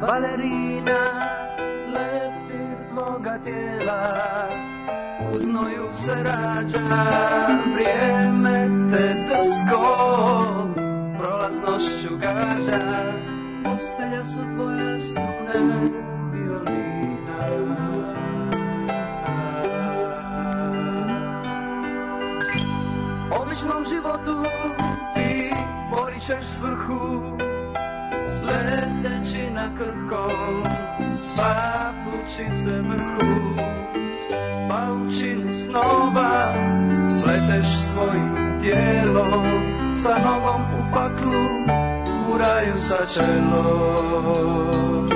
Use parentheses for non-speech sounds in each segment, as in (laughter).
balerina Leptir tvoga tijela U znoju se rađa Vrijeme te drsko Prolaznošću gađa Postelja su tvoje strune Violina Običnom životu Ti poričeš svrhu na krkom, papučice mrku, Pa paučinu snova, pleteš svojim tijelom, sa nogom u paklu, u raju sa čelom.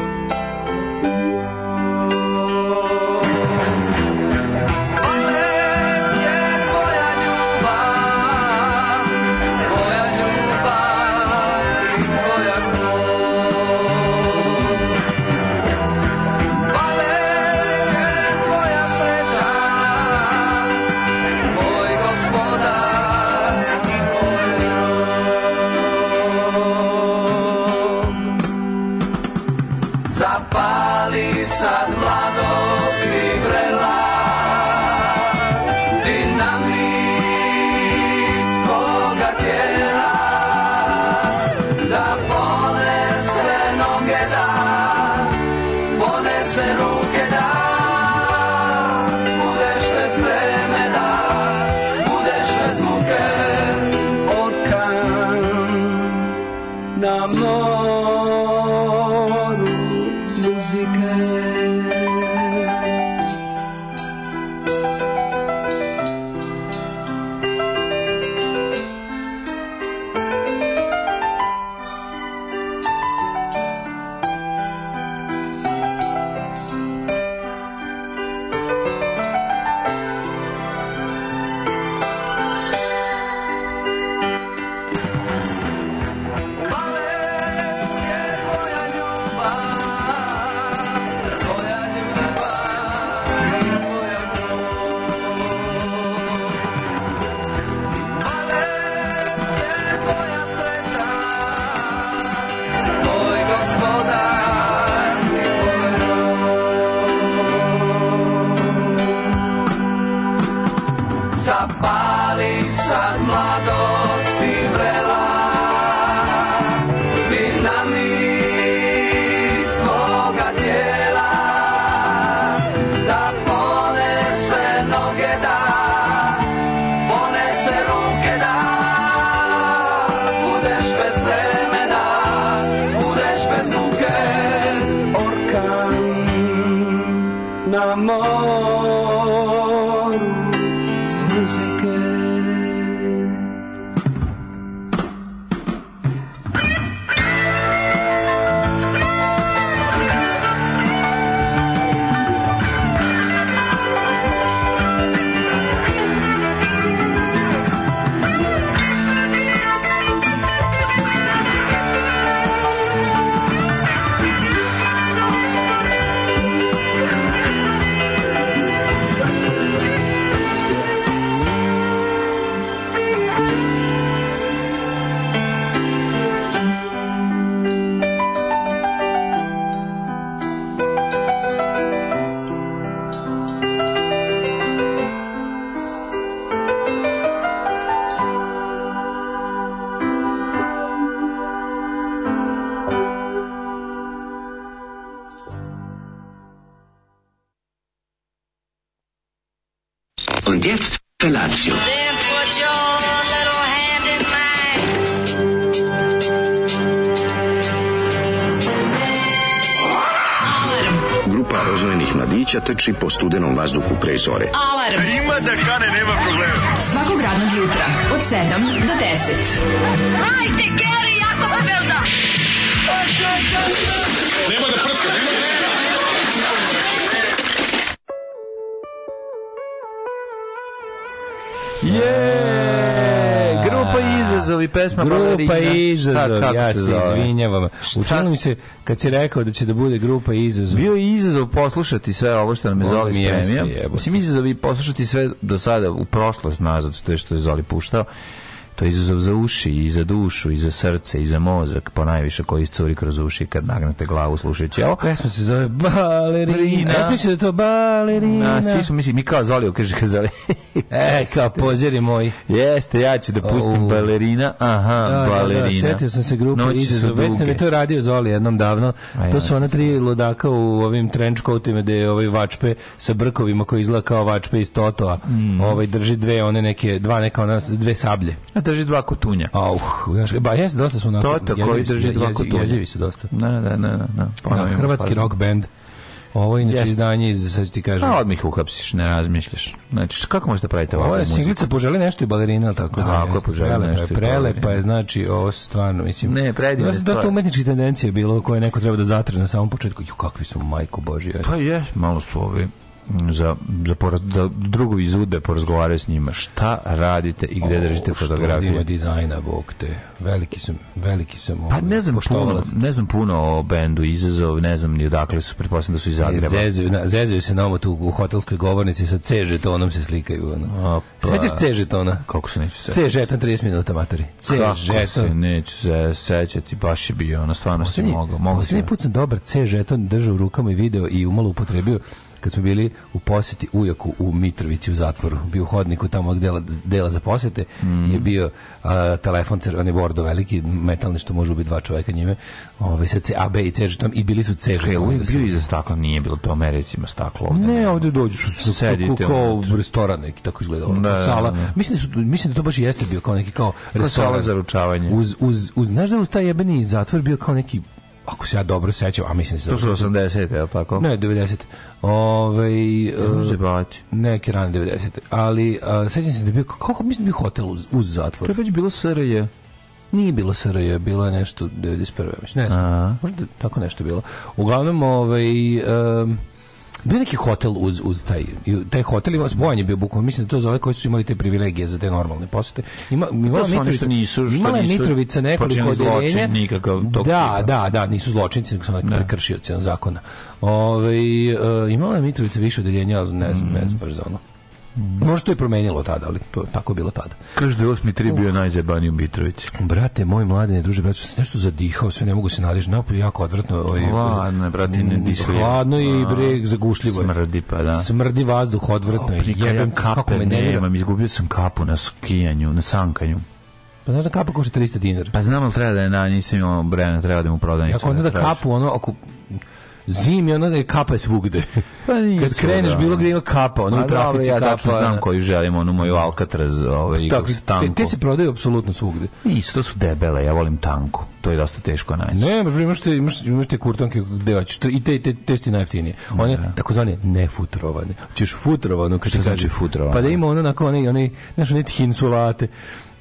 preteči po studenom vazduhu pre zore. Alarm! A ima da kane, nema problema. Svakog radnog jutra, od 7 do 10. Hajde, Geri, jako se velda! Nema da prska, nema da prska! Yeah! Grupa izazovi, pesma Grupa Polarina. ja se izvinjavam. Učinilo mi se kad si rekao da će da bude grupa izazov. Bio je izazov poslušati sve ovo što nam je Zoli spremio. Mislim izazov i poslušati sve do sada u prošlost nazad, što je što je Zoli puštao. To je izazov za uši i za dušu i za srce i za mozak, po najviše koji iscuri kroz uši kad nagnete glavu slušajući ovo. Pesma se zove Balerina. Ja sam da to Balerina. Na, svi smo mislili, mi kao Zolio, kaže ka (laughs) e, kao pođeri moj. Jeste, ja ću da pustim oh. Balerina. Aha, da, Balerina. Da, da, setio sam se grupu Noći izazov. Već sam je to radio Zoli jednom davno. A to su ona tri ludaka u ovim trenčkotima coatima gde je ovaj vačpe sa brkovima koji izgleda kao vačpe iz Totoa. Mm. Ovaj drži dve one neke, dva neka ona, dve sablje. A drži dva kotunja. Auh, znaš, e, ba jes, dosta su na. to koji drži dva kotunja. Jezivi su dosta. Na, na, na, da. da, da, da pa, hrvatski pa. rock band. Ovo je znači izdanje iz, sad ti kažem. A odmah ih uhapsiš, ne razmišljaš. Znači, kako možeš da ovakvu muziku? Ovo je singlica Poželi nešto i balerina, ali tako da? Da, ako poželi nešto. Je, prelepa je, znači, ovo su stvarno, mislim. Ne, predivne stvari. Dosta umetničkih tendencija je bilo koje neko treba da zatre na samom početku. Ju, kakvi su, majko Boži. Pa je, malo su ovi za, za poraz, da drugog izude porazgovaraju s njima. Šta radite i gdje držite fotografije? Što ima dizajna, bog te. Veliki sam, veliki sam. Pa ne znam, ovaj, puno, ne znam puno o bendu Izazov, ne znam ni odakle su, pretpostavljam da su iz Zagreba. Zezuju, na, zezuju se na tu u hotelskoj govornici sa C žetonom se slikaju. Ono. Pa, Sećaš C žetona? Kako se neću sećati? C žeton 30 minuta materi. C Kako žeton. se neću se sećati, baš je bio, ono stvarno se mogao. Mogu, mogu Posljednji put sam dobar C žeton držao u rukama i video i umalo upotrebio kad smo bili u poseti ujaku u Mitrovici u zatvoru, bio u hodniku tamo od dela, dela za posjete, mm. je bio a, telefon, on je bordo veliki, metalni što može ubiti dva čovjeka njime, ove, sa se A, B i C žetom i bili su C žetom. Uvijek bio iza stakla, nije bilo to, Americima staklo ovdje. Ne, ovdje dođeš, sedite. Kao u restoran neki, tako izgleda. Da, da, sala. Da, da. Mislim, da su, mislim da to baš jeste bio kao neki kao restoran. Kao sala za ručavanje. Uz, uz, uz, znaš da uz taj jebeni zatvor bio kao neki ako se ja dobro sećam, a mislim da se... To su 80, je li tako? Ne, 90. Ove, ne neke rane 90. Ali a, e, sećam se da je bio, kako mislim da je hotel uz, uz zatvor. To je već bilo SRJ. Nije bilo SRJ, bilo nešto 91. Mislim, ne znam, možda tako nešto bilo. Uglavnom, ovaj... Um, bio neki hotel uz, uz taj, taj hotel ima spojen je bio bukvalno, mislim da to zove koji su imali te privilegije za te normalne posete. Ima, pa imala to Mitrovica, nisu, što imala nisu Mitrovica nekoliko odeljenja. Nikakav tog da, tipa. da, da, nisu zločinci, nego su neki da. prekršioci zakona. Ove, ovaj, imala je Mitrovica više odeljenja, ali ne znam, mm. ne znam baš za ono. Mhm. možda to je promenilo tada, ali to tako bilo tada. Kaže da je osmi tri bio uh. najzajebaniji u Mitrović. Brate, moj mladine, druže, brate, sam nešto zadihao, sve ne mogu se nadići, napolje jako odvrtno. Ovaj, Hladno je, brate, mm, ne dislije. Hladno je i breg, zagušljivo je. Smrdi, pa da. Smrdi vazduh, odvrtno je. Jebem, ja kape kako me nemam, izgubio sam kapu na skijanju, na sankanju. Pa znaš da kapa košta 300 dinara? Pa znam, ali treba da je na, nisam imao brena, treba da mu prodam. Ako onda da, da kapu, ono, ako Zim je ono, kapa je svugde. Pa Kad kreneš da, bilo gde ima kapa, ono pa, u trafici ja kapa. Ja znam da. koju želim, onu moju Alcatraz, ovaj, tanku. Te, te se prodaju apsolutno svugde. Isto su debele, ja volim tanku to je dosta teško naći. Ne, možda imaš te, imaš, imaš te kurtonke gde hoćeš, i te, te, te sti najeftinije. Da, one, da. takozvane nefutrovane. Češ futrovano, kaže Šta znači futrovano? Pa da ima ono, onako, one, one, znaš, one hinsulate.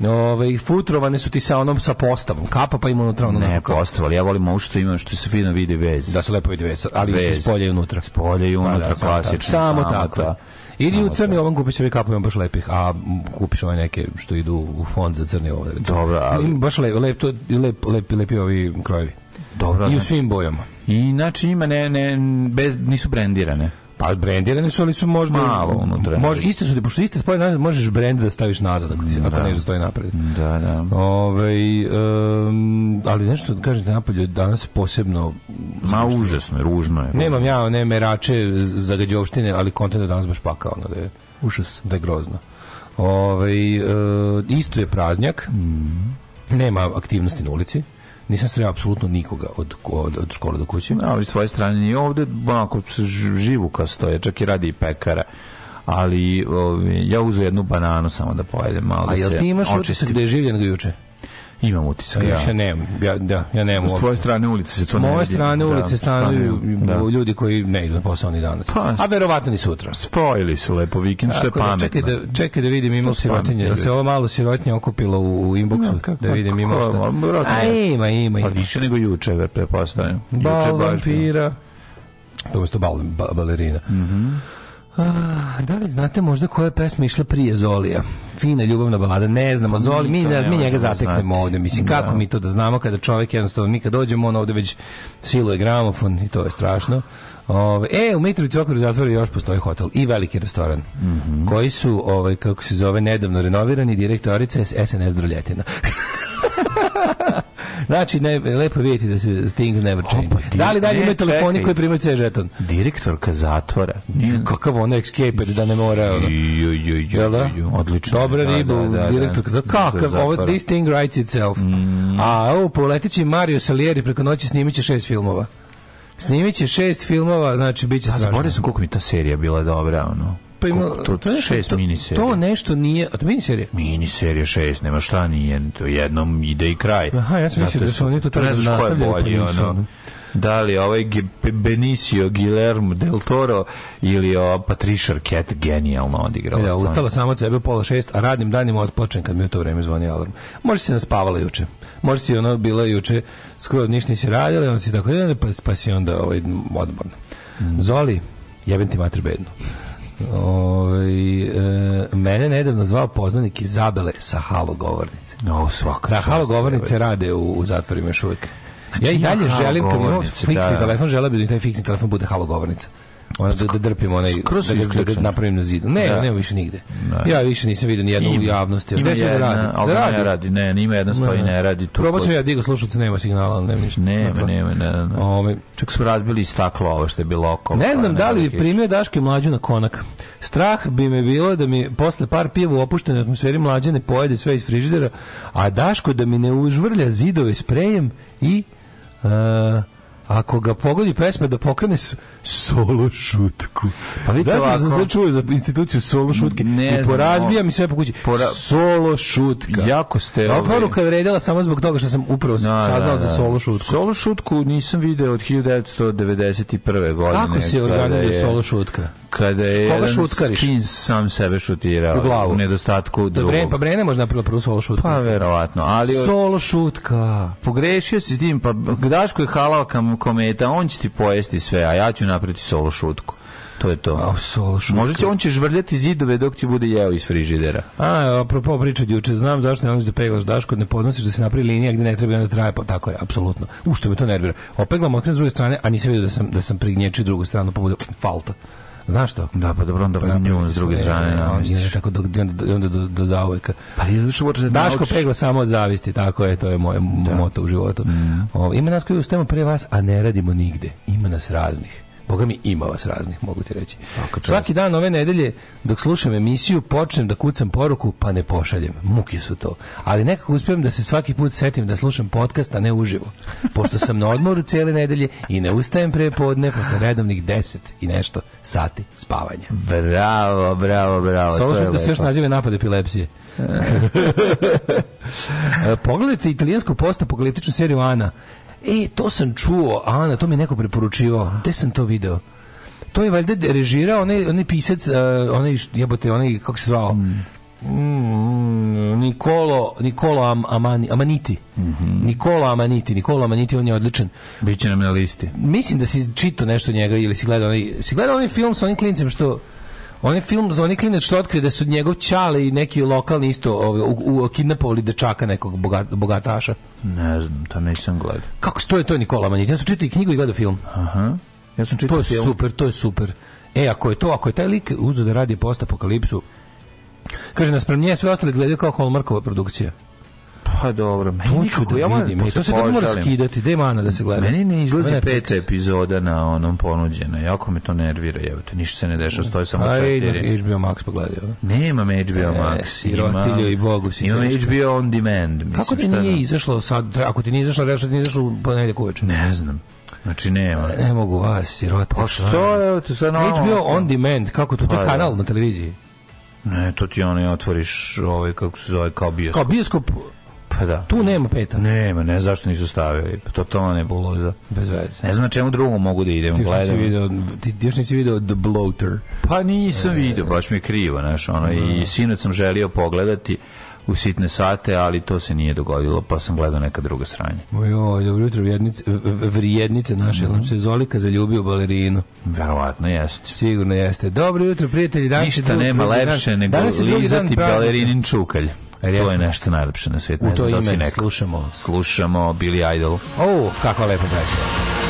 Ove, ovaj, futrovane su ti sa onom sa postavom. Kapa pa ima unutra ono. Ne, postava, ali ja volim ovo što ima što se fino vidi vez. Da se lepo vidi vez, ali vez. se spolje unutra. Spolje i unutra, pa, da, klasično. Samo, tako. tako. Ili u crni ovan kupiš sebi kapove baš lepih, a kupiš ove neke što idu u fond za crni ovan. Dobro, ali... Baš lep, lep, to, lep, lep, lepi ovi krojevi. Dobro, I u znači. svim bojama. I znači njima ne, ne, bez, nisu brendirane. Pa brendirane su, ali su možda malo unutra. Može isto su, pošto iste spoje nazad, možeš brend da staviš nazad ako, ti, da. ako nešto stoji napred. Da, da. Ove, ovaj, um, ali nešto kažete napolju danas posebno ma užasno ružno je. Nemam ja ne merače zagađovštine, ali kontent danas baš pakao, ono da je užas, da je grozno. Ove, ovaj, uh, isto je praznjak. Mm. Nema aktivnosti na ulici nisam sreo apsolutno nikoga od, od, od škole do kuće. Na ovi svoje strane i ovde, onako, živuka stoje, čak i radi i pekara ali ovi, ja uzeo jednu bananu samo da pojedem malo a da jel ti imaš oči gde da je življen ga juče Imam utisak. Ja, ja nemam. Ja, da, ja nemam. S tvoje strane ulice se to ne S moje strane ulice da, stanuju da. ljudi koji ne idu na posao ni danas. Pa, A verovatno ni sutra. Spojili su lepo vikend, što je da, pametno. Čekaj da, čekaj da vidim ima sirotinje, da se ovo malo sirotnje okupilo u, inboxu, da vidim ima šta. A ima, ima, ima. Pa više nego juče, prepostavljam. Bal vampira. To je to bal, balerina. Mhm. Ah, da li znate možda koja je pesma išla prije Zolija? Fina ljubavna balada, ne znamo. Zoli, mi, ne, mi njega zateknemo ovdje. Mislim, da. kako mi to da znamo kada čovjek jednostavno, mi kad dođemo, on ovdje već siluje gramofon i to je strašno. Ove, e, u Mitrovici okviru zatvora još postoji hotel i veliki restoran mm -hmm. koji su, ovaj, kako se zove, nedavno renovirani direktorice SNS Droljetina. (laughs) (laughs) znači, ne, lepo vidjeti da se things never pa change. Opa, da li dalje e, imaju telefoni čekaj. koji primaju sve žeton? Direktorka zatvora. Mm. Kakav ono escaper da ne mora. Jo, jo, jo, jo, jo. Odlično. Dobra da, riba, da, da, da, direktorka zatvora. Kakav, ovo, this thing writes itself. Mm. A ovo, poletit Mario Salieri preko noći snimit će šest filmova. Snimit će šest filmova, znači bit će da, strašno. Zaboravio sam koliko mi ta serija bila dobra, ono pa ima to, pa to nešto, šest miniserija. To nešto nije, a to miniserija? Miniserija šest, nema šta nije, to jednom ide i kraj. Aha, ja sam mislio da su oni to tako nastavljali. Ne znaš da li ovaj Benicio Guillermo del Toro ili ova Patricia Arquette genijalno odigrala. Ja, da, ustala sama od sebe pola šest, a radnim danima otpočem kad mi u to vreme zvoni alarm. Može se naspavala juče. Može si ona bila juče, skroz ništa nisi radila, on si tako jedan, pa, pa si onda ovaj, odmorna. Mm. Zoli, jebem ti mater bednu. Ovaj e, mene nedavno zvao poznanik iz Zabele sa halo govornice. No, svaka. Da, halo govornice rade u, u zatvorima još uvijek. Znači, ja i dalje želim kad imam fiksni da. telefon, želim bi da taj fiksni telefon bude halo govornica. Ona da, da drpim onaj Skroz da, ga, da napravim na zidu. Ne, da. ne, više nigde. Ne. Da. Ja više nisam video ni jednu javnosti. Da da ima jedna, radi? da radi. ne radi. Ne, ne ima jedna stoji, ne radi. Tu Probao sam ja digo slušalce, nema signala, ali nema ništa. Nema, nema, ne, ne. Ove, Čak su razbili staklo ovo što je bilo oko. Ne znam da li bi primio Daške mlađu na konak. Strah bi me bilo da mi posle par piva u opuštenoj atmosferi mlađe ne pojede sve iz frižidera, a Daško da mi ne užvrlja zidove sprejem i... Uh, ako ga pogodi pesma da pokrene solo šutku. Pa vidite Zašto sam se čuo za instituciju solo šutke? Ne I porazbija mi sve po kući. Pora... Solo šutka. Jako ste... Ova poruka vredela samo zbog toga što sam upravo na, da, saznao na, da, za da. solo šutku. Solo šutku nisam video od 1991. godine. Kako se organizuje je... solo šutka? Kada je Koga jedan šutkariš? sam sebe šutirao. U glavu. U nedostatku drugog. Bre, pa Brene možda napravila prvu solo šutku. Pa verovatno. Ali... Solo šutka. Pogrešio si s tim, pa Daško je halao kam kometa, on će ti pojesti sve, a ja ću napraviti solo šutku. To je to. A, solo Možda će on će žvrljati zidove dok ti bude jeo iz frižidera. A, apropo priča juče, znam zašto ne možeš da peglaš daško, ne podnosiš da se napravi linija gdje ne treba da traje, pa tako je, apsolutno. U što me to nervira. Opeglam okren s druge strane, a nisam vidio da sam da sam prignječio drugu stranu, pa bude falta. Znaš što? Da, pa dobro, onda pa nju s druge strane je Tako do, do, do, do, zauveka. Pa je zašto moraš da Daško pegla samo od zavisti, tako je, to je moje da. moto u životu. Mm. O, ima nas koji ustajemo pre vas, a ne radimo nigde. Ima nas raznih. Boga mi ima vas raznih, mogu ti reći. Svaki dan ove nedelje, dok slušam emisiju, počnem da kucam poruku, pa ne pošaljem. Muke su to. Ali nekako uspijem da se svaki put setim da slušam podcast, a ne uživo. Pošto sam na odmoru cijele nedelje i ne ustajem pre podne, posle redovnih deset i nešto sati spavanja. Bravo, bravo, bravo. Samo što da se još nazive napad epilepsije. E. (laughs) E, pogledajte italijansku postapokaliptičnu seriju Ana. E, to sam čuo, Ana, to mi je neko preporučivao. Gde sam to video? To je valjda režirao onaj, onaj pisac, uh, onaj, jebote, onaj, kako se zvao? Mm. Mm, Nikolo Nikolo Am, Amani, Amaniti. Mm -hmm. Nikola Amaniti, Nikola Amaniti, on je odličan. Biće nam na listi. Mislim da si čito nešto njega ili si gledao onaj, si gledao onaj film sa onim klincem što onaj film za onaj klinac što otkrije da su njegov čale i neki lokalni isto ovaj, u, u, kidnapovali dečaka nekog boga, bogataša. Ne znam, to nisam gledao. Kako stoje to je Nikola Manjitin? Ja sam čitao i knjigu i gledao film. Aha. Ja sam čitao to je film. super, to je super. E, ako je to, ako je taj lik uzeo da radi post apokalipsu, kaže, naspram nje sve ostale izgledaju kao Hallmarkova produkcija. Pa dobro, meni to ću da vidim. Ja, to se tako mora skidati, gde mana da se gleda? Meni ne izlazi peta epizoda na onom ponuđeno, jako me to nervira, evo jebote, ništa se ne dešava, stoje samo četiri. HBO Max pogledao. me HBO Max, i sirotiljo i bogu si. ima HBO On Demand. Mislim, Kako ti nije izašlo sad, ako ti nije izašlo, rešao da ti nije izašlo u ponedeljak uveče? Ne znam. Znači nema. Ne, mogu vas, siroti. Pa što je, to na HBO On Demand, kako to, to je pa da. kanal na televiziji. Ne, to ti ono otvoriš ovaj, kako se zove, kao bioskop. Kao bioskop, da. Tu nema peta. Nema, ne zašto nisu stavili. To to ne bilo za Bez veze. Ne znam na čemu drugom mogu da idem. Ti video, ti još nisi video The Bloater. Pa nisam e, video, baš mi je krivo, znaš, ono, no. i da. sinoć sam želio pogledati u sitne sate, ali to se nije dogodilo, pa sam gledao neka druga sranja. Joj, dobro jutro, vrijednice, vrijednice naše, mm -hmm. se Zolika zaljubio balerinu. Verovatno jeste. Sigurno jeste. Dobro jutro, prijatelji. Danas Ništa nema lepše nego lizati balerinin čukalj. To je nešto najlepše na svijetu. U to da ime da si slušamo. Slušamo Billy Idol. O, oh, kakva lepa pesma.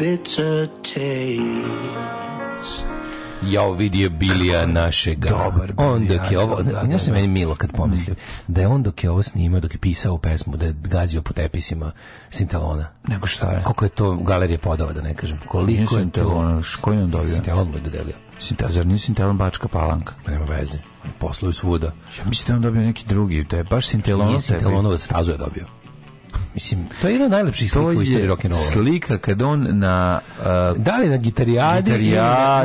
bitter taste. Ja vidio Bilija našega. Dobar On dok je ovo, da, da, se da, da. meni milo kad pomislim, mm. da je on dok je ovo snimao, dok je pisao pesmu, da je gazio po tepisima Sintalona. Nego šta je? Koliko je to galerije podova, da ne kažem. Koliko je to? Koji je on dobio? Sintalon mu je dodelio. Sintalon, zar nije Sintalon Bačka Palanka? Pa nema veze. Posluju svuda. Ja mislim da on dobio neki drugi, to da je baš Sintelonovac. Nije Sintelonovac, stazu je dobio mislim, to je jedna od najlepših slika u istoriji rock and rolla. Slika kad on na uh, da li na gitarijadi, gitarijada,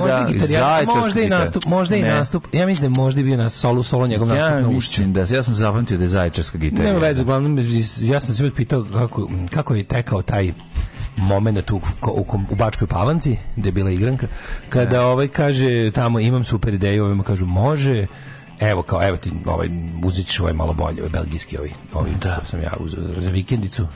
možda, možda i nastup, možda ne. i nastup. Ja mislim da je možda bio na solo solo njegov nastup ja, na ušću. Da, ja sam zapamtio da je zaječarska gitarija. Nema veze, uglavnom ja sam se uvijek pitao kako kako je tekao taj moment u, u, u Bačkoj Palanci, gde je bila igranka, kada ne. Da. ovaj kaže tamo imam super ideju, ovima kažu može, evo kao evo ti ovaj uzet ovaj malo bolje ovaj belgijski ovi, ovaj da. sam ja uzeo za vikendicu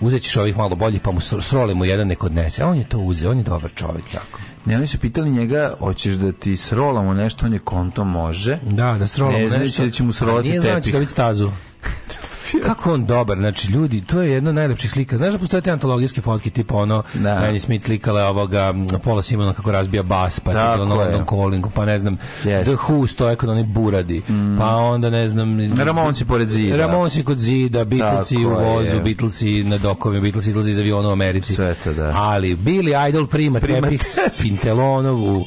uzet ćeš ovih malo bolji pa mu srole mu jedan nek odnese a on je to uzeo on je dobar čovjek jako ne, oni su pitali njega, hoćeš da ti srolamo nešto, on je konto može. Da, da srolamo ne nešto. Ne znači da će mu srolati da tepih. Nije znači da biti stazu. (laughs) Kako on dobar, znači ljudi, to je jedna od najlepših slika. Znaš da postoje te antologijske fotke tipa ono, da. meni Smith slikala ovoga Paula Simona kako razbija bas, pa je bilo London Callingu, pa ne znam, yes. The Who stoje kod oni buradi, mm. pa onda ne znam... Ramonci pored zida. Ramonci kod zida, Beatlesi Tako u vozu, je. Beatlesi na dokovima, Beatlesi izlazi iz aviona u Americi. Sve to, da. Ali Billy Idol prima, prima tepih Sintelonovu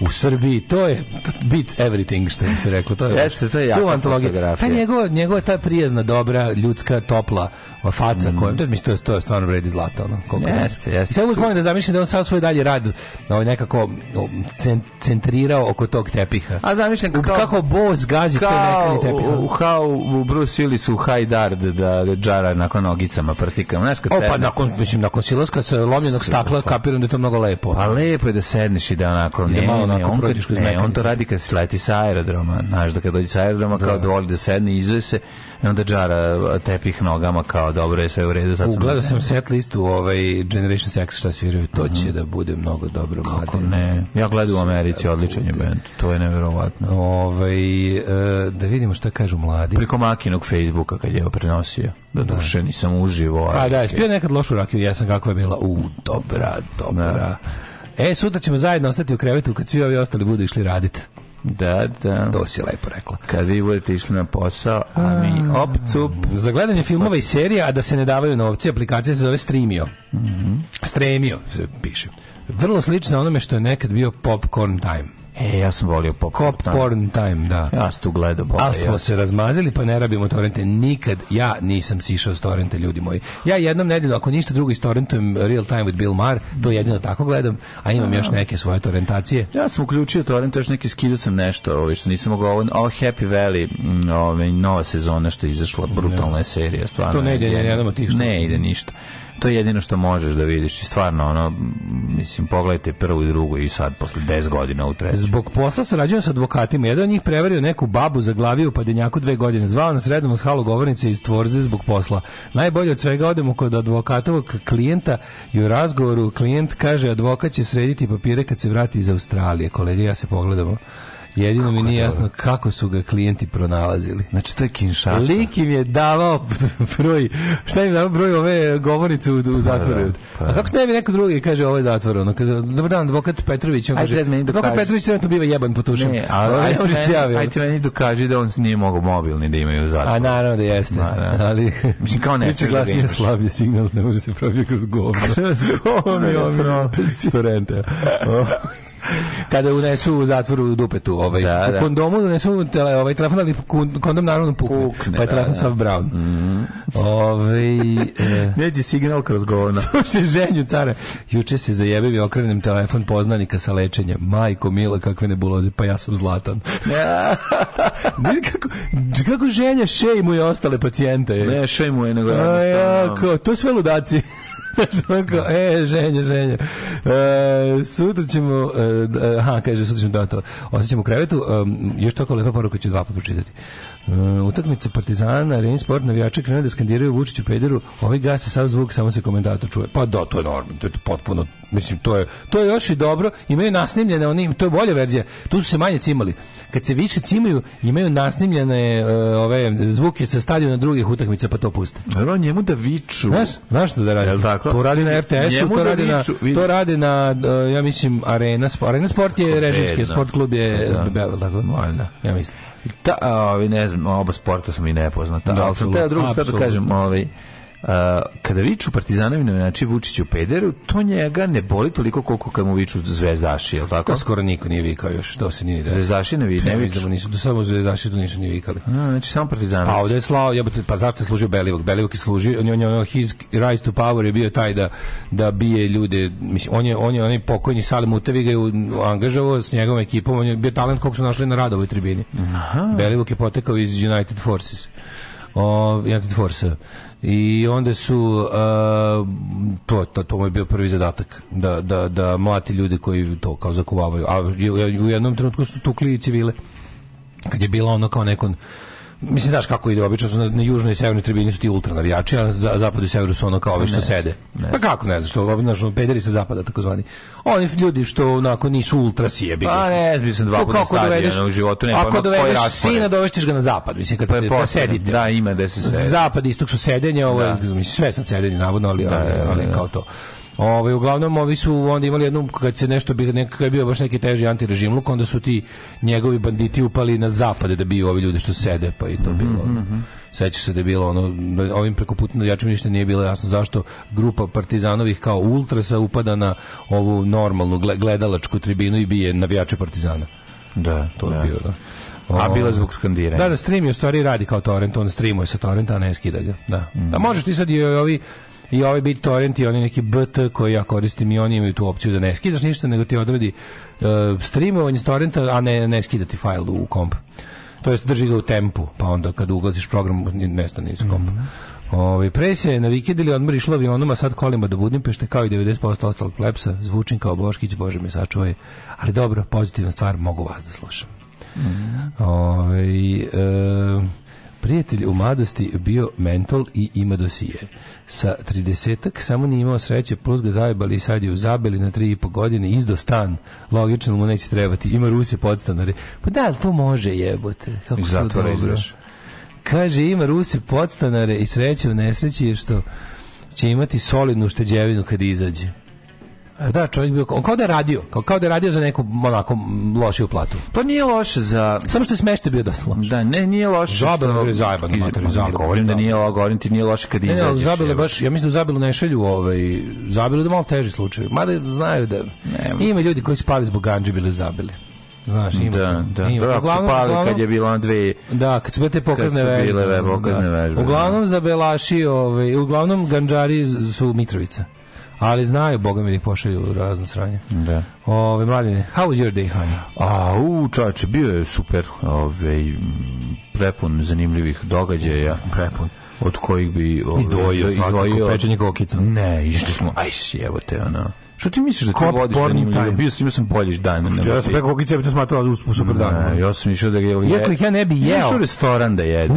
u Srbiji, to je beats everything što bi se reklo, to je. Jeste, to je jaka fotografija. Pa njegova njegova ta prijazna, dobra, ljudska, topla faca mm. koja, da mislim to je to je stvarno vredi zlata, ono, koliko. Jeste, jeste. Sve uvek da zamišlim da on sav svoj dalji rad ovaj nekako centrirao oko tog tepiha. A zamišljam kako kako Boz gazi kao, to nekani tepih. U, kao u Bruce Willis u Hajdard da džara nakon nogicama prstikama, znaš kad se. pa nakon mislim nakon silaska sa lomljenog stakla pa- kapiram da je to mnogo lepo. Pa lepo je da sedneš i da onako da ne ne, on, prođeš kroz ne, on to radi kad sleti sa aerodroma, znaš, da kad dođe sa aerodroma da. kao da voli da sedne, izuje se i onda džara tepih nogama kao dobro je sve u redu. Sad Ugledao sam, sam set listu ovaj Generation Sex šta sviraju, to mhm. će mm. da bude mnogo dobro. Kako mladim. ne? Ja gledam u Americi, da odličan je band, to je neverovatno. Ovaj, e, da vidimo šta kažu mladi. Preko makinog Facebooka kad je prenosio. Da duše da. nisam uživo. Pa da, je ispio nekad lošu rakiju, ja sam kakva je bila. U, dobra, dobra. Da. E, sutra ćemo zajedno ostati u krevetu kad svi ovi ostali budu išli raditi. Da, da. To si lepo rekla. Kad vi budete išli na posao, a mi op, cup. Za gledanje filmova i serija, a da se ne davaju novci, aplikacija se zove Streamio. Mm -hmm. Stremio se piše. Vrlo slično onome što je nekad bio Popcorn Time. E, ja sam volio pop Cop porn, porn time, da. Ja sam tu gledao. Bole, Ali smo ja. se razmazili, pa ne rabimo torrente. Nikad ja nisam sišao s torrente, ljudi moji. Ja jednom nedeljno, ako ništa drugo, s torrentom Real Time with Bill Maher, to jedino tako gledam, a imam ja. još neke svoje torrentacije. Ja sam uključio torrent, još neki skidao sam nešto, ovaj, što nisam mogao, ovo, ovo Happy Valley, ovaj, nova sezona što je izašla, brutalna je serija, stvarno. To ne ide, ja ne, ne, ne, ne, ne, ne, ne, to je jedino što možeš da vidiš i stvarno ono mislim pogledajte prvu i drugu i sad posle 10 godina u treću. Zbog posla sarađujem sa advokatima, jedan od njih prevario neku babu za glavi u padenjaku dve godine. Zvao nas redom s halu govornice iz Tvorze zbog posla. Najbolje od svega odemo kod advokatovog klijenta i u razgovoru klijent kaže advokat će srediti papire kad se vrati iz Australije. Kolege ja se pogledamo. Jedino kako mi nije jasno kako su ga klijenti pronalazili. Znači to je Kinshasa. Lik im je davao (laughs) broj, šta im davao broj ove govornice u, u pa zatvoru. Pa, pa. A kako se da. ne bi neko drugi kaže ovo je zatvor, ono kaže dobar dan advokat Petrović, on kaže advokat da kaži... Petrović trenutno biva jeban potušen. Ne, ali aj, aj, se javio. Ajde meni dokaži da on nije mogao mobilni da imaju u zatvoru. A naravno da jeste. Na, na. Da. Ali mislim kao ne smiješ glasnije slabije signal ne može se probiti kroz govno. (laughs) Kroz govno, što rente. (laughs) Kada unesu u zatvoru u dupetu, ovaj, da, u da. kondomu unesu tele, ovaj telefon, ali kondom naravno pukne, pukne pa je da, telefon da, sav brown. Mm. Ovaj, (laughs) e... Eh, Neće signal kroz govno. Slušaj, ženju, care, juče se zajebim i okrenem telefon poznanika sa lečenja. Majko, mila, kakve nebuloze, pa ja sam zlatan. (laughs) kako, kako ženja šejmuje ostale pacijente. Ne, šejmuje, nego... Ja, to sve ludaci. Onako, da. e, ženje, ženje. E, sutra ćemo, e, e aha, kaže, sutra ćemo da to. Ostaćemo u krevetu. E, još tako lepa poruka ću dva puta pročitati. Uh, utakmica Partizana, Ren Sport, navijači krenu da skandiraju Vučiću Pederu, ovaj gas sa zvuk, samo se komentator čuje. Pa da, to je normalno, to je potpuno, mislim, to je, to je još i dobro, imaju nasnimljene, oni, to je bolja verzija, tu su se manje cimali. Kad se više cimaju, imaju nasnimljene uh, ove zvuke sa stadiona drugih utakmica, pa to puste. Naravno, njemu da viču. Znaš, znaš što da radi? Tako? To radi na RTS-u, to, da radi viču, na, to radi na, uh, ja mislim, Arena Sport. Arena Sport je režimski, da. sport klub je da. SBB, tako? Valjda. Ja mislim. Ta, da, ovi, ne znam, oba sporta su mi nepoznata, da, ali sam teo drugu stvar da kažem, ovi, kada viču partizanovi navijači Vučiću pederu, to njega ne boli toliko koliko kad mu viču zvezdaši, je tako? To skoro niko nije vikao još, to se nije da. Zvezdaši ne, viču. ne viču. nisu, to da samo zvezdaši to nisu ni vikali. A, znači samo partizanovi. Pa ovdje je slao, ja, pa zašto je služio Belivog? Belivog je služio, on je, on, je, on, je, his rise to power je bio taj da, da bije ljude, mislim, on je, on je onaj pokojni Salim Mutevi ga je angažavao s njegovom ekipom, on je bio talent kog su našli na radovoj tribini. Aha. Belivog je potekao iz United Forces. O, United Forces i onda su uh, to, to, to mu je bio prvi zadatak da, da, da mlati ljudi koji to kao zakuvavaju a u jednom trenutku su tukli i civile kad je bilo ono kao nekon mislim znaš kako ide obično na, na južnoj i severnoj tribini su ti ultra navijači a za, zapadu i severu su ono kao ovi što ne, sede ne. pa kako ne znaš što obično pederi sa zapada takozvani oni ljudi što onako nisu ultra sjebi pa ne znam se dva puta kako dovedeš u životu ne ako dovedeš sina dovešćeš ga na zapad mislim kad pa, pa sedite da ima da se sede zapad istok su sedenje ovo ovaj, da. mislim sve sa sedenje navodno ali, da, ali, ali kao to Ovaj uglavnom ovi su onda imali jednu kad se nešto bi nekako je bio baš neki teži antirežimluk, onda su ti njegovi banditi upali na zapade da bi ovi ljudi što sede, pa i to mhm, bilo. Mm -hmm. Sećaš se da je bilo ono ovim preko Putina jačim ništa nije bilo jasno zašto grupa partizanovih kao ultrasa upada na ovu normalnu gledalačku tribinu i bije navijače partizana. Da, to da. je bilo. Da. A ovaj, bilo zbog skandiranja. Da, da, stream je u stvari radi kao torrent, on streamuje sa torrenta, a ne skida ga. Da. Mm. A možeš ti sad i ovi i ovaj BitTorrent i oni neki BT koji ja koristim i oni imaju tu opciju da ne skidaš ništa, nego ti odradi uh, streamovanje s torrenta, a ne, ne skidati fajl u komp. To jest drži ga u tempu, pa onda kad ugaziš program, nestane iz kompa. Mm -hmm. Ovi, pre se na vikend ili odmor išlo avionom, a sad kolima do pešte kao i 90% ostalog plepsa, zvučim kao Boškić, Bože me sačuvaj. Ali dobro, pozitivna stvar, mogu vas da slušam. Mm. Ovi, e, Prijatelj u mladosti bio mentol i ima dosije. Sa 30 samo nije imao sreće, plus ga zajebali i sad je u zabeli na 3,5 godine, izdo stan. Logično mu neće trebati, ima Rusije podstanare. Pa da, to može jebote. Kako Zatvora izdaš. Kaže, ima Ruse podstanare i sreće u nesreći je što će imati solidnu šteđevinu kad izađe. Da, čovjek bio kao da je radio, kao, kao da je radio za neku onako lošiju platu. Pa nije loše za Samo što je smešte bio dosta Da, ne, nije loše. Zabelo je zajebano, mater, zabelo. Govorim da, da. nije, govorim ti nije loše kad izađeš. Ne, zabelo baš, ja mislim da zabelo ne šalju ovaj, zabelo da malo teži slučaj. Mada znaju da Nema. ima ljudi koji su pali zbog ganđe bili zabili. Znaš, ima. Da, da. Ima. Brak, uglavnom, pali uglavnom, kad je bilo na dve... Da, kad su bile da, da. pokazne vežbe. Kad su bile vežbe, pokazne da. vežbe. Uglavnom zabelaši, ovaj, uglavnom ganđari su Mitrovica. Ali znaju, boga mi da ih pošalju razno sranje. Da. Ove, mladine, how was your day, honey? A, u, čovječe, bio je super. Ove, prepun zanimljivih događaja. Prepun od kojih bi izdvojio, izdvojio, izdvojio pečenje kokica. Ne, išli smo, aj te, ono, Što ti misliš da ti vodiš zanimljivo? Bio sam, imao sam bolji dan. Ja sam preko kokice, ja bi to smatrao da uspu super dan. Ja sam išao da ga je... Iako ih ja ne bi jeo. Išao u restoran da jedu.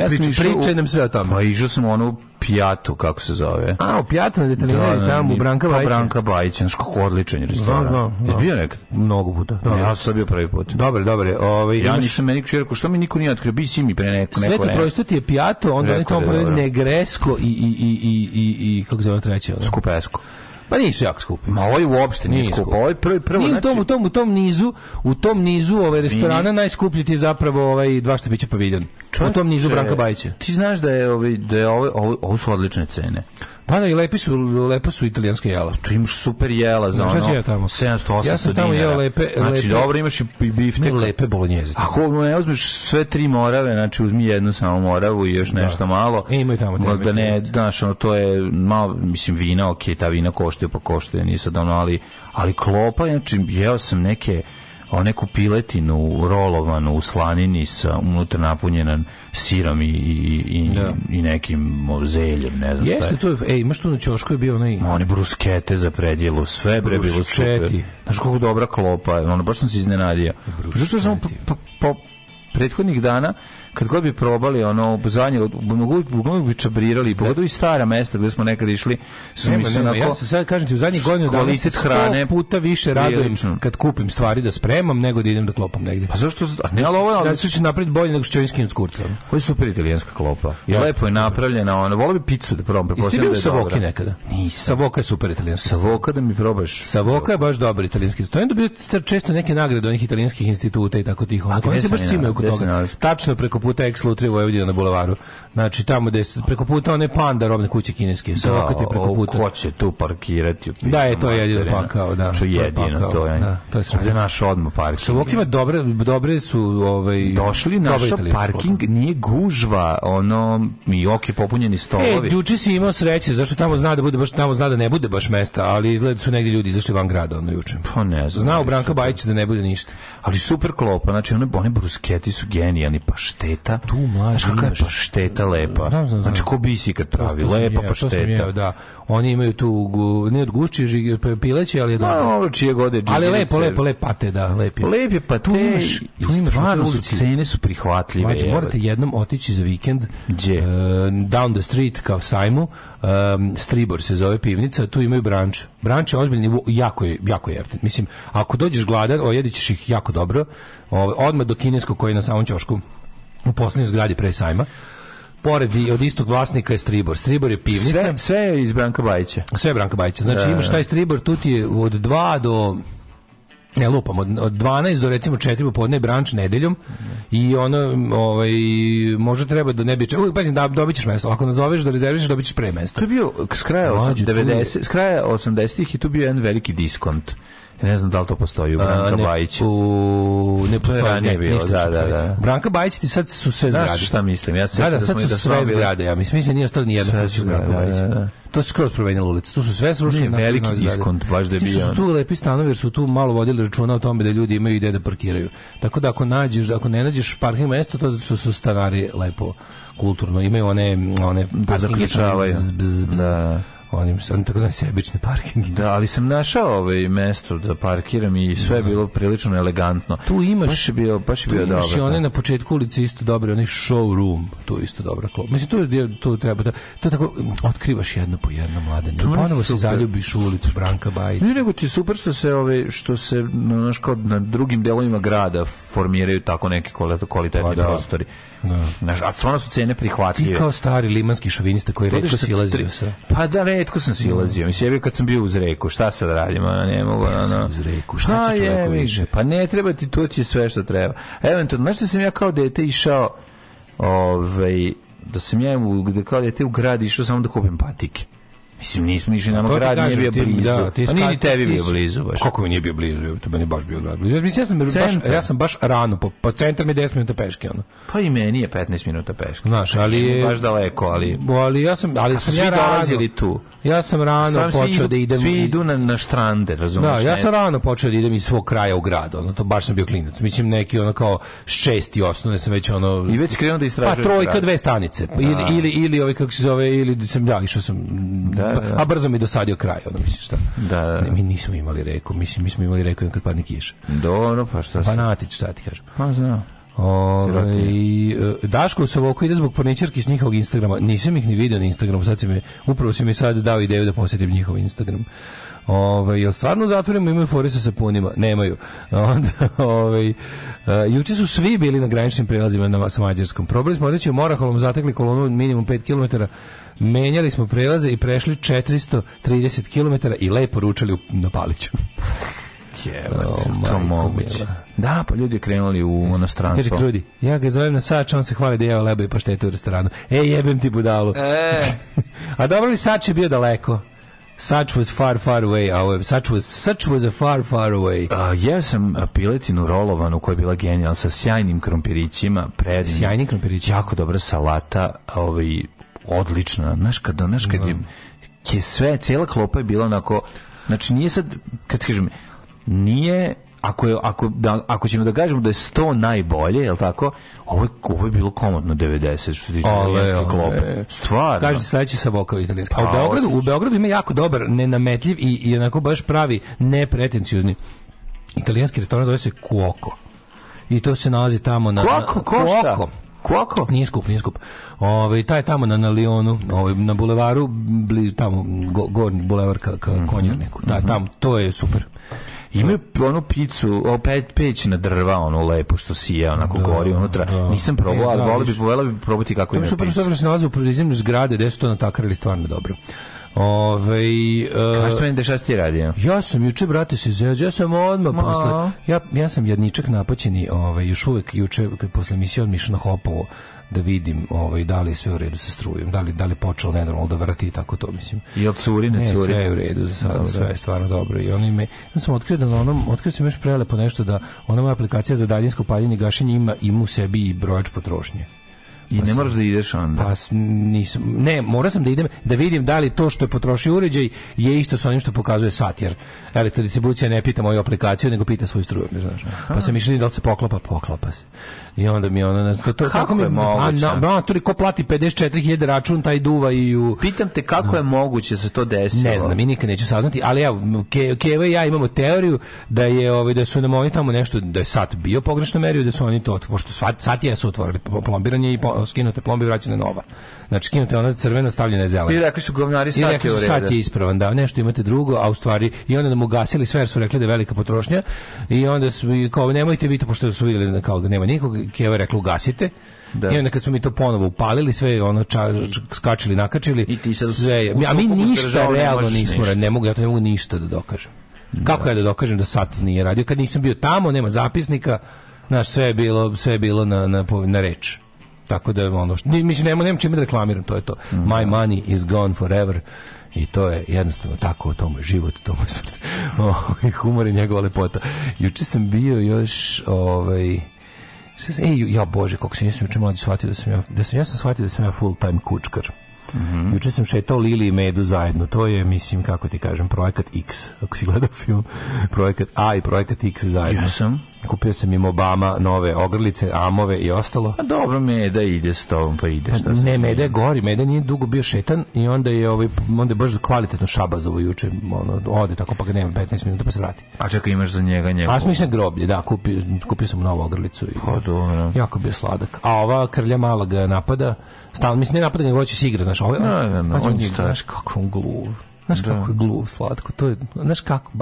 Ja sam pričaj nam sve o tome. Pa išao sam ono Pijatu, kako se zove. A, u Pijatu na detaljnije, da, tamo u Branka pa Bajića. Branka Bajića, znaš kako odličan restoran. Da, da, da. bio nekad? Mnogo puta. Da, ja sam bio prvi put. Dobar, dobar. Ovaj, ja nisam meni rekao, što mi niko nije otkrio, bi si mi pre neko neko. Sveto trojstvo ti je Pijato, onda oni tamo da prodaju Negresko i, i, i, i, i, kako se zove treće? Skupesko. Pa nisu jako skupi. Ma ovaj ovo je uopšte nije skupo. Ovo je prvi prvo nije znači... u tom znači- u tom u tom nizu, u tom nizu ove ovaj, restorana najskuplji ti je zapravo ovaj dva što biće paviljon. U tom nizu Branka Bajića. Ti znaš da je ovaj da je ovo, ovo, ovo su odlične cene. Da, da, i lepi su, lepa su italijanska jela. Tu imaš super jela za ono. Šta Ja tamo? 700, 800 dinara. Ja sam tamo jeo lepe, znači, lepe. Znači, dobro imaš i biftek. Ne, lepe bolonjeze. Ako ne uzmeš sve tri morave, znači uzmi jednu samo moravu i još da. nešto da. malo. E, imaju tamo te. Da ne, znaš, ono, to je malo, mislim, vina, ok, ta vina koštuje, pa koštuje, nije sad ono, ali, ali klopa, znači, jeo sam neke neku piletinu rolovanu u slanini sa unutra napunjena sirom i, i, i, da. i nekim zeljem, ne znam Jeste šta je. to, ej, imaš tu na Ćošku je bio onaj... One bruskete za predjelu, sve bre bilo super. Znaš kako dobra klopa, ono, baš sam se iznenadio. Zašto sam po, po, prethodnih dana kad god bi probali ono obzanje mogu bi čabrirali da. pogotovo i stara mesta gde smo nekad išli su mi se onako ja se sad kažem ti u zadnjih godinu dana se hrane puta više radujem kad kupim stvari da spremam nego da idem da klopam negdje pa zašto a ne al ovo je znači će napred bolje nego što je skinut kurca koji su super italijanska klopa ja, lepo je napravljena ona volio bi picu da probam pretpostavljam da je Savoki nekada nisam Savoka je super italijanska Savoka da mi probaš Savoka je baš dobar italijanski to je dobio često neke nagrade onih italijanskih instituta i tako tih onako se baš cimaju kod toga tačno preko puta ex Lutrije Vojvodina na bulevaru. Znači tamo gde preko puta one panda robne kuće kineske, sa da, preko puta. Ko će tu parkirati? Da, pa da znači, je to materina. Pa jedino pakao, da. Čo jedino to je. Da, to je, da, to je ovdje naš odmo parking. Sa ima dobre, dobre su ovaj došli naš parking popa. nije gužva, ono mi oki popunjeni stolovi. E, juče si imao sreće, zašto tamo zna da bude baš tamo zna da ne bude baš mesta, ali izgleda da su negde ljudi izašli van grada ono juče. Pa ne znam. Znao Branka Bajić da ne bude ništa. Ali super klopa, znači one one brusketi su genijalni, pa šteta. Tu mlađi. znači, kakva je lepa. Znam, znam, Znači, ko bisi kad pravi, to, to lepa jeo, pašteta. To sam jeo, da. Oni imaju tu, ne od gušće, pileće, ali je dobro. No, ono čije god Ali lepo, lepo, lepo pate, da, lep je. Lep je pate, tu imaš, tu imaš stvarno su cene su prihvatljive. Znači, morate jednom otići za vikend Gdje? Uh, down the street kao sajmu, um, Stribor se zove pivnica, tu imaju branč. Branč je ozbiljni, jako je, jako je jeftin. Mislim, ako dođeš gladan, ojedit ih jako dobro, odmah do kineskog koji je na samom čošku u poslednjoj zgradi pre sajma pored i od istog vlasnika je Stribor. Stribor je pivnica. Sve, sve iz Branka Bajića. Sve je Branka Bajića. Znači da, imaš da. taj Stribor, tu ti je od 2 do ne lupam, od, od 12 do recimo 4 popodne branč nedeljom i ono, ovaj, može treba da ne bi... Uvijek, pazi, da, dobit ćeš mesto. Ako nazoveš da rezervišeš, dobit ćeš pre mesto. To je bio s kraja, 80, 90, s kraja 80-ih i tu bio jedan veliki diskont ne znam da li to postoji u Branka Bajić. U ne postoji, ne, bilo, da, da, da. Branka Bajić ti sad su sve zgrade. Znaš šta mislim? Ja se da, da, da sad da su sve zgrade. Ja mislim, mislim, nije ostalo ni jedna kuća Branka da, Bajića. To se skroz promenilo ulica. Tu su sve srušene. Veliki diskont, baš da bio. Tu lepi stanovi jer su tu malo vodili računa o tome da ljudi imaju ide da parkiraju. Tako da ako nađeš, ako ne nađeš parking mesto, to zato što su stanari lepo kulturno imaju one one pa zaključavaju. Da onim što tako znam sebične parking. Da, ali sam našao ovaj mesto da parkiram i sve je da. bilo prilično elegantno. Tu imaš baš je bio baš je bio dobro. Imaš i one da. na početku ulice isto dobro, oni showroom, to je isto dobro. Mislim tu je tu treba da to tako otkrivaš jedno po jedno mlade. Ponovo se zaljubiš u ulicu Branka Bajić. Ne nego ti super što se ove ovaj, što se na, naš kod na drugim delovima grada formiraju tako neki kvalitetni pa da. prostori. Da. Da. Znaš, a stvarno su cene prihvatljive. Ti kao stari limanski šovinista koji redko što silazio tri... sa... Pa da, redko sam silazio. Mm. Mislim, ja kad sam bio uz reku, šta sad radim? Ona, ne mogu, ja ono... uz reku, šta pa će čovjeku više? Pa ne, treba ti, to ti je sve što treba. Eventualno, znaš da sam ja kao dete išao ovaj, da sam ja u, da kao dete u grad išao samo da kupim patike. Mislim, nismo išli na grad, nije bio blizu. Da, ti pa nije ni tebi bio blizu baš. Kako mi nije bio blizu? To meni baš bio grad blizu. Mislim, ja sam, baš, ja sam baš rano, po, po centar mi je 10 minuta peške. Ono. Pa i meni je 15 minuta peške. Znaš, ali je... Baš daleko, ali... Ali ja sam, ali sam ja dolazili tu. Ja sam rano sam počeo da idem... Svi idu na, na štrande, razumiješ? Da, ja sam rano počeo da idem iz svog kraja u grad, ono, to baš sam bio klinac. Mislim, neki ono kao šesti osnovne sam već ono... I već krenuo da istražujem. Pa trojka, dve stanice. Da. Ili, ili, ili, ovaj, kako se zove, ili sam, ja, išao sam da, Da, pa, da. a brzo mi dosadio kraj, ono mislim šta. Da, Ne, mi nismo imali reku, mislim mi smo imali reku kad padne kiša. Dobro, da, pa šta? Pa se... Banatić, šta ti kažem. Pa znam. Ovaj Daško se ide zbog porničarki s njihovog Instagrama. Nisam ih ni video na Instagramu, sad se mi upravo se mi sad dao ideju da posjetim njihov Instagram. Ove, ovaj, jel stvarno u zatvorima imaju fore sa sapunima? Nemaju. Onda (laughs) ovaj juče su svi bili na graničnim prelazima na sa mađarskom. Probali smo otići u Moraholom, zatekli kolonu minimum 5 km. Menjali smo prelaze i prešli 430 km i lepo ručali u, na Paliću. (laughs) Jebate, oh, to moguće. Da, pa ljudi krenuli u inostranstvo. Kaže ja ga zovem na sač, on se hvali da jeo leba i paštete u restoranu. E, jebem ti budalu. E. (laughs) A dobro li sač je bio daleko? Such was far, far away. Our, ovaj, such, was, such was a far, far away. A, jeo sam piletinu rolovanu koja je bila genijalna sa sjajnim krompirićima. Prednim. Sjajni krompirići. Jako dobra salata. Ovaj, odlična. Znaš kad, znaš kad je, da. je sve, cijela klopa je bila onako... Znači nije sad, kad kažem, nije ako, je, ako, da, ako ćemo da kažemo da je 100 najbolje, je li tako? Ovo je, ovo je bilo komodno 90 što se tiče italijanske klope. Stvarno. Kaže sledeći sa voka italijanski. A u pa, Beogradu, u Beogradu ima jako dobar, nenametljiv i, i onako baš pravi, nepretenciozni italijanski restoran zove se Cuoco. I to se nalazi tamo na... Cuoco košta? Cuoco. Kuoko? Nije skup, nije skup. Ove, ovaj, taj tamo na, na Lionu, ove, ovaj, na bulevaru, blizu tamo, go, gornji bulevar ka, ka mm -hmm. konjarniku. Mhm. Da, mhm. tamo, to je super. Imaju onu picu, opet peć na drva, ono lepo što sije, onako da, gori unutra. Da. Nisam probao, e, ali da, volio bi, volio bi probati kako ima super, super se nalazi u prodizimlju zgrade gde su to natakarili stvarno dobro. Ove, uh, e, Kaži meni šta ti radio? Ja sam juče, brate, se zezio, ja sam odmah Ma. posle, ja, ja sam jedničak napaćeni, ovaj, još uvek juče, posle misije od Mišana Hopovo, da vidim ovaj da li je sve u redu sa strujom, da li da li počeo nenormalno da vrti tako to mislim. I od curi ne, curi. Sve je u redu za sad, da, sve je stvarno dobro i oni me ja sam otkrio da na onom otkrio sam još prelepo nešto da ona moja aplikacija za daljinsko paljenje gašenje ima ima u sebi i brojač potrošnje. I ne pa moraš da ideš onda. Pa nisam, ne, morao sam da idem da vidim da li to što je potrošio uređaj je isto sa onim što pokazuje sat jer elektrodistribucija ne pita moju aplikaciju nego pita svoju struju, znaš. Pa sam išao da li se poklapa, poklapa se. I onda mi ona to, to kako, mi pa moguće? A, na, ko plati 54.000 račun taj duva i u Pitam te kako je moguće da se to desilo. Ne znam, i nikad neću saznati, ali ja Keva i ja imamo teoriju da je ovaj da su nam oni tamo nešto da je sat bio pogrešno merio da su oni to pošto sat je su otvorili plombiranje i plo, skinute plombe i vraćena nova. Znači skinute ona crvena stavljena je zelena. I rekli su govnari sad I rekli su sad je ispravan, da nešto imate drugo, a u stvari i onda nam ugasili sve jer su rekli da je velika potrošnja i onda su kao nemojte vi pošto su vidjeli da kao nema nikog, Keva rekla ugasite. Da. I onda kad smo mi to ponovo upalili, sve ono ča, skačili, nakačili, I ti sad sve, a mi ništa realno nismo, ništa. ne mogu, ja to ne mogu ništa da dokažem. Kako da. ja da dokažem da sat nije radio? Kad nisam bio tamo, nema zapisnika, naš sve je bilo, sve je bilo na, na, na reč. Tako da ono što, mislim nema nema čime da reklamiram, to je to. Mm My money is gone forever. I to je jednostavno tako, to moj život, to moj smrt. I (laughs) humor i njegova lepota. Juče sam bio još, ovaj, šta sam, ej, ja bože, kako sam jesam juče mlađi shvatio da sam ja, da sam, ja sam shvatio da sam ja full time kučkar. Mm -hmm. Juče sam šetao Lili i Medu zajedno. To je, mislim, kako ti kažem, projekat X. Ako si gledao film, (laughs) projekat A i projekat X zajedno. Ja sam Kupio sam im Obama nove ogrlice, amove i ostalo. A pa dobro, meda ide s tobom, pa ide. Šta pa, ne, meda je gori, meda nije dugo bio šetan i onda je, ovaj, onda je baš kvalitetno šabazovo juče, ono, ode tako pa ga nema 15 minuta pa se vrati. A čekaj, imaš za njega njegovu? A smišljam groblje, da, kupio, kupio sam novu ogrlicu. I, pa dobro. Jako bio sladak. A ova krlja mala ga napada, stalno, mislim, ne napada, nego hoće se igra, znaš, ovaj, da, da, no, no, pa no, on, on je, znaš, kako on gluv. Znaš da. kako je gluv, slatko, to je, znaš kako,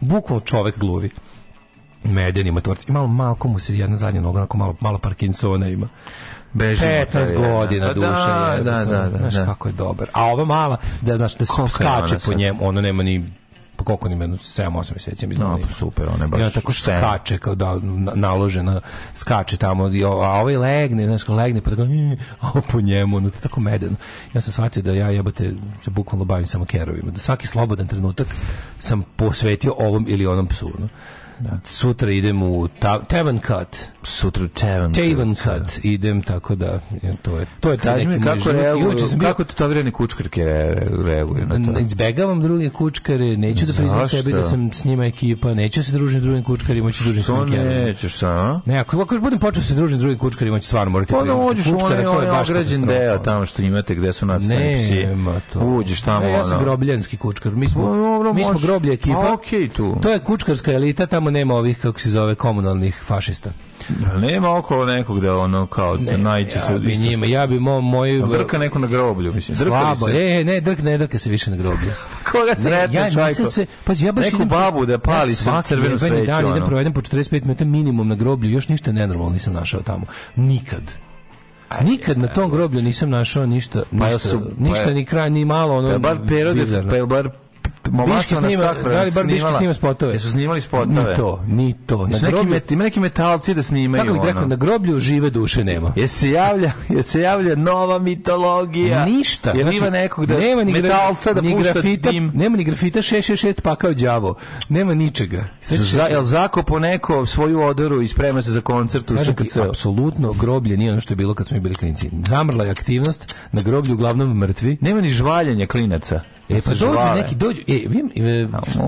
bukvalno čovek gluvi. Meden ima torci. Malo, malko mu se jedna zadnja noga, onako malo, malo Parkinsona ima. Beži 15 da, da, godina da, duša je. Da, da, da, da, znaš da. kako je dobar. A ova mala, da, znaš, da se skače po njemu, ona nema ni pa koliko ni menu 7 8 meseci mi znamo. Da no, pa super, one baš. Ja tako sen. skače kao da naložena skače tamo i a ovaj legne, znači kao legne pa tako a po njemu, no to tako medeno. Ja sam shvatio da ja jebote se bukvalno bavim samo kerovima, da svaki slobodan trenutak sam posvetio ovom ili onom psu, no. Da. Sutra idem u ta Tevan Cut. Sutra u Tevan Tevan da. Cut. Idem, tako da, to je, to je taj neki kako reaguju, kako to vrijeme kučkarke reaguju na to? Izbegavam druge kučkare, neću da priznam sebi da sam s njima ekipa, neću se družiti drugim kučkarima, hoću družiti sa nekim. nećeš sa? Ne, ako, ako budem počeo da se družiti drugim kučkarima, hoću stvarno morati. Pa da, da uđeš u onaj ograđen deo tamo što imate gde su nacionalni psi. Uđeš tamo. Ja sam grobljanski kučkar. Mi smo, pa mi smo groblje ekipa. tu. To je kučkarska elita tamo nema ovih, kako se zove, komunalnih fašista. Nema oko nekog da ono kao ne, najče ja se bi njima, ja bi mo, moj drka neko na groblju mislim. Drka Slabo, e, ne, drk ne drka se više na groblju. (laughs) Koga sretneš, ja nisam se, pa ja baš neku babu da pali ja se crvenu sveću. Dan idem provedem po 45 minuta minimum na groblju, još ništa nenormalno nisam našao tamo. Nikad. Nikad na e, tom groblju nisam našao ništa, pa ništa, pa su, ništa pa je, ni kraj ni malo ono. Pa bar perode, pa bar Movasa na Sahra da li bar Biški snima spotove. Jesu snimali spotove. Ni to, ni to. Na neki groblju, met, ima neki metalci da snimaju. Kako bih rekao, na groblju žive duše nema. Je se javlja, je se javlja nova mitologija. Ništa. Jer znači, nekog da nema ni metalca da ni grafita, tim. Nema ni grafita 666 pakao đavo. Nema ničega. Za, jel zakopo neko svoju odoru i sprema se za koncert u SKC? Apsolutno groblje nije ono što je bilo kad smo bili klinci. Zamrla je aktivnost, na groblju uglavnom mrtvi. Nema ni žvaljenja klinaca. E, pa dođu neki, dođu, e, vidim, e,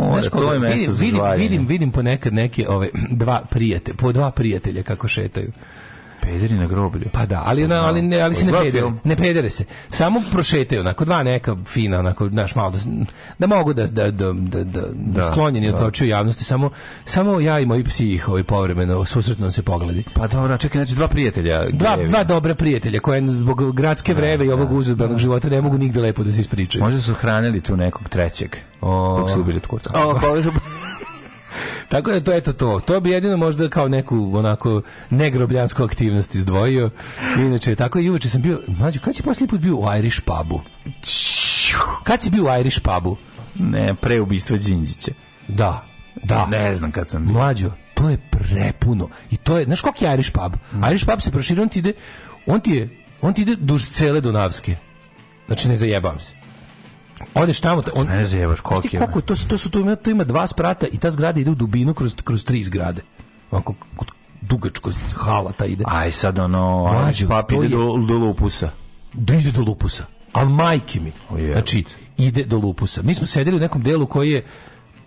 znaš koliko, vidim, vidim, vidim ponekad neke ove, dva prijatelja, po dva prijatelja kako šetaju. Pederi na groblju. Pa da, ali, na, ali, ne, ali se ne pedere. Ne pedere se. Samo prošetaju, onako, dva neka fina, onako, baš malo da, da mogu da, da, da, da, da sklonjeni da. od javnosti. Samo, samo ja i moji psi ih ovaj povremeno susretno se pogledi. Pa dobro, čekaj, znači dva prijatelja. Dva, dva dobra prijatelja koje zbog gradske vreve i ovog uzurbanog života ne mogu nigde lepo da se ispričaju. Možda su hranili tu nekog trećeg. O... Kako su ubili od kurca. O, Tako da to eto to. To bi jedino možda kao neku onako negrobljansku aktivnost izdvojio. Inače tako i uveče sam bio, mlađi kad si posljednji put bio u Irish pubu? Kad si bio u Irish pubu? Ne, pre ubistva Đinđića. Da. Da. Ne znam kad sam bio. Mlađo, to je prepuno. I to je, znaš kako je Irish pub? Mm. Irish pub se proširio, on ti ide, on ti je, on ti ide duž cele Dunavske. Znači, ne zajebam se odeš tamo on ne zjebaš koliko koliko to to su tu ima tu ima dva sprata i ta zgrada ide u dubinu kroz kroz tri zgrade onako dugačko hala ta ide aj sad ono Mlađu, pa ide je, do, do lupusa da ide do lupusa al majke mi znači ide do lupusa mi smo sedeli u nekom delu koji je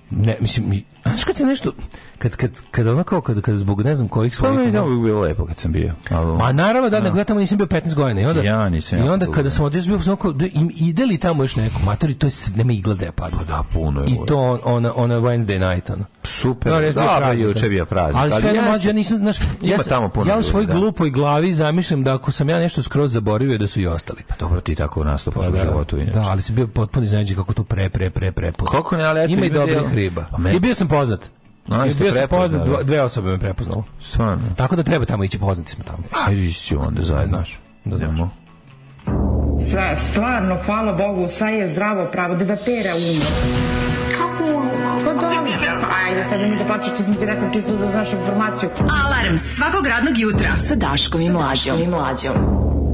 ne mislim mi, Znaš kad se nešto, kad, kad, kad ono kao, kad, kad zbog ne znam kojih pa svojih... Pa mi je bilo lepo kad sam bio. Alo. Ma naravno, da, nego ja tamo nisam bio 15 godina. I onda, ja nisam. I onda kada sam odježio, bio sam oko, da, im, ide li tamo još neko? Matori, to je, nema igla da je Pa da, puno je. I to ona, ona Wednesday night, ono. Super, no, da, pa juče da. bio praznik. Ali, ali sve jedno mlađe, nisam, znaš, ja, tamo puno ja u svojoj glupoj glavi zamišlim da ako sam ja nešto skroz zaboravio da su i ostali. Pa dobro, ti tako nastupaš pa, u životu. Da, ali si bio potpuno iznenađen kako to pre, pre, pre, pre. Kako ne, ali eto, ima i dobrih riba. Pa I bio sam poznat. No, bio sam poznat, dve, osobe me prepoznalo. Stvarno. Tako da treba tamo ići, poznati smo tamo. Ajde ići onda zajedno. Znaš, da Znamo. Sve, stvarno, hvala Bogu, sve je zdravo pravo, da da pera umre. Kako umre? Pa dobro, da. ajde sad mi da plaću, što sam ti rekao čisto da znaš informaciju. Alarm svakog radnog jutra sa Daškom i Mlađom. Daškom i Mlađom.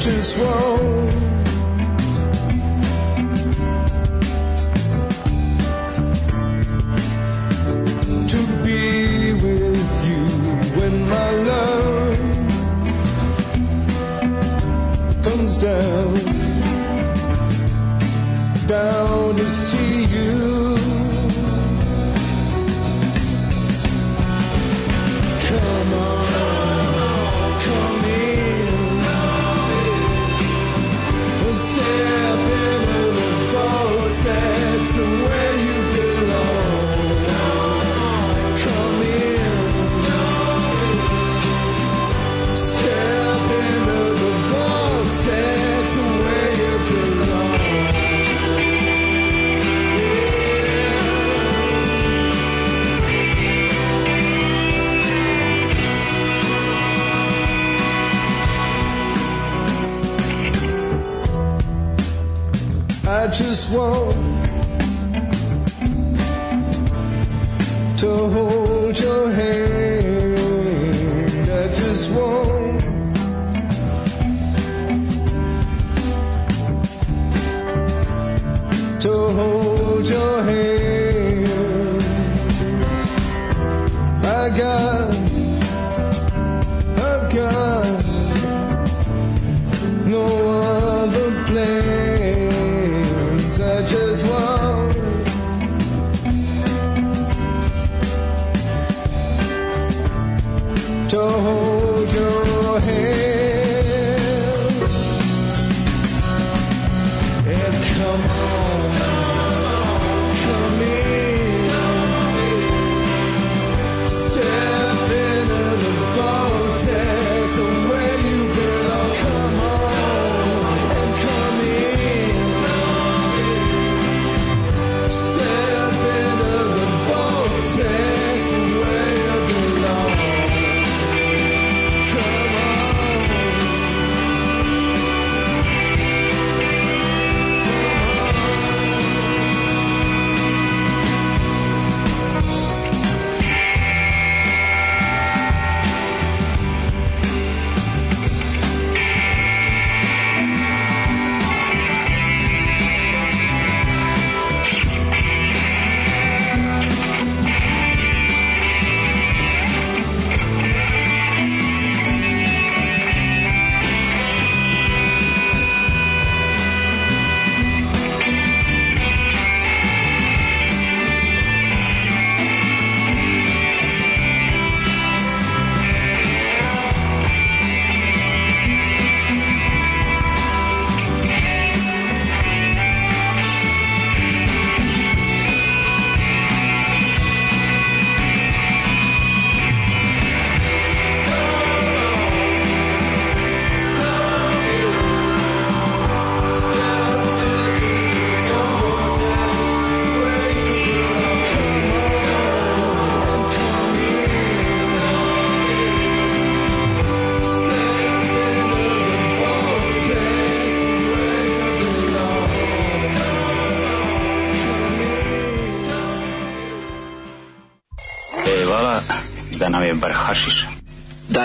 just one.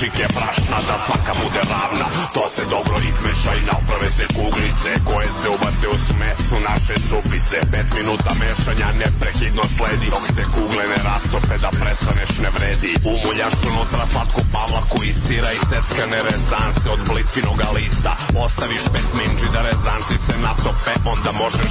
šike prašna da svaka bude ravna To se dobro izmeša i naprave se kuglice Koje se ubace u smesu naše supice 5 minuta mešanja neprekidno sledi Dok se kugle ne rastope da prestaneš ne vredi Umuljaš unutra slatku pavlaku i sira I seckane rezance od blitvinog lista Ostaviš pet minđi da rezanci se natope Onda možeš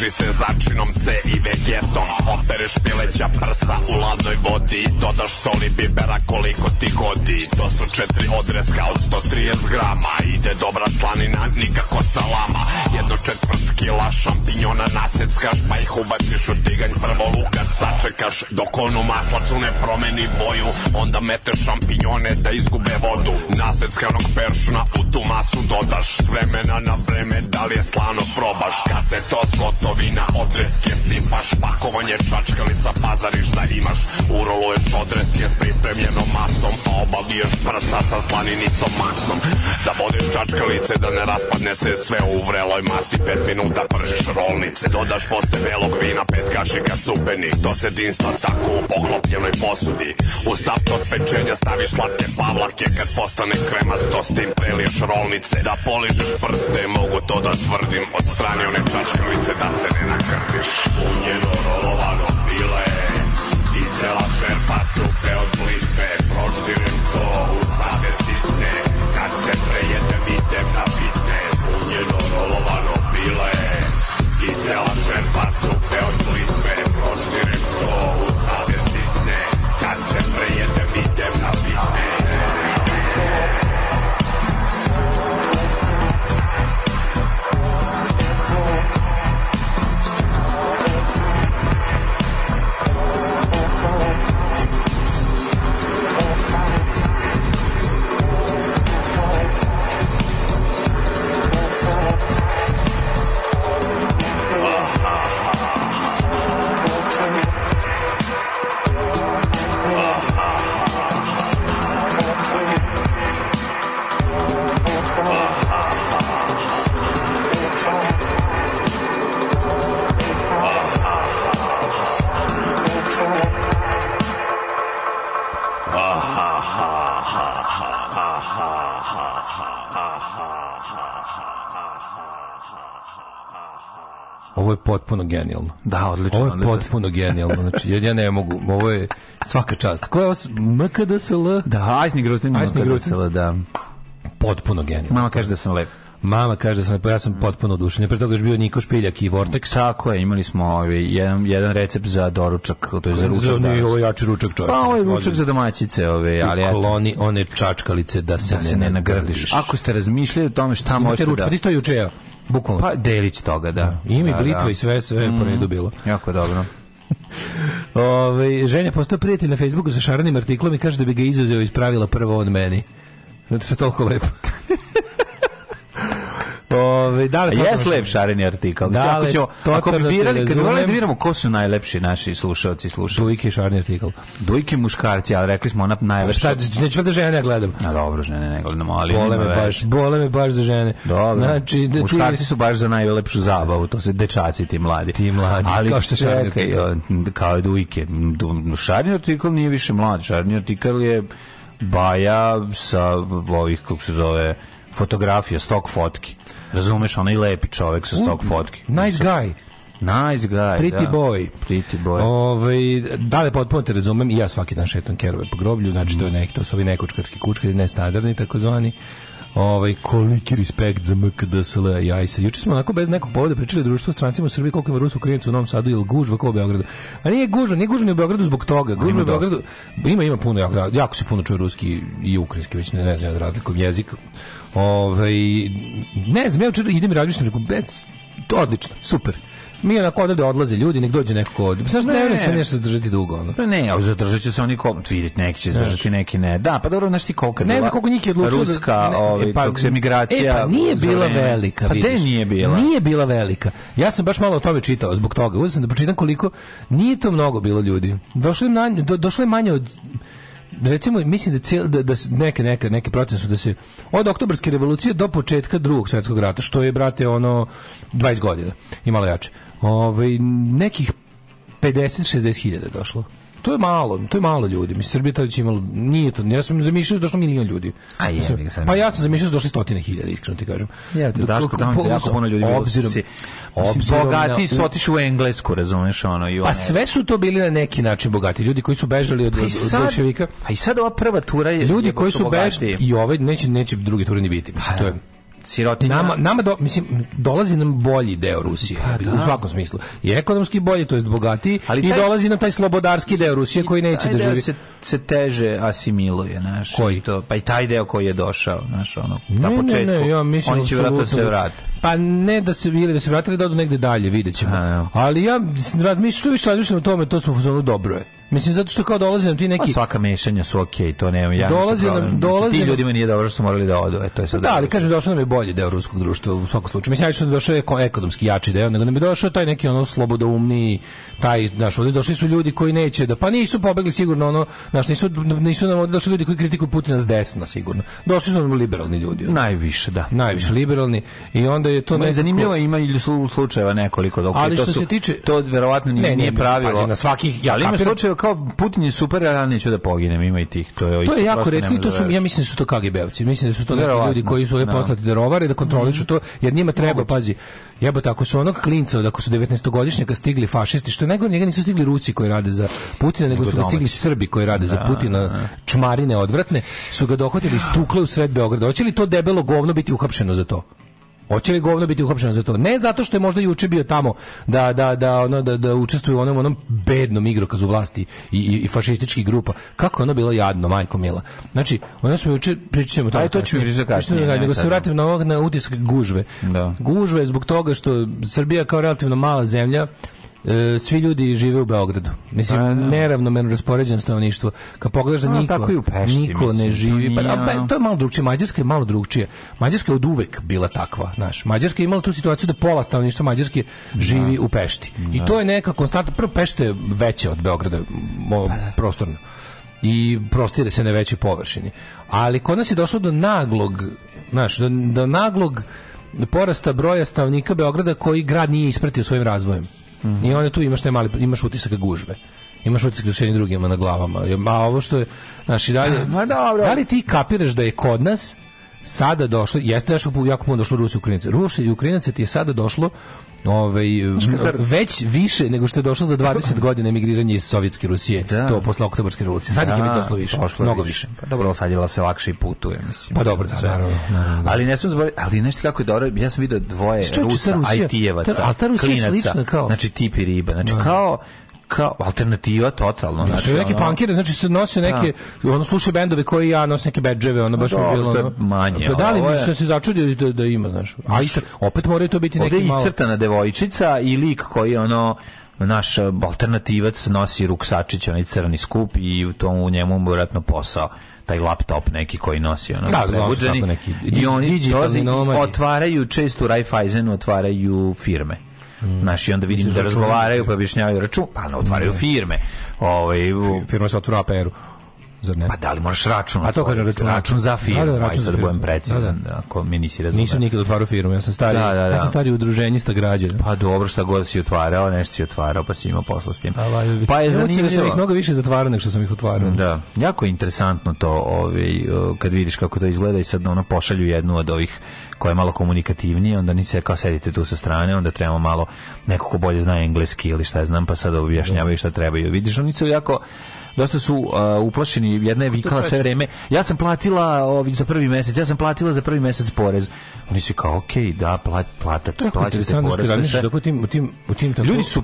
Služi se začinom C i vegetom Opereš pileća prsa u ladnoj vodi Dodaš soli bibera koliko ti godi To su četiri odreska od 130 grama Ide dobra slanina, nikako salama Jedno četvrt kila šampi šampinjona naseckaš Pa ih ubaciš u tiganj prvo luka sačekaš Dok on u maslacu ne promeni boju Onda meteš šampinjone da izgube vodu Naseckanog peršuna u tu masu dodaš S vremena na vreme da li je slano probaš Kad se to zgotovina odreske sipaš Pakovanje čačkalica pazariš da imaš Uroluješ odreske s pripremljenom masom Pa obaviješ prsa sa slaninicom masnom Da vodiš čačkalice da ne raspadne se sve u vreloj masti Pet minuta pržiš rolnice Dodaš posle belog vina pet kašika supenih To se dinsta tako u poklopljenoj posudi U saft od pečenja staviš slatke pavlake Kad postane kremasto s tim preliješ rolnice Da poližeš prste, mogu to da tvrdim Od strane one čačkalice da se ne nakrtiš U njeno rolovano bile I cela šerpa potpuno genijalno. Da, odlično. Ovo je odlično. potpuno genijalno. Znači, ja ne mogu, ovo je svaka čast. Ko je ovo? MKDSL? Da, Ajsni Grutin. Ajsni Grutin. da. Potpuno genijalno. Mama kaže da sam lep. Mama kaže da sam pa ja sam mm. potpuno oduševljen. Pre toga je bio Niko Špiljak i Vortex. Tako je, imali smo ovaj jedan jedan recept za doručak, to je za ručak. Za ovo ovaj jači ručak čovjek. Pa ovaj ručak za domaćice, ove, ovaj, ali ja kloni one čačkalice da se, da ne, se ne nagrdiš. Ako ste razmišljali o tome šta Imate možete ručak, da. Pa isto juče Bukvalno. Pa delić toga, da. da. Ime, da, blitva da. i sve, sve mm, po bilo. Jako dobro. (laughs) Ove, žene postao prijatelj na Facebooku sa šarenim artiklom i kaže da bi ga izuzeo iz pravila prvo on meni. Zato se toliko lepo. (laughs) Ove, da li Jes lep šareni artikl. Da, ako, ćemo, ako bi da birali, kad morali da biramo ko su najlepši naši slušalci i slušalci. Dujke šareni artikl. Dujke muškarci, ali rekli smo ona najlepša. Šta, neću da žene ne gledam. Na dobro, žene ne gledamo, ali... Bole me baš, bole me baš za žene. Dobro. Znači, da, muškarci su baš za najlepšu zabavu, to su dečaci, ti mladi. Ti mladi, ali, kao što čekaj, e, kao je dujke. Šareni artikl nije više mlad, šareni artikl je baja sa ovih, kako se zove, fotografija, stok fotki. Razumeš, onaj lepi čovjek sa stok fotke. Nice guy. Nice guy, Pretty da. boy. Pretty boy. Ove, ovaj, da li potpuno te razumem, i ja svaki dan šetam kerove po groblju, znači mm. to, je nek, to su ovi nekučkarski kučkari, nestandardni takozvani. Ovaj koliki respekt za MKDSL i AISA. Juče smo onako bez nekog povoda pričali društvo strancima u Srbiji koliko ima Rusu Ukrajinaca u Novom Sadu ili gužva kao u Beogradu. A nije gužva, nije gužva ni u Beogradu zbog toga. Gužva u Beogradu ima ima puno jako, jako se puno čuje ruski i ukrajinski, već ne, ne znam da razlikom jezik. Ovaj ne znam, ja učer idem i razmišljam, rekom, bec, to odlično, super. Mi onako odavde odlaze ljudi, nek dođe neko ovdje. Samo što ne vjerujem da sve nešto zadržati dugo. Ono. Pa ne, ali zadržat će se oni ko... Vidjeti, neki će zadržati, neki ne. Da, pa dobro, znaš ti koliko je bila... Ne znam koliko njih je odlučio. Da- ruska, ne, e, ovaj, pa, se migracija... E, pa nije bila vreme. velika, pa vidiš. Pa nije bila? Nije bila velika. Ja sam baš malo o tome čitao zbog toga. Uzem sam da pročitam koliko... Nije to mnogo bilo ljudi. Došlo je, manje, do, došlo je manje od recimo mislim da cijel, da, da neke neke neke procese da se od oktobarske revolucije do početka drugog svetskog rata što je brate ono 20 godina imalo jače. Ovaj nekih 50 60.000 došlo. To je malo, to je malo ljudi. Mislim Srbija tad je imalo nije to. Ja sam zamišljao da došlo milion ljudi. A je, mislim, je pa ja sam zamišljao da došlo stotine hiljada, iskreno ti kažem. Ja, da da tamo po, jako puno ljudi obzirom, si, obzirom bogati su otišli u Englesku, razumeš ono i pa one. Pa sve su to bili na neki način bogati ljudi koji su bežali od pa bolševika. A pa i sad ova prva tura je ljudi koji su bežali i ovaj neće neće drugi tur ni biti. Mislim to je da sirotinja. Nama, nama do, mislim, dolazi nam bolji deo Rusije, pa, u da. svakom smislu. I ekonomski bolji, to jest bogatiji, ali taj, i dolazi nam taj slobodarski deo Rusije koji neće da živi. Se, se teže asimiluje, znaš. Koji? To, pa i taj deo koji je došao, znaš, ono, ne, početku. Ne, ne, ja mislim, Oni će vratno se da- vrati. Pa ne da se ili da se vratili da odu negde dalje, vidjet ćemo. A, ali ja mislim, razmišljam što više razmišljam o tome, to smo u zonu dobro je. Mislim zato što kao dolaze nam ti neki pa svaka mešanja su okej, okay, to nemam ja. Dolaze nam dolaze ti ljudi meni je dobro što su morali da odu, e to je sad. Pa da, ali kažem došao nam je bolji deo ruskog društva u svakom slučaju. Mislim ja što da došao je ekonomski jači deo, nego nam je došao taj neki ono slobodoumni taj naš ovde došli su ljudi koji neće da pa nisu pobegli sigurno ono, naš nisu nisu nam ovde došli ljudi koji kritikuju Putina s desna sigurno. Došli su nam liberalni ljudi. Ono. Najviše, da. Najviše liberalni i onda je to ne zanimljivo ima i slučajeva nekoliko dok ali što to su, se tiče to verovatno nije, ne, nije, pravilo. Pazi, na svakih ja, ali ima slučajeva kao Putin je super, ja neću da poginem, ima i tih. To je, to je jako redko i to su, ja mislim da su to KGB-ovci, mislim da su to neki ljudi koji su ove no. Da. poslati da rovare, da kontrolišu mhm. to, jer njima treba, Moguće. pazi, jebote, ako su onog klinca, od ako su 19-godišnjaka stigli fašisti, što nego njega nisu stigli Rusi koji rade za Putina, nego, nego su ga stigli Srbi koji rade da, za Putina, da. čmarine odvratne, su ga dohvatili stukle u sred Beograda. Hoće li to debelo govno biti uhapšeno za to? Hoće li govno biti uhapšeno za to? Ne zato što je možda juče bio tamo da da da ono da da učestvuje u onom onom bednom igrokazu vlasti i, i, i fašističkih grupa. Kako je ono bilo jadno, majko mila. Znači, onda smo juče pričamo Aj, to ćemo Nego se vratim na ovog na utisak gužve. Da. Gužve zbog toga što Srbija kao relativno mala zemlja E, svi ljudi žive u Beogradu. Mislim, pa, a, da. neravnomerno raspoređeno stanovništvo. Kad pogledaš da niko, tako i u Pešti, niko mislim, ne živi. Pa, a, pa, to je malo drugčije. Mađarska je malo drugčije. Mađarska je od uvek bila takva. Znaš. Mađarska je imala tu situaciju da pola stanovništva Mađarske da. živi da. u Pešti. Da. I to je neka konstanta. Prvo, Pešta je veća od Beograda o, pa, da. prostorno i prostire se na većoj površini. Ali kod nas je došlo do naglog, znaš, do, do naglog porasta broja stavnika Beograda koji grad nije ispratio svojim razvojem. Mm. I onda tu imaš taj mali, imaš utisak gužve imaš utisak da su jedni drugima na glavama. A ovo što je, znaš, i dalje... Ma dobro. Da li ti kapiraš da je kod nas sada došlo, jeste da još jako puno došlo Rusi i Ukrajinaca. Rusi i Ukrajinaca ti je sada došlo ovaj, već više nego što je došlo za 20 godina emigriranje iz Sovjetske Rusije, da. to posle oktobarske revolucije. Sad da, ih je doslo da, više, mnogo više. Pa dobro, sad je se lakše i putuje, mislim. Pa dobro, da, naravno, naravno. Ali ne sam zbori, ali nešto kako je dobro, ja sam video dvoje Rusa, IT-evaca, klinaca, znači tipi riba, znači da. kao kao alternativa totalno. Ja, znači, znači, neki ono, znači se nose da. neke, da. ono slušaju bendove koji ja nosim neke bedževe, ono baš Dobro, mi bilo. Ono, manje. Pa da li mi se, se začudili da, da ima, znaš. A isto, opet moraju to biti neki malo. Ovde iscrtana devojčica i lik koji ono naš e, alternativac nosi ruksačić, onaj crni skup i u tom u njemu vjerojatno posao taj laptop neki koji nosi ono da, da prebuđeni, neki, i oni otvaraju često u Raiffeisenu otvaraju firme Mm. Znaš, i onda vidim da, da razgovaraju, pa objašnjavaju račun, pa ne otvaraju mm. firme. Ovaj, firma se otvara Peru zar ne? Pa da li možeš račun? A to kaže račun. Račun za firmu, da, da, račun za da, da, da budem precizan, da, da, da. ako mi nisi razumio. Nisam nikad otvarao firmu, ja sam stari, da, da, da. ja sam stari udruženjista građe. Pa dobro, šta god si otvarao, nešto si otvarao, pa si imao posla s tim. A, pa je zanimljivo. Ja mnogo više zatvarao nego što sam ih otvarao. Da, jako je interesantno to, ovaj, kad vidiš kako to izgleda i sad ono pošalju jednu od ovih koja je malo komunikativnije, onda nisi kao sedite tu sa strane, onda trebamo malo neko ko bolje zna engleski ili šta je znam, pa sad objašnjavaju šta trebaju. Vidiš, oni su jako dosta su uh, uplašeni, jedna je vikala sve vreme, ja sam platila ovim za prvi mesec, ja sam platila za prvi mesec porez. Oni su kao, okej, okay, da, plat, plata, to plaćate porez. Što u tim, u tim, u tim tako... Ljudi su,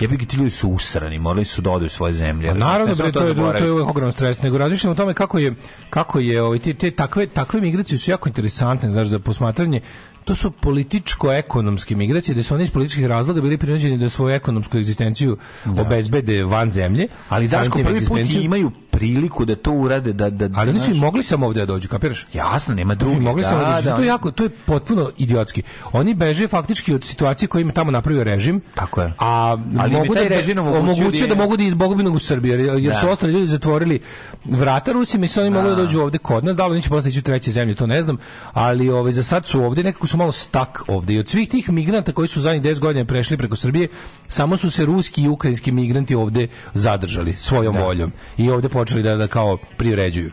jebi ti ljudi su usrani, morali su da odu svoje zemlje. A pa naravno, bre, to, je, to je ogroman stres, nego razmišljamo o tome kako je, kako je, ovaj, te, te takve, takve migracije su jako interesantne, znaš, za posmatranje to su političko-ekonomske migracije, da su oni iz političkih razloga bili prinuđeni da svoju ekonomsku egzistenciju da. obezbede van zemlje. Ali Daško prvi put imaju priliku da to urade da da Ali oni znaš... mogli samo ovde da dođu, kapiraš? Jasno, nema drugi. Mogli da, samo da, da, da to je da. jako to je potpuno idiotski. Oni beže faktički od situacije koju im tamo napravio režim. Tako je. A ali mogu taj da režim omogućio da, da mogu da izbognu u Srbiju, jer, jer su ostali ljudi zatvorili vrata Rusima i oni mogu da dođu ovde kod nas. Da li oni će posle ići u treće zemlje, to ne znam, ali ovaj za sad su ovde nekako su malo stak ovde I od svih tih migranata koji su zadnjih 10 godina prešli preko Srbije, samo su se ruski i ukrajinski migranti ovde zadržali svojom voljom. I ovde počeli da, da kao privređuju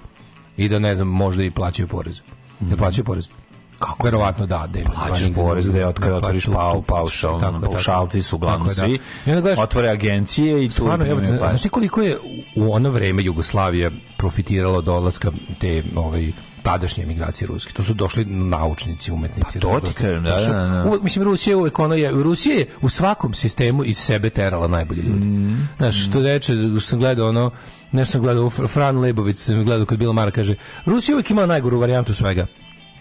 i da ne znam, možda i plaćaju porez. Da plaćaju porez. Kako? Verovatno da, da plaćaju porez, da je od da kada otvoriš pau, paušal, paušalci su uglavnom da. svi. Da. Gledaš, otvore agencije i tu stvarno, ja, znaš koliko je u ono vreme Jugoslavija profitirala od odlaska te ovaj tadašnje migracije ruske. To su došli naučnici, umetnici. Pa to ti kažem, da, da, da, da. mislim, Rusija uvek ono je, Rusija je u svakom sistemu iz sebe terala najbolje ljudi. Mm. Znaš, što reče, sam gledao ono, Ne sam gledao, Fran Lebovic sam gledao kad bilo Mara, kaže, Rusija uvijek ima najgoru varijantu svega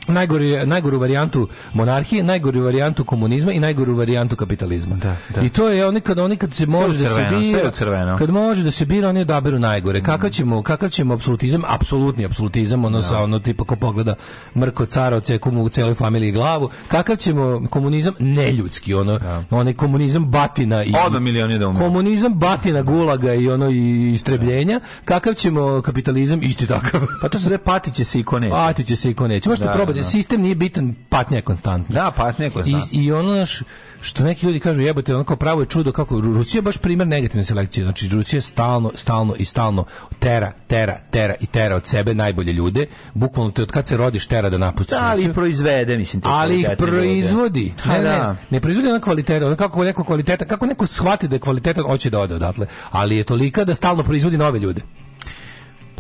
najgori, najgoru varijantu monarhije, najgoru varijantu komunizma i najgoru varijantu kapitalizma. Da, da. I to je oni kad oni kad se može da sve da crveno, se bira, crveno. kad može da se bira, oni odaberu najgore. Mm. Kakav ćemo, kakav ćemo apsolutizam, apsolutni apsolutizam, ono da. sa ono tipa ko pogleda mrko cara oceku mu u celoj familiji glavu. Kakav ćemo komunizam neljudski, ono da. onaj komunizam batina i Oda milioni da Komunizam batina gulaga i ono i istrebljenja. Kakav ćemo kapitalizam isti takav. pa to se zove patiće se i ko Patiće se i ko Možete da, napade. Aha. Sistem nije bitan, patnja je konstantna. Da, patnja je konstantna. I, i ono naš, što neki ljudi kažu, jebote, onako pravo je čudo kako Rusija baš primer negativne selekcije. Znači, Rusija stalno, stalno i stalno tera, tera, tera i tera od sebe najbolje ljude. Bukvalno te od kad se rodiš tera da napustiš. Da, ali proizvede, mislim. Te ali ih proizvodi. Da, ne, ne, ne, da. ne proizvodi ona kvaliteta, ono kako neko kvaliteta, kako neko shvati da je kvalitetan, hoće da ode odatle. Ali je tolika da stalno proizvodi nove ljude.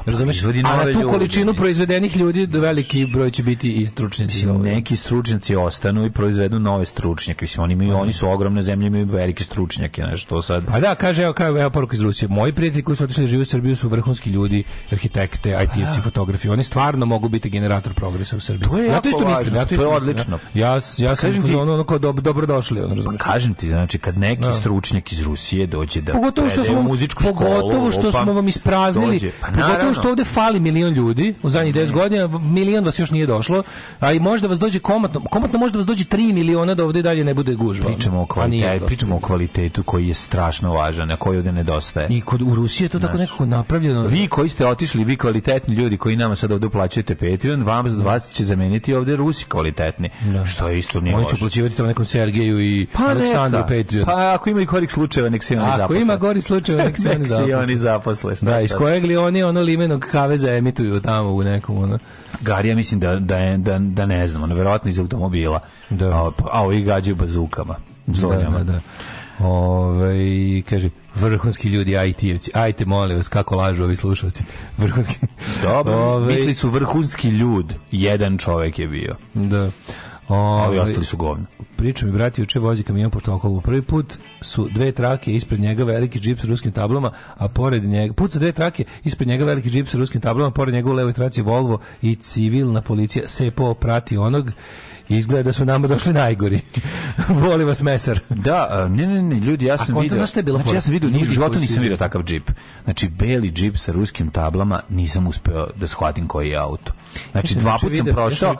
Razumeš, vidi nove A na tu količinu da- proizvedenih ljudi do da veliki broj će biti i stručnjaci. Mislim, neki stručnjaci ostanu i proizvedu nove stručnjake. Mislim, oni, imaju, pa oni su ogromne zemlje, imaju velike stručnjake. Znaš, to sad... Pa da, kaže, evo, kao, evo poruka iz Rusije. Moji prijatelji koji su otišli da žive u Srbiju su vrhunski ljudi, arhitekte, pa IT-ci, da. fotografi. Oni stvarno mogu biti generator progresa u Srbiji. To je ja to isto važno. mislim, ja to, to je odlično. ja, ja, ja pa sam ti, ono, ono kao dob, dobro Ono, pa kažem ti, znači, kad neki da. stručnjak iz Rusije dođe da pogotovo što smo, muzičku pogotovo što smo vam ispraznili, pa, što da. ovde fali milion ljudi u zadnjih 10 mhm. godina, milion vas još nije došlo, a i možda vas dođe komotno, komotno možda vas dođe 3 miliona da ovde dalje ne bude gužva. Pričamo o kvalitetu, pričamo o kvalitetu koji je strašno važan, a koji ovde nedostaje. I kod u Rusiji je to tako nekako napravljeno. Vi koji ste otišli, vi kvalitetni ljudi koji nama sad ovde plaćate Patreon, vam za da. 20 će zameniti ovdje Rusi kvalitetni. Da. Što je isto nije. Oni će plaćivati tamo nekom Sergeju i pa Aleksandru Patreon. Pa ako ima i gorih slučajeva nek se oni zaposle. Ako ima gori slučajeva nek se (laughs) oni zaposle. Da, iz kojeg li oni ono li imenog kaveza emituju tamo u nekom ono. Garija mislim da, da, je, da, da ne znam, ono, verovatno iz automobila. Da. A, a ovi gađaju bazukama. Zoljama. Da, da, da. Ove, kaže, vrhunski ljudi IT-evci. Ajte, molim vas, kako lažu ovi slušalci. Vrhunski. Dobro, Ove... misli su vrhunski ljud. Jedan čovek je bio. Da. Ove, Ali ostali su govno pričam i brat juče vozi kamion po Štokholmu. Prvi put su dve trake ispred njega veliki džip sa ruskim tablama, a pored njega put su dve trake ispred njega veliki džip sa ruskim tablama, pored njega u levoj traci Volvo i civilna policija se po prati onog Izgleda da su nama došli najgori. (laughs) Voli vas mesar. Da, ne, ne, ne, ljudi, ja sam vidio... Znaš je bilo? Znači, ja sam vidio, u životu nisam vidio takav džip. Znači, beli džip sa ruskim tablama nisam uspeo da shvatim koji je auto. Znači, dva put sam prošao,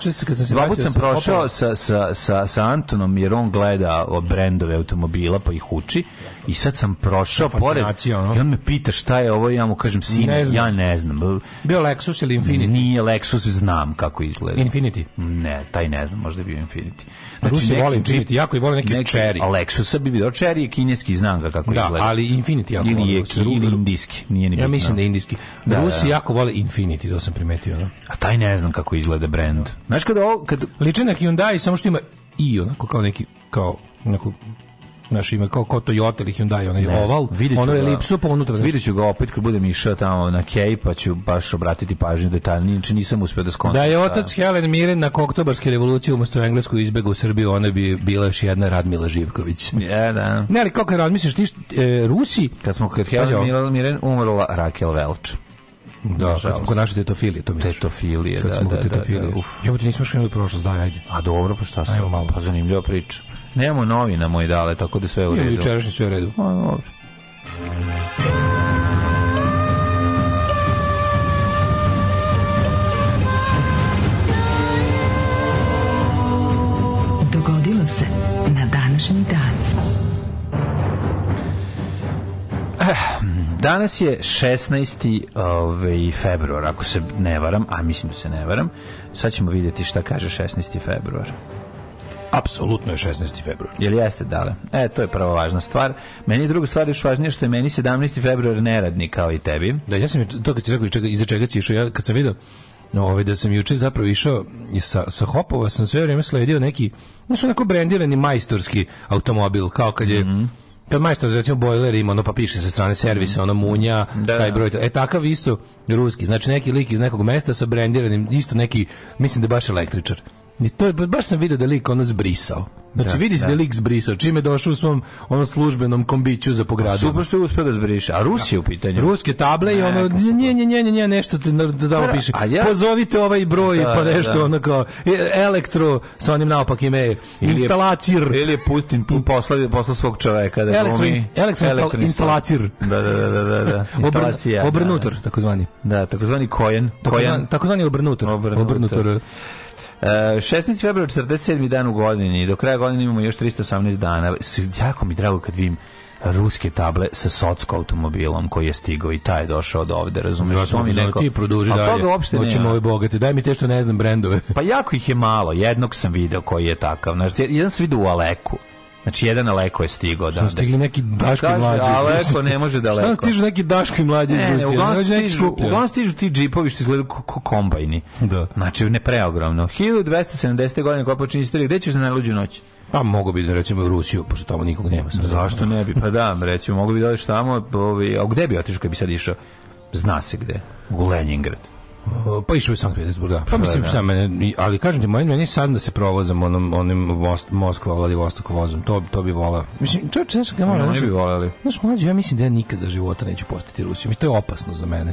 dva put sam prošao sa, sa, sa, sa Antonom, jer on gleda o brendove automobila, pa ih uči. I sad sam prošao pored, i on me pita šta je ovo, ja mu kažem, sine, ja ne znam. Bio Lexus ili Infiniti? Nije Lexus, znam kako izgleda. Infiniti? Ne, taj ne znam, možda je Infiniti. Pa znači, Rusi vole Infiniti, jako i vole neki, neki Cherry. Lexus bi video Cherry, kineski znam ga kako da, izgleda. ali Infiniti jako ili je ili indijski, nije ni Ja mislim da je indijski. Da, da Rusi da. jako vole Infiniti, to sam primetio, no? Da. A taj ne znam kako izgleda brend. Znaš kad ovo, kad liči na Hyundai samo što ima i onako kao neki kao neko naš ima kao, kao Toyota ili Hyundai, onaj oval, ono elipsu, pa unutra. videću ga opet kad budem išao tamo na Kej, pa ću baš obratiti pažnju detaljnije, znači nisam uspeo da skontam Da je otac Helen Mirren na oktobarske revolucije umesto englesku izbegu u Srbiju, ona bi bila još jedna Radmila Živković. (laughs) Ja, da. Ne, ali kako razmisliš, ti e, Rusi... Kad smo kad Helen Mirren umrla Rakel Velč. Da, Nažalost. kad smo kod naše tetofilije, to mi Tetofilije, kad da, smo da, da, da, uf. Ja, ti nismo škrenuli prošlost, daj, ajde. A dobro, pa šta sam? Ajmo malo. Pa zanimljiva priča. Nemamo novina, moj dale, tako da sve u redu. Ili jučerašnje sve u redu. A, dobro. Dogodilo se na današnji dan. Eh, danas je 16. Ovaj, februar, ako se ne varam, a mislim da se ne varam. Sad ćemo vidjeti šta kaže 16. februar. Apsolutno je 16. februar. Jel jeste, dale? Da. E, to je prva važna stvar. Meni je druga stvar još važnija što je meni 17. februar neradni kao i tebi. Da, ja sam to kad si rekao čega, iza čega si išao, ja kad sam vidio ovaj, da sam juče zapravo išao i sa, sa Hopova sam sve vrijeme sledio neki, znaš, onako brendirani majstorski automobil, kao kad je mm -hmm. Kad majstor recimo bojler ima ono pa piše sa strane servisa, mhm. ono munja, da, taj da. broj. E takav isto ruski, znači neki lik iz nekog mesta sa brendiranim, isto neki, mislim da je baš električar. I to je, baš sam video da lik ono zbrisao. Znači da, vidi se da. da lik zbrisao, čime je došao u svom onom službenom kombiću za pogradu. Super što je uspio da zbriše, a Rusija u pitanju. Ruske table i ono, nje, nje, nje, nje, nešto te dao piše. Ja... Pozovite ovaj broj, da, pa da, nešto da. ono kao e, elektro sa onim naopak ime, instalacir. Ili je Putin poslao posla svog čoveka. Da elektro, glumi, elektro, elektro instalacir. Da, da, da, da da, (laughs) da. da. Obrnutor, takozvani. Da, takozvani kojen. Takozvani, takozvani obrnutor. Obrnutor. obrnutor. 16. februar, 47. dan u godini. Do kraja godine imamo još 318 dana. Jako mi drago kad vidim ruske table sa socko automobilom koji je stigao i taj je došao do ovde, razumeš? Ja sam neko... ti produži A dalje. Toga uopšte Hoćemo ove bogate, daj mi te što ne znam brendove. pa jako ih je malo, jednog sam video koji je takav. Znaš, jedan sam video u Aleku. Znači, jedan Aleko je stigao. Da, stigli neki daški da, mlađi. Aleko ne može daleko. Šta stižu neki daški mlađi iz Rusije? Uglavnom stižu, uglavnom stižu ti džipovi što izgledaju kao kombajni. Da. Znači, ne preogromno. 1270. godine koja počinje istorija, gde ćeš na najluđu noć? Pa mogu bi da recimo u Rusiju, pošto tamo nikog nema. Sad. Zašto ne bi? Pa da, recimo, mogu bi da odeš tamo, Ovi, a gde bi otišao kad bi sad išao? Zna se gde. U Leningrad. Uh, pa išao iz Sankt Petersburga. Da. Pa mislim da. da. mene, ali kažem ti, meni meni sad da se provozam onom onim most, Moskva Vladivostok vozom. To to bi vola. Mislim, čoveče, znaš kako moram, ne bi voleli. Znaš, mlađe, ja mislim da ja nikad za života neću postati Rusiju. Mislim to je opasno za mene.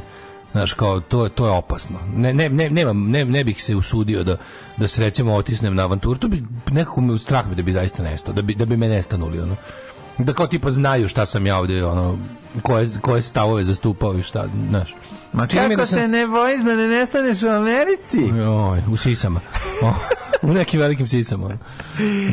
Znaš, kao, to, to je opasno. Ne, ne, ne, nemam, ne, ne bih se usudio da, da se, recimo, otisnem na avanturu. To bi nekako me strah bi da bi zaista nestao, da bi, da bi me nestanuli, ono. Da kao tipa znaju šta sam ja ovde, ono, koje, koje stavove zastupao i šta, znaš. Ma čini Kako da sam... se ne bojiš da ne nestaneš u Americi? Oj, u sisama. O, u nekim velikim sisama.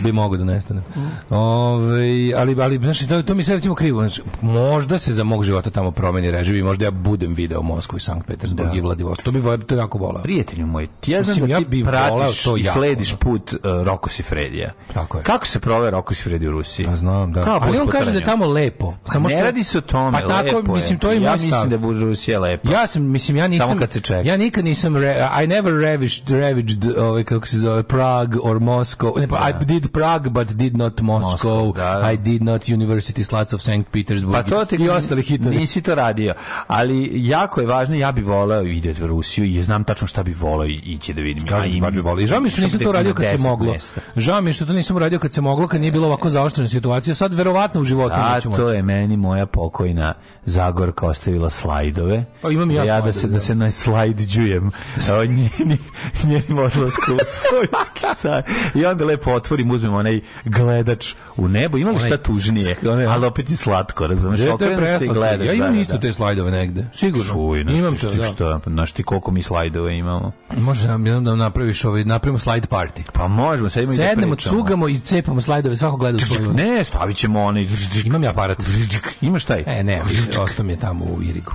Bi mogo da nestane. Ove, ali, ali znači, to, to mi se recimo krivo. Znači, možda se za mog života tamo promeni režim i možda ja budem video Moskvu i Sankt Petersburg da. i Vladivostok. To bi to jako volao. Prijatelju moj, ti ja znam Mislim, da ti ja pratiš to i jako, slediš da. put uh, e, Roko Sifredija. Tako je. Kako se prove Roko Sifredi u Rusiji? Ja pa znam, da. Kao, ali on kaže da je tamo lepo. Samo ne što... radi se o tome, pa tako, lepo je. Mislim, to je ja mislim da je Rusija lepo. Ja ja sam, mislim, ja nisam... Samo kad se čeka. Ja nikad nisam, re, I never ravished, ravaged, ovaj, kako se zove, Prague or Moscow. Ne, pa, da. I did Prague, but did not Moscow. Moscow da, da. I did not University Slats of St. Petersburg. Pa to ti i ostali hitovi. Nisi to radio. Ali jako je važno, ja bih voleo vidjeti u Rusiju i znam tačno šta bih voleo ići da vidim. Kažem ti, ja, bi voleo. žao mi što nisam to radio kad se moglo. Žao mi što to nisam radio kad se moglo, kad nije bilo ovako zaoštrena situacija. Sad verovatno u životu neću moći. A to je meni moja pokojna Zagorka ostavila slajdove. Pa imam ja, ja da se da, da. se na slajd džujem (laughs) njenim njenim odlaskom u sovjetski saj. I onda lepo otvorim, uzmem onaj gledač u nebo. Ima li šta tužnije? Ali opet i slatko, razumeš? Okreneš se gledaš. Ja imam da, da, isto te slajdove negde. Sigurno. Čuj, imam to, da. Što, znaš ti koliko mi slajdove imamo? Može nam da napraviš ovaj, napravimo slide party. Pa možemo, sad imamo i da Sednemo, cugamo i cepamo slajdove, svako gleda svoju. Ne, stavit ćemo onaj. Imam ja aparat. Imaš taj? E, ne, ostao mi je tamo u Irigu.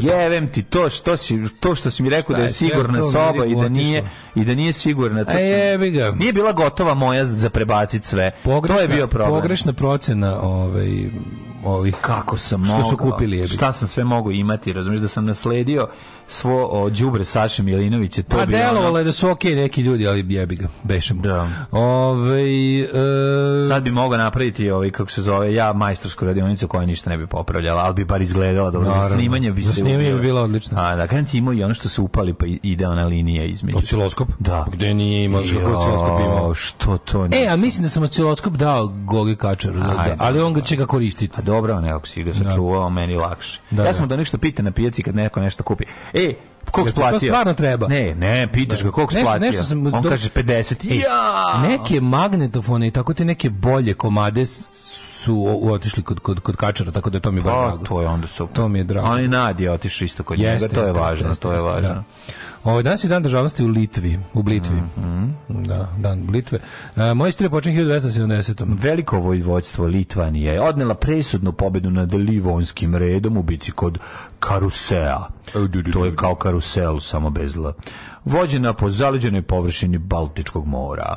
Jevem ti ti to što si to što si mi rekao da je sigurna soba i da nije i da nije sigurna to. jebi ga. Nije bila gotova moja za prebaciti sve. Pogrešna, to je bio problem. Pogrešna procena, ovaj ovi kako sam što mogao, su kupili je šta sam sve mogao imati razumiješ da sam nasledio svo o đubre Saše Milinovića to pa bi delovalo je da su okej okay neki ljudi ali jebi ga beše da. Ove, e... sad bi mogao napraviti ovi, kako se zove ja majstorsku radionicu koja ništa ne bi popravljala ali bi bar izgledala dobro Naravno. za snimanje bi za se snimanje bi bilo odlično a da kad ti imao i ono što se upali pa ide ona linija između osciloskop da gde nije imao osciloskop imao što to ne e a mislim da sam osciloskop dao Gogi Kačaru da, ali on ga da. će ga koristiti a dobro, ne, ako si ga da. sačuvao, meni lakše. Da, ja da. sam da ništa pita na pijaci kad neko nešto kupi. E, koliko splatio? To stvarno treba. Ne, ne, pitaš ga da. koliko splatio. Nešto sam, On do... kaže 50. E, ja! Neke magnetofone i tako te neke bolje komade su otišli kod, kod, kod Kačara, tako da to mi je baš pa, drago. To je onda super. To mi je drago. Ali Nadija otišla isto kod njega, to je važno, to je da. važno. Ovaj dan se dan državnosti u Litvi, u Blitvi. Mhm. Da, dan Blitve. E, moja istorija počinje 1270. Veliko vojvodstvo Litvanije je odnela presudnu pobedu nad Livonskim redom u bici kod Karusea. To je kao karusel, samo bezla. Vođena po zaleđenoj površini Baltičkog mora.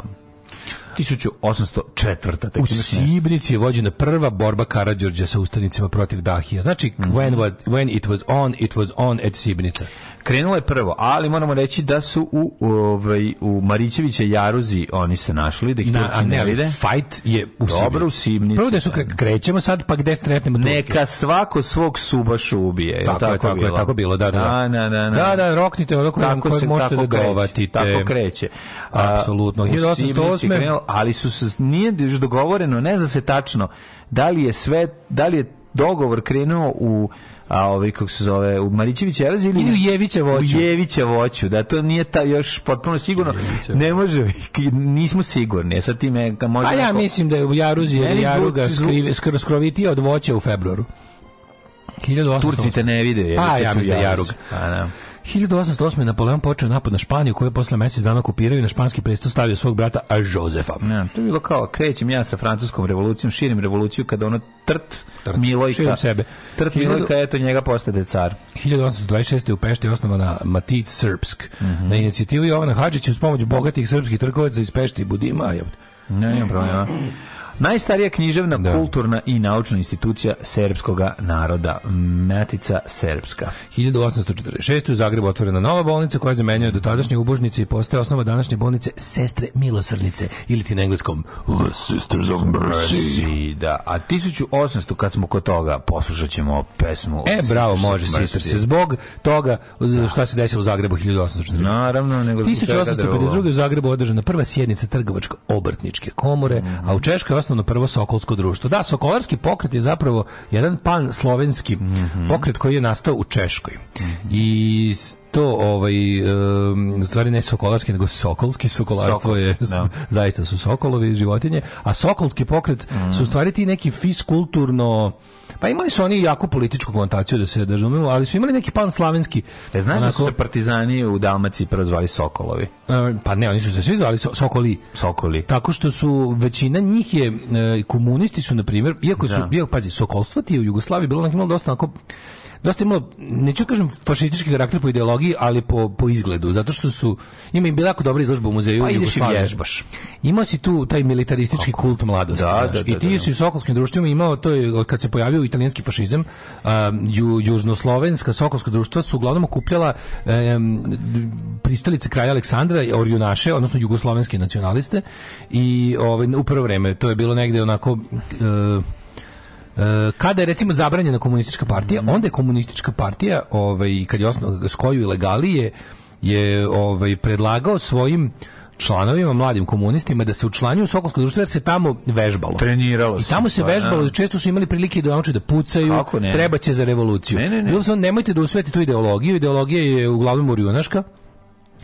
1804. Tek u Sibnici je vođena prva borba Karađorđa sa ustanicima protiv Dahija. Znači, mm -hmm. when, when it was on, it was on at Sibnica. Krenulo je prvo, ali moramo reći da su u ovaj u Marićeviće Jaruzi oni se našli da ih Na, Turci ne, ne vide. Fight je u Dobro u Simnici. Prvo da su krećemo sad pa gde stretnemo Turke. Neka svako svog subašu ubije. Tako, tako, je, tako bilo. je, tako bilo, da, da. Da, da, na, da, da, roknite onako tako se, možete tako da kreće, Tako kreće. Apsolutno. 1808. Krenulo, ali su se, nije dogovoreno, ne zna se tačno, da li je sve, da li je dogovor krenuo u a ovaj kako se zove u Marićevića Elezi ili, ili u Jevića voću. U Jevića voću, da to nije ta još potpuno sigurno. Jevića. Ne može, nismo sigurni. E, Sa time ka može. A pa ja neko... mislim da je Jaruzi ili Jaruga skroz skroviti od voća u februaru. 1800. Turci te ne vide, pa, jer A, ja mislim da Jarug. Pa, da. 1808. Napoleon počeo napad na Španiju koji je posle mjesec dana okupirao i na španski presto stavio svog brata a Jozefa. Ja, to je bilo kao krećem ja sa francuskom revolucijom, širim revoluciju kada ono trt, trt Milojka sebe. Trt 1000... Milojka eto njega postade car. 1826. u Pešti je osnovana Matić Srpsk. Mm -hmm. Na inicijativu Jovana Hadžića uz pomoć bogatih srpskih trgovaca iz Pešti i Budima. Ne, ne, Najstarija književna, da. kulturna i naučna institucija serbskog naroda, Matica Srpska. 1846. u Zagrebu otvorena nova bolnica koja zamenjuje do tadašnje ubožnice i postaje osnova današnje bolnice Sestre Milosrnice, ili ti na engleskom The oh, Sisters of Mercy. Da. A 1800, kad smo kod toga, poslušat ćemo pesmu E, bravo, može se, Zbog toga da. šta se desilo u Zagrebu 1840. Naravno, nego... 1852. u Zagrebu održana prva sjednica Trgovačko-obrtničke komore, mm -hmm. a u Češkoj osnovno prvo Sokolsko društvo. Da, Sokolarski pokret je zapravo jedan pan slovenski mm -hmm. pokret koji je nastao u Češkoj. Mm -hmm. I to ovaj um, stvari ne sokolarski nego sokolski sokolarstvo je da. (laughs) zaista su sokolovi životinje, a sokolski pokret mm. su stvari ti neki fiskulturno pa imali su oni jako političku konotaciju da se razumemo, ali su imali neki pan slavenski. E, znaš onako, da su se partizani u Dalmaciji prozvali Sokolovi? E, pa ne, oni su se svi zvali so, Sokoli. Sokoli. Tako što su, većina njih je, e, komunisti su, na primjer, iako su, da. iako, pazi, Sokolstvo ti je u Jugoslaviji bilo onako dosta onako dosta imalo, neću kažem fašistički karakter po ideologiji, ali po, po izgledu, zato što su, ima im bila jako dobra izložba u muzeju pa ideš i vježbaš. Imao si tu taj militaristički Kako? kult mladosti. Da, da, da, I da, ti da, si da. u Sokolskim društvima imao, to je kad se pojavio italijanski fašizam, um, ju, južnoslovenska Sokolska društva su uglavnom okupljala um, pristalice kraja Aleksandra, orjunaše, odnosno jugoslovenske nacionaliste i ovaj, u prvo vreme, to je bilo negde onako... Uh, Eh, kada je recimo zabranjena komunistička partija, mhm. onda je komunistička partija, ovaj kad je osnov s ilegalije je ovaj predlagao svojim članovima mladim komunistima da se učlanjuju u Sokolsko društvo jer se tamo vežbalo. Treniralo I tamo se, se pa, vežbalo, ne. Da. često su imali prilike da nauče da pucaju, treba će za revoluciju. Ne, ne, ne. Bilo nemojte da usvete tu ideologiju, ideologija je uglavnom orjunaška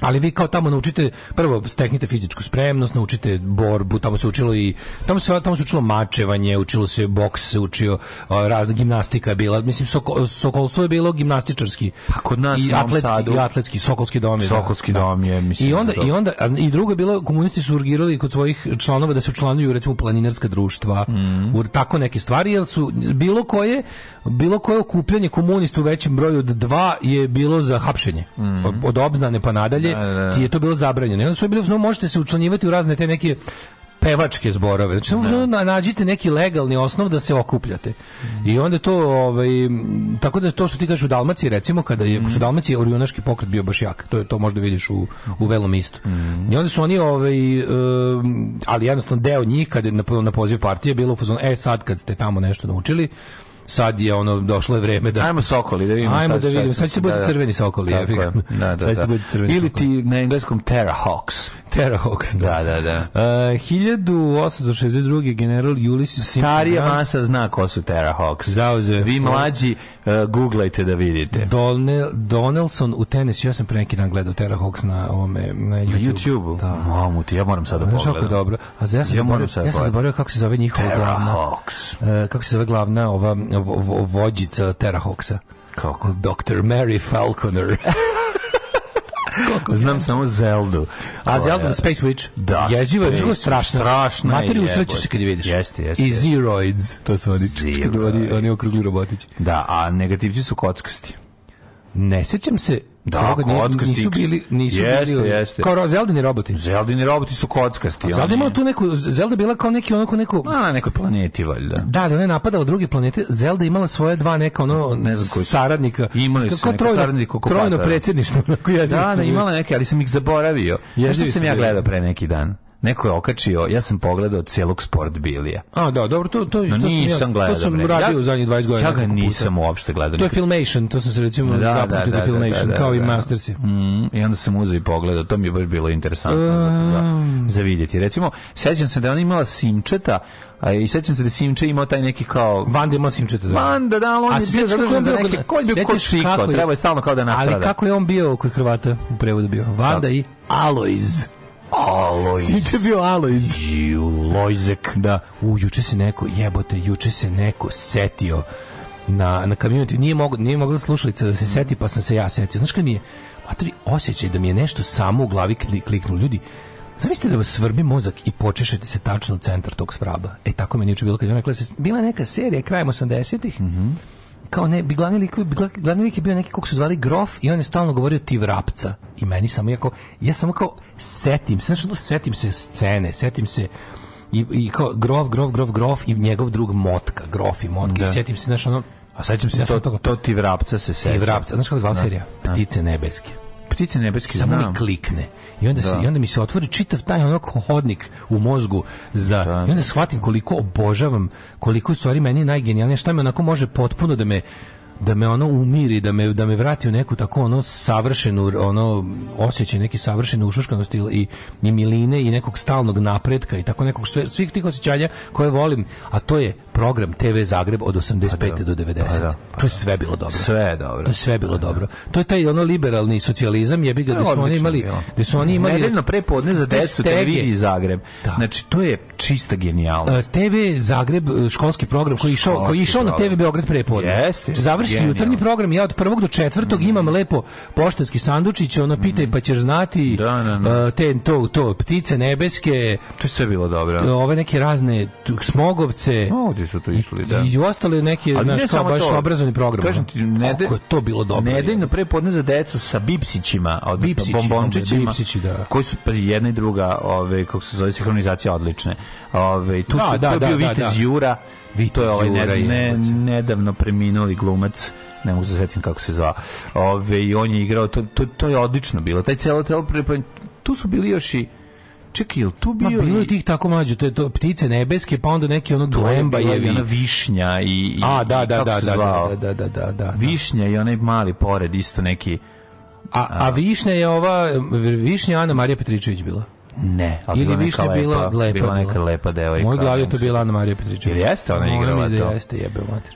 ali vi kao tamo naučite prvo steknite fizičku spremnost, naučite borbu, tamo se učilo i tamo se tamo se učilo mačevanje, učilo se boks, se učio razna gimnastika je bila, mislim soko, sokolstvo je bilo gimnastičarski. Pa kod nas i atletski sadu, i atletski sokolski dom je. Da. Sokolski da, dom je, mislim. I onda i onda i drugo je bilo komunisti su urgirali kod svojih članova da se učlanjuju recimo planinarska društva, mm u tako neke stvari, jer su bilo koje bilo koje okupljanje komunista u većem broju od dva je bilo za hapšenje. Mm -hmm. Od obznane pa nadalje je, da, ti da. je to bilo zabranjeno. I onda su bili, no, možete se učlanjivati u razne te neke pevačke zborove. Znači, samo da. nađite neki legalni osnov da se okupljate. Mm. I onda to, ovaj, tako da to što ti kažeš u Dalmaciji, recimo, kada je, mm. u Dalmaciji orionaški pokret bio baš jak. To, je, to možda vidiš u, u velom istu. Mm. I onda su oni, ovaj, um, ali jednostavno deo njih, kada je na, na poziv partije, bilo u fazonu, e sad kad ste tamo nešto naučili, sad je ono došlo je vreme da Hajmo sokoli da vidimo. Hajmo da vidimo. Sad će se bude crveni sokoli, ja. Da, da, Sad će da. bude crveni. Ili ti na engleskom Terra Hawks. Terahawks, da. Da, da, da. Uh, 1862. general Ulysses Starija Simpson da? masa zna ko su Terahawks. Zauzeo je Vi mlađi uh, googlajte da vidite. Donel, Donelson u tenis, ja sam pre neki dan gledao Terahawks na ovome, na Na YouTube. Da. Mamu ti, ja moram sad da Znaš dobro. A za- ja sam Ja moram ja sam pogledam. zaboravio kako se zove njihova glavna. Terahawks. e, kako se zove glavna ova vo- vo- vođica Terahawksa. Kako? Dr. Mary Falconer. (laughs) Znam samo Zeldu. A Zelda na Space Witch? Da. Jeziva je drugo strašna. Strašna Materiju usrećeš kad je vidiš. Jeste, jeste. I Zeroids. To su oni, oni, oni okrugli robotići. Da, a negativci su kockasti. Ne sećam se Da, kockasti. Nisu bili, nisu jeste, bili, jeste. Kao Zeldini roboti. Zeldini roboti su kockasti. Pa Zelda imala tu neku, Zelda bila kao neki onako neko... A, na nekoj planeti, valjda. Da, da ona je napadala druge planete. Zelda imala svoje dva neka, ono, ne znam koji saradnika. Imali su neka trojno, saradnika Trojno predsjedništvo. ja da, da, imala neke, ali sam ih zaboravio. Jeste sam ja gledao pre neki dan? neko je okačio, ja sam pogledao celog sport bilija. A, da, dobro, to, to, no, to nisam sam, ja, gledao. To sam radio ja, zadnjih 20 godina. Ja ga nisam puta. uopšte gledao. To je Filmation, to sam se recimo da, zapamtio da, da, da, Filmation, da, da, kao i da, da. Mastersi. Mm, I onda sam uzeo i pogledao, to mi je baš bilo interesantno um, za, za, za vidjeti. Recimo, sećam se da ona imala Simčeta, a i sećam se da Simče imao taj neki kao Vanda ima Simčeta. Da. Vanda, da, on a je bio zadužen za neki koji bio kod Šiko, trebao je stalno kao da nastrada. Ali kako je on bio koji Hrvata u prevodu bio? Vanda i Alojz. Alojz. Sinoć je bio Alojz. Lojzek. Da. U, juče se neko, jebote, juče se neko setio na, na community. Nije, mog, nije mogla slušalica da se seti, pa sam se ja setio. Znaš kad mi je, matri, osjećaj da mi je nešto samo u glavi kliknu. Ljudi, Zamislite da vas svrbi mozak i počešete se tačno u centar tog svraba. E, tako meni je bilo kad je rekla, da se, bila neka serija krajem 80-ih, mm -hmm kao ne, glavni lik, glavni lik je bio neki kog su zvali Grof i on je stalno govorio ti vrapca. I meni samo, jako, ja samo kao setim se, znači setim se scene, setim se i, i kao grof, grof, grof, grof i njegov drug motka, grof i motka. Da. I setim se, znaš ono... A sećam se, ja to, to, to ti vrapca se seća. Ti vrapca, znaš kako zvala da. serija? Da. Ptice nebeske ptice nebeske Samo znam. mi klikne. I onda, da. se, I onda mi se otvori čitav taj onako hodnik u mozgu za, da. i onda shvatim koliko obožavam, koliko stvari meni najgenijalnije, šta me onako može potpuno da me da me ono umiri, da me, da me vrati u neku tako ono savršenu, ono osjećaj neke savršene ušuškanosti i, i miline i nekog stalnog napretka i tako nekog sve, svih tih osjećanja koje volim, a to je program TV Zagreb od 85. Pa da. do 90. Pa da, pa to je da. sve bilo dobro. Sve je dobro. To je sve bilo da, dobro. To je taj ono liberalni socijalizam, jebi ga, da su oni imali, da su oni imali nedeljno prepodne za decu televiziji Zagreb. Da. Znači to je čista genijalnost. E, TV Zagreb e, školski program koji išao koji išao na TV Beograd prepodne. Jeste. Završi naš jutarnji program, ja od prvog do četvrtog mm. imam lepo poštanski sandučić, ona pitaj mm. pa ćeš znati da, da, da. Uh, te, to, to, ptice nebeske. To je sve bilo dobro. Eh, ove neke razne smogovce. Ovdje su to išli, da. I, i ostale neke, Ali naš, ne kao baš to, obrazovni program. Kažem ti, ne Kako je to bilo dobro? Nedeljno pre podne za decu sa bipsićima, odnosno bipsići, bombončićima, bipsići, da. koji su, pazi, jedna i druga, ove, kako se zove, sinhronizacija odlične. Ove, tu da, su, da, to je da, bio da, Vitez da. Jura, Vito to je ovaj Jura, ne, nedavno preminuli glumac ne mogu se setim kako se zvao. Ove, i on je igrao, to, to, to je odlično bilo. Taj celo telo, tu su bili još i Čekaj, jel tu bio... Ma bilo je tih tako mlađo, to je to ptice nebeske, pa onda neki ono duemba je... i ona višnja i... i A, da, da, i da, da, da da da, da, da, da, da, da, Višnja i onaj mali pored, isto neki... A, a, a višnja je ova, višnja Ana Marija Petričević bila. Ne, ali ili više lepa, bila lepa, bila neka lepa devojka. Moj glavi je to bila Ana Marija Petričević. Ili jeste ona igrala da to? Možda jeste, jebe mater.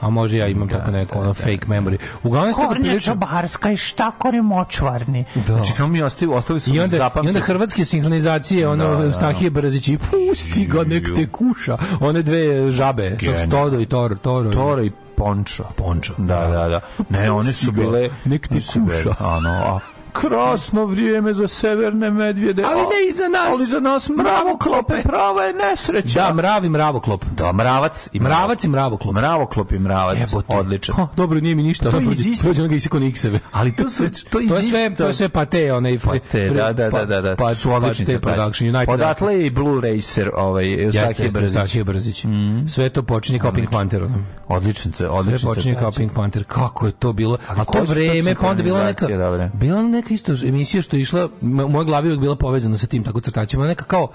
A može ja imam da, tako da, neko da, ono da, fake da. memory. Uglavnom ste prilično barska i šta kore močvarni. Da. Znači samo mi ostali ostali su I onda, zapamtili. I onda hrvatske sinhronizacije ono da, Stahije Brzić i pusti ga nek te kuša. One dve žabe, to Todo i Toro, Toro. Toro i Pončo. Pončo. Da, da, da. Ne, one su bile nek te kuša. Ano, a krasno vrijeme za severne medvjede. Ali ne i za nas. Ali za nas mravoklope, prava je nesreća. Da, mravi mravoklop. Da, mravac i mravac i mravoklop. Mravoklop i mravac, Jebote. Odlično. Ha, dobro, nije mi ništa. To Prođe ga isiko nikseve. Ali to (laughs) su znači, to, to je sve to je sve pate, onaj pate, da, da, da, pa- da, da. Pa su odlični sa pa production United. Odatle i Blue Racer, ovaj Staki Brzić. Staki Brzić. Mm-hmm. Sve to počinje kao Pink Panther. Odličan se, odličan se. Počinje kao Pink Panther. Kako je to bilo? A to vreme, pa onda bilo neka bilo neka neka isto emisija što je išla, moja glavi je bila povezana sa tim tako crtačima, neka kao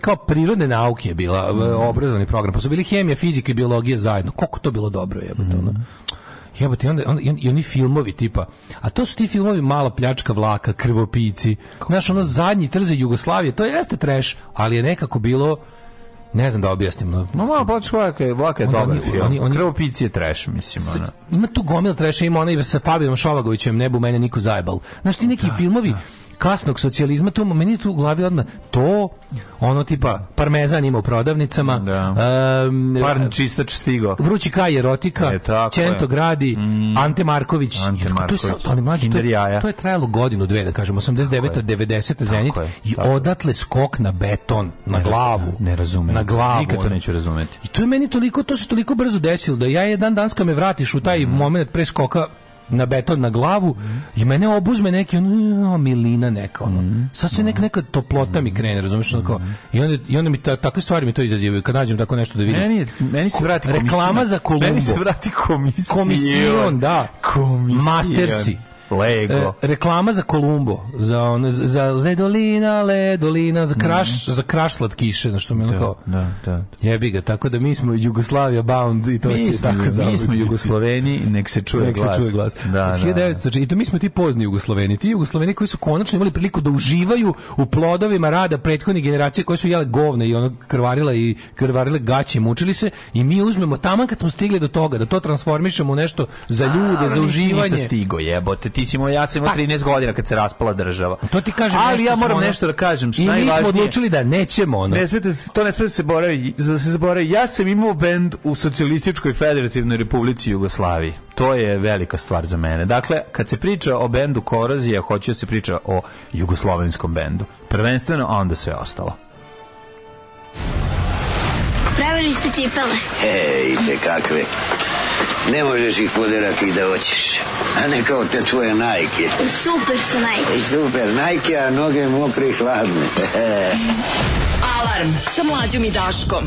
kao prirodne nauke je bila e, mhm. obrazovni program, pa su bili hemija, fizika i biologija zajedno. Koliko to bilo dobro je. Mm jebote, onda, onda, i oni filmovi tipa, a to su ti filmovi mala pljačka vlaka, krvopici, znaš, ono zadnji trze Jugoslavije, to jeste trash, ali je nekako bilo Ne znam da objasnim. No, no Black Flag je, Vlak je dobar film. Oni, oni, Krvopici je trash, mislim. S, ona. Ima tu gomil trash, ima onaj sa Fabijom Šolagovićem, nebu mene niko zajebal. Znaš, ti neki da, filmovi, da kasnog socijalizma, tu meni tu u glavi odmah to, ono tipa parmezan ima u prodavnicama, da. Um, Parni čistač stigo. Vrući kaj erotika, e, Čento je. gradi, mm. Ante Marković. Ante Marković. To je, ali mlađi, to, je, to je trajalo godinu, dve, da kažemo 89. 90. Zenit i odatle skok na beton, na ne, glavu. Ne razumem. Na glavu. Nikad to neću razumeti. I to je meni toliko, to se toliko brzo desilo da ja jedan danas kad me vratiš u taj mm. moment pre skoka, na beton na glavu i mene obuzme neki ono, milina neka ono. Mhm. sa se nek, neka toplota mi krene, razumiješ? Ono kao, i, onda, I onda mi ta, takve stvari mi to izazivaju. Kad nađem tako nešto da vidim. Meni, je- meni se vrati Reklama za Kolumbo. Meni se vrati komisija. Komision, da. Komision. Mastersi. Lego. E, reklama za Kolumbo, za on, za Ledolina, Ledolina, za kraš, mm. za kraš slatkiše, na što mi da, kao. Da, da. Jebi ga, tako da mi smo Jugoslavija bound i to mi je tako za. Mi smo Jugosloveni, nek se čuje nek glas. Se čuje glas. Da, 1900, da, da. znači, i to mi smo ti pozni Jugosloveni, ti Jugosloveni koji su konačno imali priliku da uživaju u plodovima rada prethodne generacije koje su jele govne i ono krvarila i krvarile gaće, mučili se i mi uzmemo taman kad smo stigli do toga da to transformišemo u nešto za ljude, A, za uživanje. Stigo jebote, ti mislim, ja sam imao 13 pa. godina kad se raspala država. To ti kažem Ali ja moram ono... nešto da kažem. Što najvažnije. mi smo odlučili da nećemo ono. Ne smete, to ne smete da se boravi, da se zaboravi. Ja sam imao bend u Socialističkoj federativnoj republici Jugoslaviji. To je velika stvar za mene. Dakle, kad se priča o bendu Korozija, hoće da se priča o jugoslovenskom bendu. Prvenstveno, a onda sve ostalo. Pravili ste cipele. Ej, te kakve. Ne možeš ih poderati da hoćeš. A ne kao te tvoje najke. Super su najke. Super, najke, a noge mokre i hladne. (laughs) Alarm sa mlađom i Daškom.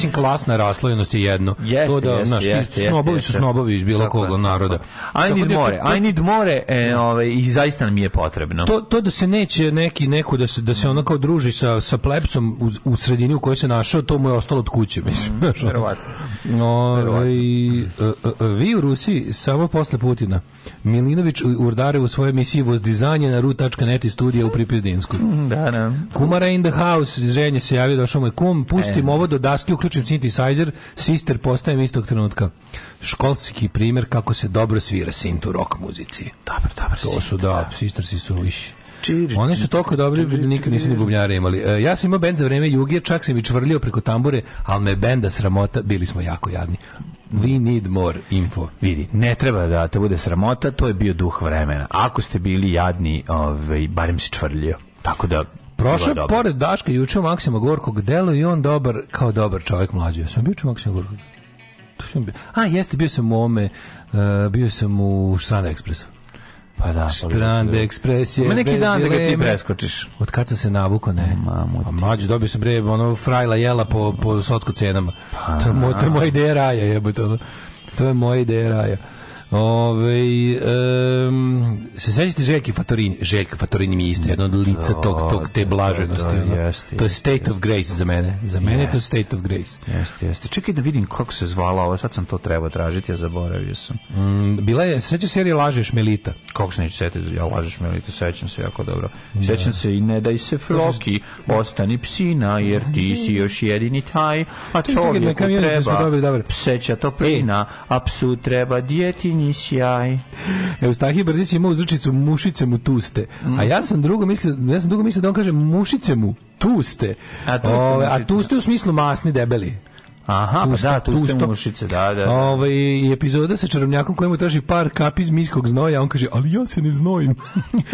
mislim klasna raslojenost je jedno. Jeste, to da, jeste, naš, jeste, snobovi su snobovi iz bilo kog naroda. I need da, more, I need more e, ovaj, i zaista mi je potrebno. To, to da se neće neki neko da se, da se ona kao druži sa, sa plepsom u, u sredini u kojoj se našao, to mu je ostalo od kuće, mhm, mislim. Mm, verovatno. No, ovaj, verovatno. E, e, e, vi u Rusiji samo posle Putina. Milinović urdare u svojoj emisiji vozdizanje na ru.net i studija u Pripizdinskoj. Mhm, da, da. Kumara in the house, ženje se javio, došao mu je kum, pustim e. ovo do daske, uključim synthesizer, sister postajem istog trenutka. Školski primjer kako se dobro svira sint u rock muzici. Dobro, dobro. To su, da, da. sistersi su više. Oni su toliko dobri da nikad nisu ni bubnjare imali. E, ja sam imao bend za vreme Jugije, čak sam i čvrljio preko tambure, ali me benda sramota, bili smo jako jadni. We need more info. Vidi, ne treba da te bude sramota, to je bio duh vremena. Ako ste bili jadni, ovaj, barem si čvrljio. Tako da Prošao pored Daška juče u Maksima Gorkog delu i on dobar, kao dobar čovjek mlađi. Sam bio u Maksima Gorkog. A, jeste, bio sam u ome, uh, e, bio sam u Strand Expressu. Pa da, pa da Strand da. Express je. Ma neki dan da ga ti preskočiš. Od kad sam se navuko, ne. Mamu. A mlađi dobio sam bre ono frajla jela po po sotku cenama. Pa, to je da. moja ideja raja, jebote ono. To je moja ideja raja. Ove, um, se sećate Željke Fatorini? Željka Fatorini mi je isto jedno od lica no, tog, tog te da, da, blaženosti. Da, da, jest, to je State jest, of Grace za mene. Za mene je to State of Grace. Jeste, jeste. Čekaj da vidim kako se zvala ova, sad sam to trebao tražiti, ja zaboravio sam. Mm, bila je, sećaš serije Lažeš Melita? Kako se neću setiti, ja Lažeš Melita, sećam se jako dobro. Da. Sećam se i ne daj se Floki, ostani psina, jer ti si još jedini taj, a čovjeku treba dobro, dobro. pseća toplina, e. a psu treba djetinja jutarnji sjaj. Eustahi Brzić ima uzrečicu mušice mu tuste. Mm. A ja sam drugo mislio, ja sam drugo mislio da on kaže mušice mu tuste. A tuste, Ove, a tuste u smislu masni debeli. Aha, tusta, pa da, tuste tusto. mušice, da, da, da. Ove, i epizoda sa čarobnjakom kojemu traži par kapi iz miskog znoja, on kaže, ali ja se ne znojim.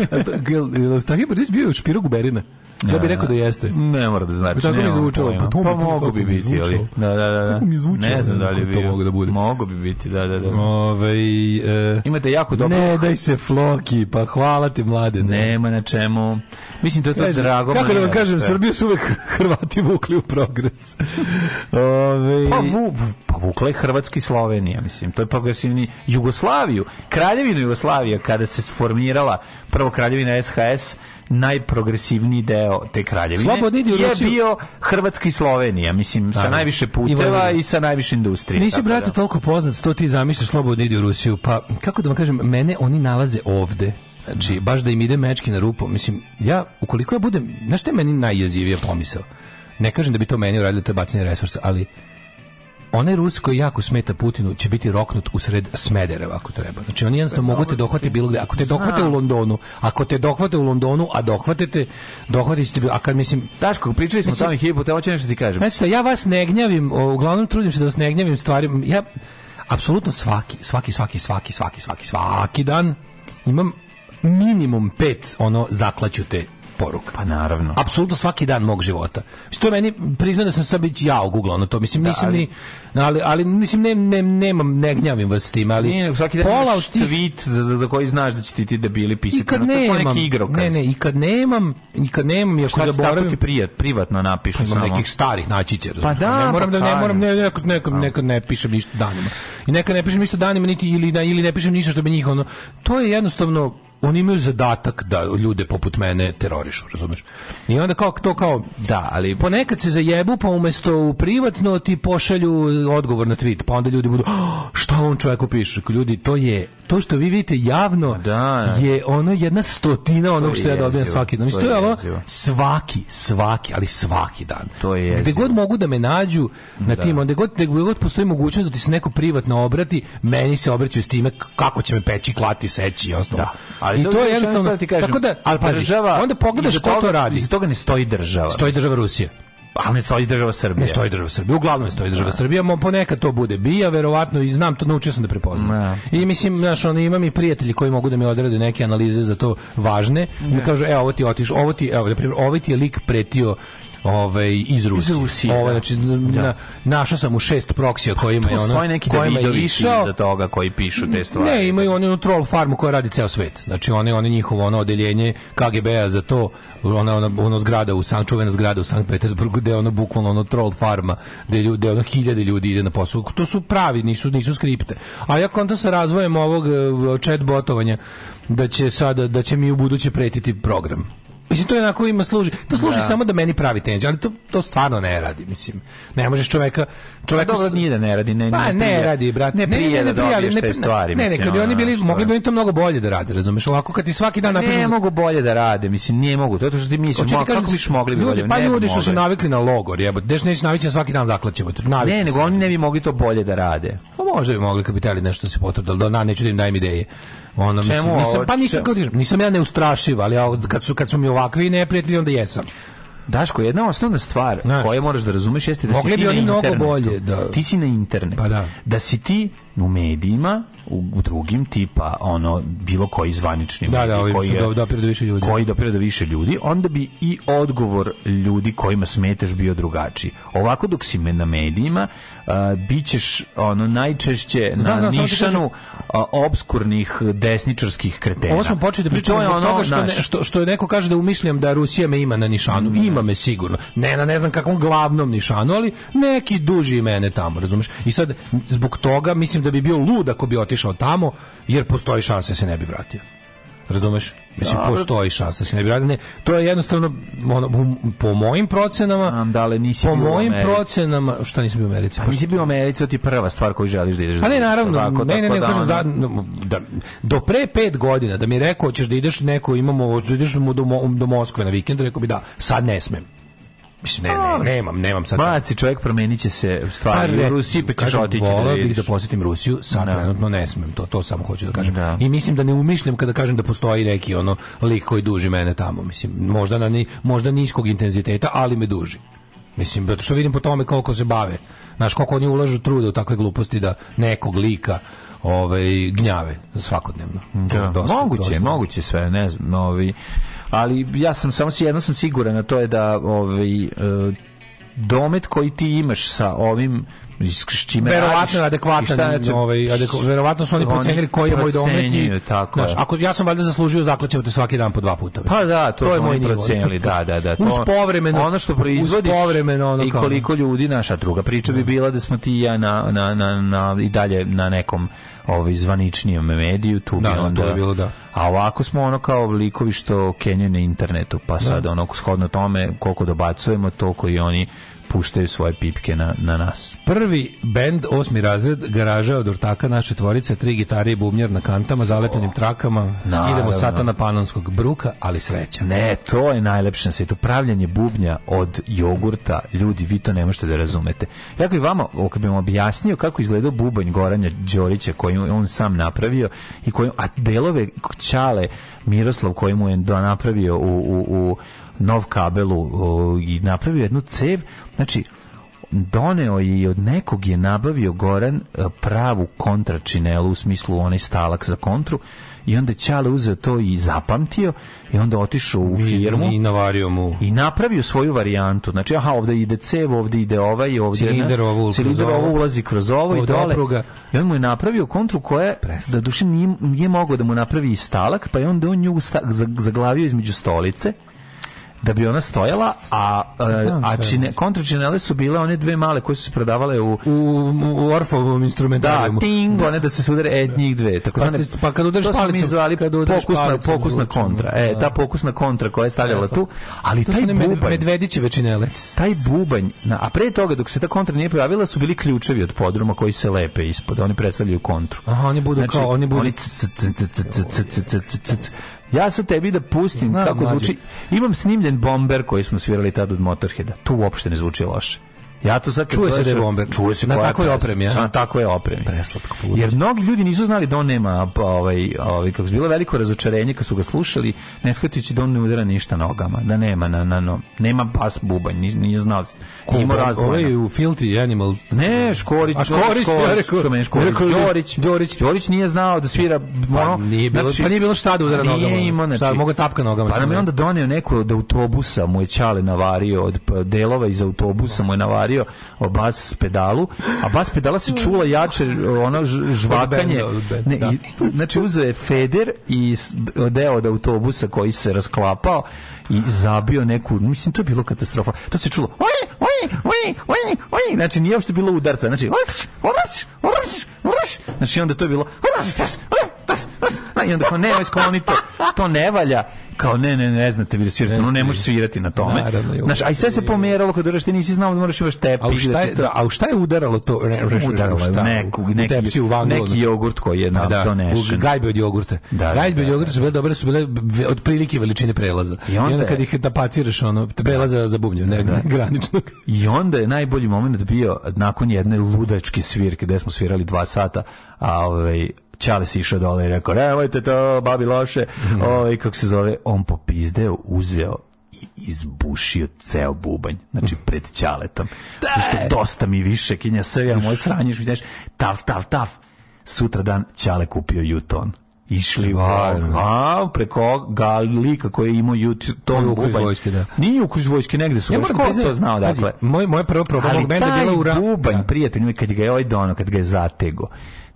(laughs) Eustahi Brzić bio u špirogu Berina. Ja bih rekao da jeste. Ne mora da znači. Tako mi zvučalo. Pa to pa mogu bi biti, ali. Da, da, da, da. Tako mi zvučalo. Ne znam da li bi to mogu da bude. Mogu bi biti, da, da, da. Ove, ovaj, e, Imate jako dobro. Ne, daj se Floki, pa hvala ti mlade. Nema na čemu. Mislim da je to Kaži, drago. Kako da vam kažem, Srbiju su uvek (laughs) Hrvati vukli u progres. (laughs) Ove, ovaj- pa, vu, pa vukla je Hrvatski Slovenija, mislim. To je progresivni Jugoslaviju. Kraljevinu Jugoslavija, kada se sformirala prvo kraljevina SHS, najprogresivniji deo te kraljevine. Slobodni idi u Rusiju. Je bio Hrvatska i Slovenija, mislim, sa najviše puteva i, i sa najviše industrije. Nisi, brate, da. toliko poznat, to ti zamišljaš slobodni idi u Rusiju. Pa, kako da vam kažem, mene oni nalaze ovde. Znači, baš da im ide mečki na rupu. Mislim, ja, ukoliko ja budem... Znaš što meni najjezivija pomisao? Ne kažem da bi to meni uradilo, to je bacanje resursa, ali onaj Rus koji jako smeta Putinu će biti roknut usred Smedereva ako treba. Znači oni jednostavno mogu te dohvati bilo gde. Ako te dohvate u Londonu, ako te dohvate u Londonu, a dohvatite, dohvatite, a kad mislim... Daško, pričali smo sami hipu, te hoće nešto ti kažem. Znači, ja vas ne gnjavim, uglavnom trudim se da vas ne gnjavim stvarima. Ja, apsolutno svaki, svaki, svaki, svaki, svaki, svaki, svaki dan imam minimum pet ono zaklaću te poruka. Pa naravno. Apsolutno svaki dan mog života. Mislim, to je meni, priznam da sam sad već ja oguglao na to. Mislim, da, ali, ni, ali, ali mislim, ne, ne, nemam, ne gnjavim vas s tim, ali... Nije, svaki dan imaš tweet za, za, za, koji znaš da će ti ti debili pisati. I kad no, nemam, ne, ne, i kad nemam, i kad nemam, još zaboravim... Šta ti prije, privatno napišu pa imam samo. nekih starih naći će, pa, da, pa da, ne moram da, ne moram, ne, nekad, nekad, nekad ne pišem ništa danima. I nekad ne pišem ništa danima, niti, ili, ili ne pišem ništa što bi njih, ono, to je jednostavno oni imaju zadatak da ljude poput mene terorišu, razumeš? I onda kao to kao da, ali ponekad se zajebu pa umesto u privatno ti pošalju odgovor na tweet, pa onda ljudi budu oh, šta on čovjeku piše? Ljudi, to je to što vi vidite javno pa da, je ono jedna stotina onog što ja dobijem svaki dan. Mislim to je, ovo svaki, svaki, ali svaki dan. To je Gde god mogu da me nađu na da. tim, onda god, gde god postoji mogućnost da ti se neko privatno obrati, meni se obraćaju s time kako će me peći, klati, seći i ostalo. Da. Ali I to je jednostavno, da ti kažem, tako da, ali pazi, država, onda pogledaš ko to radi. Iz toga ne stoji država. Stoji država Rusije Ali ne stoji država Srbija. Ne stoji država Srbija. Uglavnom ne stoji država da. Srbija, mo ponekad to bude bija, verovatno i znam to, naučio sam da prepoznam. Da. I mislim, znaš, ono, imam i prijatelji koji mogu da mi odrade neke analize za to važne. Mi kažu, evo, ovo ti otiš, ovo ti, evo, da primjer, ovo ovaj ti je lik pretio ovaj iz Rusije. Iz Rusije ovaj, znači da. na, našao sam u šest proksija kojima ima ono neki kojima je da išao za toga koji pišu te stvari. Ne, imaju oni onu troll farmu koja radi ceo svet. Znači oni oni njihovo ono odeljenje KGB-a za to ona ona ono zgrada u Sankt čuvena zgrada u Sankt Petersburgu gde ono bukvalno ono troll farma gde ljudi ono hiljade ljudi ide na posao. To su pravi, nisu nisu skripte. A ja konta sa razvojem ovog eh, chat botovanja da će sada da će mi u buduće pretiti program Mislim, to je onako ima služi. To služi da. samo da meni pravi tenziju, ali to, to stvarno ne radi, mislim. Ne možeš čoveka... Čoveku... Pa dobro, nije da ne radi, ne, pa, ne, prije, radi, brat. Ne prije, ne, ne, ne, da dobiješ te stvari. Ne, ne, kad bi oni bili, mogli bi oni to mnogo bolje da rade, razumeš? Ovako kad ti svaki dan pa napišu... Ne mogu bolje da rade, mislim, nije mogu. To je to što ti misliš, mo, kako biš mogli bi bolje? Pa ljudi su se navikli na logor, jebote. Deš neće navići, svaki dan zaklaćemo. Ne, nego oni ne bi mogli to bolje da rade. Pa možda bi mogli kad bi nešto da se potrudili, da na neću da im dajem ideje. Ono, Čemu mislim, nisam, ovo, pa nisam, če... nisam ja neustrašiv, ali kad su, kad su mi ovakvi neprijatelji, onda jesam. Daško, jedna osnovna stvar Znaš, koju moraš da razumeš jeste da Mogli si ti bi oni mnogo bolje, da. Ti si na internetu. Pa da. da si ti u medijima, u, u drugim tipa ono bilo koji zvanični da, da, koji je, do, više ljudi. Koji dopire do više ljudi, onda bi i odgovor ljudi kojima smetaš bio drugačiji. Ovako dok si me na medijima, uh, bićeš ono najčešće na znam, nišanu uh, obskurnih desničarskih kretena. Ovo smo počeli da pričamo je ono, toga što, naš... ne, što, što neko kaže da umišljam da Rusija me ima na nišanu. Ne. Ima me sigurno. Ne na ne znam kakvom glavnom nišanu, ali neki duži mene tamo, razumeš? I sad, zbog toga, mislim da bi bio lud ako bi otišao tamo, jer postoji šansa da se ne bi vratio. Razumeš? Mislim, Dobro. postoji šansa da se ne bi vratio. Ne, to je jednostavno, ono, po mojim procenama... Andale, nisi po mojim u procenama... Šta nisi bio u Americi? Pa nisi bio u Americi, to ti prva stvar koju želiš da ideš. Pa ne, da naravno. Tako, ne, ne, ne, da, kažem, za, da, do pre pet godina da mi je rekao, ćeš da ideš neko, imamo, da ideš mu do, do Moskve na vikend, rekao bi da, sad ne smem Mislim, ne, ne, nemam, nemam sad. Maci čovjek promenit će se stvari u Rusiji, pa ćeš otići da bih da posjetim Rusiju, sad da. trenutno ne smem, to, to samo hoću da kažem. Da. I mislim da ne umišljam kada kažem da postoji neki ono lik koji duži mene tamo, mislim, možda, na, ni, možda niskog intenziteta, ali me duži. Mislim, zato što vidim po tome koliko se bave. Znaš, koliko oni ulažu truda u takve gluposti da nekog lika ovaj gnjave svakodnevno. Da. Dosta, moguće, dosta. moguće sve, ne znam, ovi ali ja sam samo si jedno sam siguran, a to je da ovaj e, domet koji ti imaš sa ovim s čime verovatno radiš, adekvatan šta, ovaj adekva, verovatno su oni, procenili koji je moj domet i tako znaš, ako ja sam valjda zaslužio zaklećem te svaki dan po dva puta pa da to, to je moj procenili da da da to uz povremeno ono što proizvodiš povremeno ono i koliko ljudi naša druga priča bi da. bila da smo ti i ja na, na, na, na i dalje na nekom ovaj zvaničnijem mediju tu da, bi da, onda to je bilo da a ovako smo ono kao likovi što kenje na internetu pa da. sad ono shodno tome koliko dobacujemo toliko i oni puštaju svoje pipke na, na nas. Prvi bend, osmi razred, garaža od ortaka naše tvorice, tri gitare i bubnjar na kantama, zalepljenim trakama, Naravno. skidamo satana panonskog bruka, ali sreća. Ne, to je najlepše na svijetu. Pravljanje bubnja od jogurta, ljudi, vi to ne možete da razumete. Ja bi vama, ako bi vam objasnio kako izgledao bubanj Goranja Đorića, koji on sam napravio, i koji, a delove Čale Miroslav koji mu je da napravio u, u, u nov kabel u, i napravio jednu cev, znači doneo je i od nekog je nabavio Goran e, pravu kontračinelu u smislu onaj stalak za kontru i onda Ćale uzeo to i zapamtio i onda otišao u firmu i, navario mu i napravio svoju varijantu znači aha ovde ide cev ovde ide ovaj ovdje cilinder ovo, ovo ulazi kroz ovo i dole opruga. i on mu je napravio kontru koja Presta. da duše nije, nije mogao da mu napravi stalak pa je onda on nju zaglavio između stolice da bi ona stojala, a, a čine, kontračinele su bile one dve male koje su se prodavale u... U, u Orfovom instrumentarijumu. Da, ting, one da se sudare, e, njih dve. Tako pa, ste, pa kad udariš palicom... To kad pokusna, palicom, pokusna kontra. E, ta pokusna kontra koja je stavljala tu, ali taj bubanj... Medvediće večinele. Taj bubanj, na, a pre toga dok se ta kontra nije pojavila su bili ključevi od podruma koji se lepe ispod, oni predstavljaju kontru. Aha, oni budu znači, kao, oni budu... Oni Ja sa tebi da pustim Znam, kako mlađe. zvuči. Imam snimljen bomber koji smo svirali tad od Motorheada. Tu uopšte ne zvuči loše. Ja to sad čuje se da je bomber. Čuje se na takvoj opremi, ja. Na takvoj opremi. Preslatko. Poluči. Jer mnogi ljudi nisu znali da on nema pa, ovaj ovaj kako je bilo veliko razočarenje kad su ga slušali, ne shvatajući da on ne udara ništa nogama, da nema na, na, na nema bas bubanj, nije, nije znao. Ima razdvojeno. Ovaj u Filthy Animal. Ne, Škorić, A Škorić, Škorić, Škorić, da- Đorić, Đorić nije znao da svira ono, pa nije bilo, znači, pa nije bilo šta da udara pa nije nogama. Nije imao, znači, šta, mogu da tapka nogama. Pa nam je onda doneo neko da autobusa, mu je čale navario od pa, delova iz autobusa, mu je navario govorio o bas pedalu, a bas pedala se čula jače ono žvakanje. Ne, i, da. znači uzeo je Feder i deo od autobusa koji se rasklapao i zabio neku, mislim, to je bilo katastrofa. To se čulo, oj, oj, oj, oj, oj, znači nije uopšte bilo udarca, znači, oj, oj, oj, znači onda to je bilo, znači, i onda kao, ne, skloni to, to ne valja, kao ne, ne, ne znate vi da svirate, ono ne može svirati na tome. Naravno, Znaš, a i sve se pomeralo kad dođeš, ti nisi znao da moraš imaš tepih. A u da šta je, da, a u šta je udaralo to? Re, udaralo je neku, neki, tepsi, u neki jogurt koji je na pa da, donešen. Gajbe od jogurta. Da, da gajbe od da, jogurta su bile dobre, su bile otprilike veličine prelaza. I onda, onda da. kad ih tapaciraš, da ono, tabela za, za bubnju, ne, da. (laughs) graničnog. I onda je najbolji moment bio nakon jedne ludačke svirke, gde smo svirali dva sata, a ovaj, Čale si išao dole i rekao, nemojte to, babi loše. Mhm. Ovaj, kako se zove, on popizdeo, uzeo i izbušio ceo bubanj, znači mhm. pred Ćaletom. Da. Zašto dosta mi više, kinja sve, ja moj sranjiš, mi znaš, taf, taf, tav. Sutra dan Ćale kupio Juton išli a, preko galika koji je imao YouTube to je ukruž vojske da nije ukruž vojske negde su ja moram ko to znao dakle moj moje prvo proba mog benda bila u bubanj da. prijatelj kad ga je ovaj dono kad ga je zatego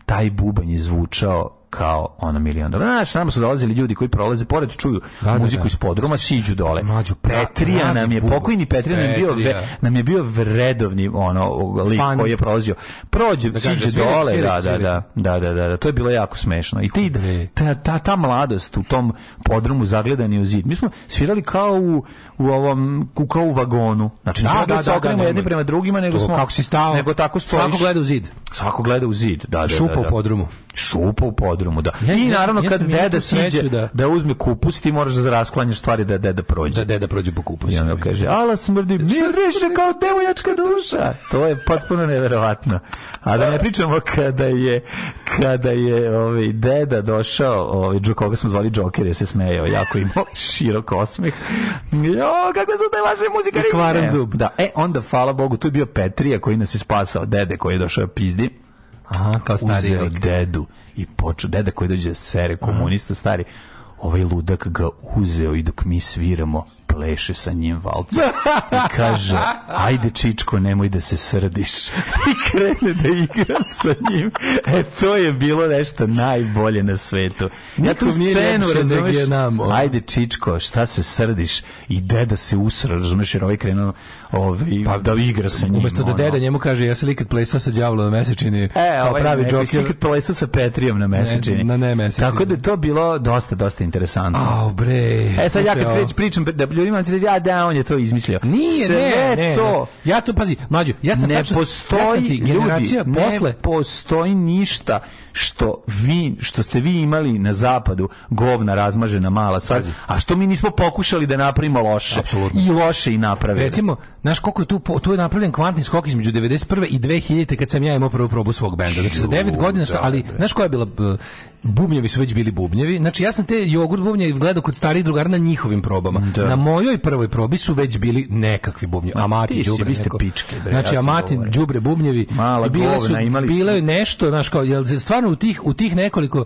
taj bubanj je zvučao kao ono milion dolara. Znaš, nama su dolazili ljudi koji prolaze pored, čuju da, muziku da, da. iz podruma, siđu dole. Mlađu, Petrija da, nam je, pokojni Petrija, Petrija. Nam, je bio, nam je bio vredovni ono, lik Fan. koji je prolazio. Prođe, da, da siđe da, sviđa, dole, sviđa, da, da, da, da, da, da, da, to je bilo jako smešno. I ti, ta, ta, ta mladost u tom podrumu zagledani u zid. Mi smo svirali kao u u ovom kukao u vagonu. Znači, da, da, da, se da, okrenemo da, jedni prema drugima, nego to, smo... Kako si stao? Nego tako stojiš. Svako gleda u zid. Svako gleda u zid, da, da, da Šupa da, da. u podrumu. Šupa u podrumu, da. Ja, I naravno, ja kad deda siđe da. da uzme kupus, ti moraš da rasklanjaš stvari da deda prođe. Da deda prođe po kupusu. I onda kaže, ala smrdi, mi reše kao devojačka duša. To je potpuno neverovatno. A da ne pričamo kada je kada je ovaj deda došao, ovaj koga smo zvali Joker, je se smejao, jako imao (laughs) širok osmeh. Ja, o, kakve su te vaše muzikari. I kvaran zub, da. E, onda, hvala Bogu, tu je bio Petrija koji nas je spasao, dede koji je došao pizdi. Aha, kao stari. Uzeo dedu i počeo, deda koji dođe da sere, komunista stari, ovaj ludak ga uzeo i dok mi sviramo pleše sa njim valca i kaže, ajde čičko, nemoj da se srdiš. (laughs) I krene da igra sa njim. E, to je bilo nešto najbolje na svetu. Ja tu scenu, razumeš, ajde čičko, šta se srdiš? I deda se usra, razumeš, jer ovaj krenuo ovaj, pa, da igra sa njim. Umesto da deda njemu kaže, ja se ikad plesao sa djavlom na mesečini, e, pa ovaj, pravi ne, džoker. ikad plesao sa Petrijom na mesečini. na ne mesečini. Tako da je to bilo dosta, dosta interesantno. Au, bre. E, sad ja kad prič, pričam, da ljudima će reći, a da, on je to izmislio. Nije, Sve ne, ne, to. Ne. Ja to, pazi, mlađo, ja sam ne tačno, postoji, ja sam generacija ljudi, posle. Ne postoji ništa što vi, što ste vi imali na zapadu, govna razmažena mala sad, a što mi nismo pokušali da napravimo loše. Absolutno. I loše i napravili. Recimo, znaš koliko je tu, tu je napravljen kvantni skok između 91. i 2000. kad sam ja imao prvu probu svog benda. Znači, za 9 godina, što, da, ali, znaš koja je bila, bubnjevi su već bili bubnjevi. Znači ja sam te jogurt bubnje gledao kod starih drugara na njihovim probama. Da. Na mojoj prvoj probi su već bili nekakvi bubnjevi. Ma, amati đubre, vi ste pičke, bre, Znači ja amati đubre bubnjevi Mala i bile su bile je nešto, znaš kao jel stvarno u tih u tih nekoliko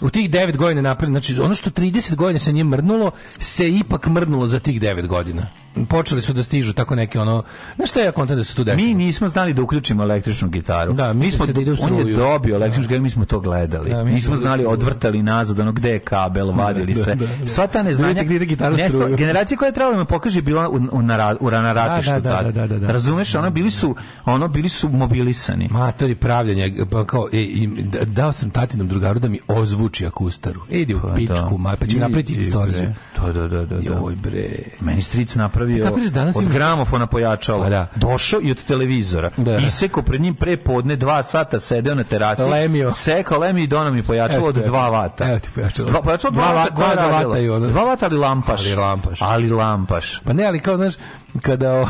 u tih 9 godina napred, znači ono što 30 godina se nije mrnulo, se ipak mrnulo za tih 9 godina počeli su da stižu tako neke ono na šta ja kontam da se tu dešava mi nismo znali da uključimo električnu gitaru da mi smo da ide struju on je dobio električnu gitaru mi smo to gledali da, mi nismo znali odvrtali nazad ono gde je kabel da, vadili da, sve da, sva ta neznanja gde ide gitara struju generacija koja je trebala da me pokaže bila u, u, nara, u ranaratištu da, da, da, da, razumeš ono bili su ono bili su mobilisani matori pravljanja pa kao e, dao sam tatinom drugaru da mi ozvuči akustaru idi u pa pičku ma pa će napraviti distorziju da da da da joj bre meni stric napravio napravio kako reći, danas od imaš... gramofona pojačalo. Pa da. Došao i od televizora. Da. seko pred njim pre podne dva sata sedeo na terasi. Lemio. Seko lemio i dono mi pojačalo od dva vata. Evo ti pojačalo. Dva, pojačalo dva, vata, dva, dva vata i ono. Dva vata ali lampaš. Ali lampaš. Ali lampaš. Pa ne, ali kao znaš, kada...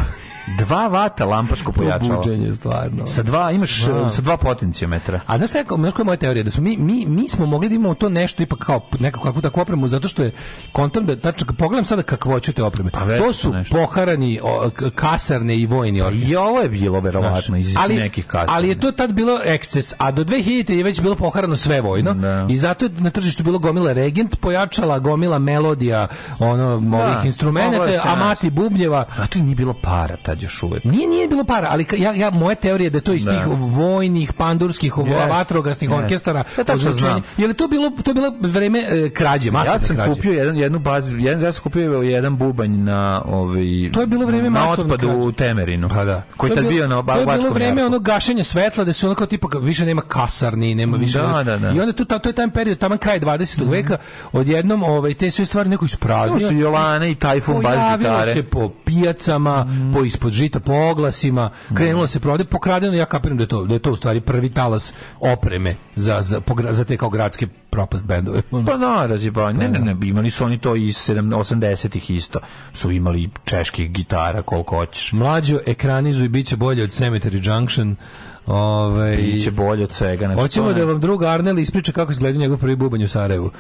2 vata lampaško pojačalo. Probuđenje, stvarno. Sa dva, imaš wow. E, sa dva potencijometra. A znaš, neka, znaš koja je moja teorija? Da smo mi, mi, mi smo mogli da imamo to nešto ipak kao nekakvu kakvu takvu opremu, zato što je kontam da, tačno, pogledam sada kakvo je te opreme. Pa to su nešto. poharani o, kasarne i vojni orkestri. Pa I ovo je bilo, verovatno, iz ali, nekih kasarne. Ali je to tad bilo eksces, a do 2000 je već bilo poharano sve vojno. Da. I zato je na tržištu bilo gomila regent, pojačala gomila melodija ono, da, ovih instrumenata, a mati bubnjeva. A to nije bilo para tad još uvek. Nije, nije bilo para, ali ja, ja, moje teorije da je to iz da. tih vojnih, pandurskih, yes. vatrogasnih yes. orkestara. Ja tačno znam. Je li to bilo, to bilo vreme e, krađe, masovne krađe? Ja sam krađe. kupio jedan, jednu bazu, jedan, ja sam kupio jedan bubanj na, ovaj, to je bilo vreme na otpadu krađe. u Temerinu. Pa da. Koji tad bio na bačkom To je bilo vreme ono gašenje svetla, da se ono kao tipa, više nema kasarni, nema više. Da, da, da. I onda tu, ta, to je taj period, taman kraj 20. Mm -hmm. veka, odjednom ovaj, te sve stvari neko ispraznio. To su Jolana i Tajfun bas gitare. Pojavilo se po pijacama, mm -hmm. po mhm ispod žita po oglasima, krenulo se provode, pokradeno, ja kapiram da je to, da je to u stvari prvi talas opreme za, za, za te kao gradske propast bendove. Pa da, pa razjebanje. Pa, ne, ne, ne, da. imali su oni to iz 80-ih isto. Su imali čeških gitara, koliko hoćeš. Mlađo ekranizu i bit će bolje od Cemetery Junction. Ove, Biće pa bolje od svega. Znači, hoćemo da vam drug Arnel ispriča kako izgleda njegov prvi bubanj u Sarajevu.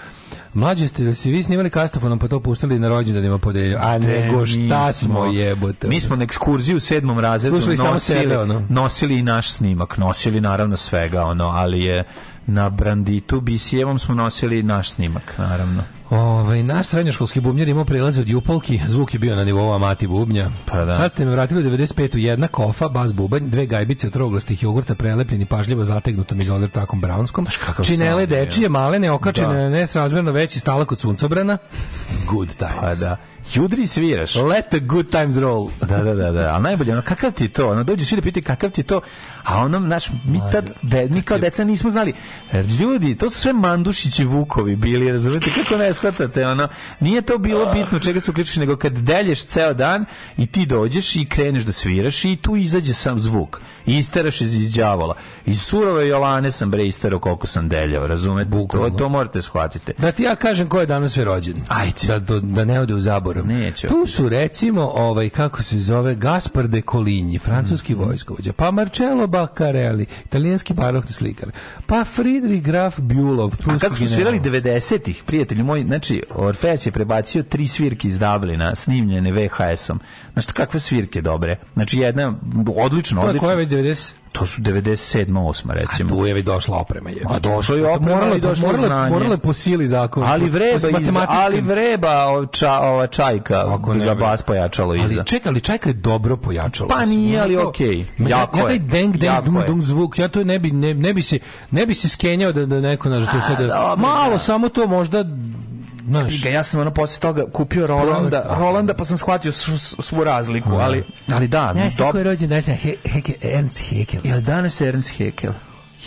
Mlađi ste da se vi snimali kastafonom pa to pustili na rođendanima podelju. A Te, nego šta smo jebote. Mi smo na ekskurziji u sedmom razredu Slušali nosili, samo sebe, ono. nosili i naš snimak. Nosili naravno svega, ono, ali je na Branditu Bisijevom smo nosili naš snimak, naravno. Ovaj naš srednjoškolski bubnjar imao prelaze od Jupolki, zvuk je bio na nivou amati bubnja. Pa da. Sad ste me vratili u 95 jedna kofa, bas bubanj, dve gajbice od troglastih jogurta prelepljeni pažljivo zategnutom izolir takom brownskom. Činele dečije, male, neokačene, da. nesrazmjerno veći stalak od suncobrana. Good times. Pa da. Judri sviraš. Let the good times roll. da, da, da, da. A najbolje, ono, kakav ti je to? Ono, dođe svi da pitaju kakav ti je to, a ono, naš, mi, tad, de, mi kao deca nismo znali. Ljudi, to su sve mandušići vukovi bili, razumete? Kako ne shvatate, ono, nije to bilo bitno čega su ključiš, nego kad delješ ceo dan i ti dođeš i kreneš da sviraš i tu izađe sam zvuk. I isteraš iz, iz đavola. Iz surove Jolane sam bre isterao koliko sam deljao, razumete? To, to morate shvatiti. Da ti ja kažem ko je danas sve rođen. Ajde. Da, da, da ne ode u zabor program. Neću. Tu su recimo, ovaj, kako se zove, Gaspar de Coligny, francuski mm -hmm. vojskovođa, pa Marcello Baccarelli, italijanski barokni slikar, pa Friedrich Graf Bülow, A kako su svirali 90-ih, prijatelji moji, znači, Orfeas je prebacio tri svirke iz Dublina, snimljene VHS-om. Znači, kakve svirke dobre. Znači, jedna, odlično, odlično. Koja je već 90? To su 97. 8. recimo. A tu je došla oprema. Je. A došla je oprema morala, i došlo morala, znanje. Morala po sili zakon. Ali vreba, iz, ali vreba ča, ova čajka Ako za bas pojačalo ali, iza. Čekaj, ali čajka je dobro pojačalo. Pa nije, ali okej. Okay. Jako ja, ja, taj deng, deng, jako dum, dum, zvuk, ja to ne bi, ne, ne bi, se, ne bi se skenjao da, da neko naš... Da, da, malo, da. samo to možda Znaš. ja sam ono posle toga kupio Rolanda, Rolanda pa sam shvatio svu razliku, ali, ali da. Znaš, tako je rođen, znaš, Ernst Hekel. Jel danas je Ernst Hekel?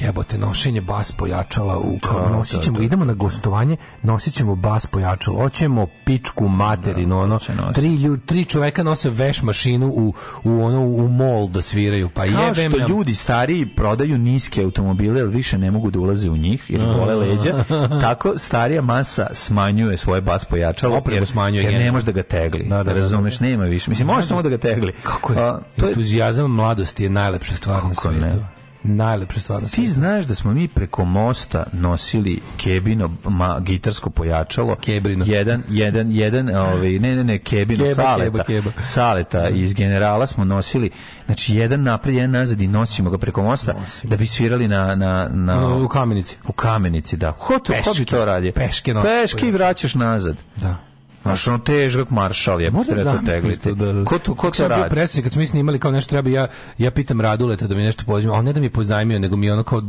jebote, nošenje bas pojačala u kao nosit ćemo, idemo na gostovanje, nosit ćemo bas pojačalo, hoćemo pičku materinu, da, ono, tri, ljud, tri čoveka nose veš mašinu u, u ono, u mol da sviraju, pa kao jebem. Kao što ljudi stariji prodaju niske automobile, jer više ne mogu da ulaze u njih, jer vole leđa, tako starija masa smanjuje svoje bas pojačalo, jer, smanjuje jer ne može da ga tegli, da, da, da, da razumeš, nema više, mislim, može samo da ga tegli. Kako je, entuzijazam mladosti je najlepša stvar na svijetu. Najlepše stvarno. Ti znaš da smo mi preko mosta nosili kebino ma, gitarsko pojačalo. Kebrino. Jedan, jedan, jedan, ovaj, ne, ne, ne, kebino keba, saleta. Keba, keba. Saleta da. iz generala smo nosili. Znači, jedan napred, jedan nazad i nosimo ga preko mosta nosimo. da bi svirali na... na, na no, u kamenici. U kamenici, da. Ko, to, peške, ko bi to radio? Peške, nosi, peške i vraćaš nazad. Da. Znaš, ono težak maršal je. Možda zamislite. Da, da. Ko to, ko to radi? Presi, kad smo mi snimali kao nešto treba, ja, ja pitam Raduleta da mi nešto pozajmi. On ne da mi pozajmio, nego mi ono kao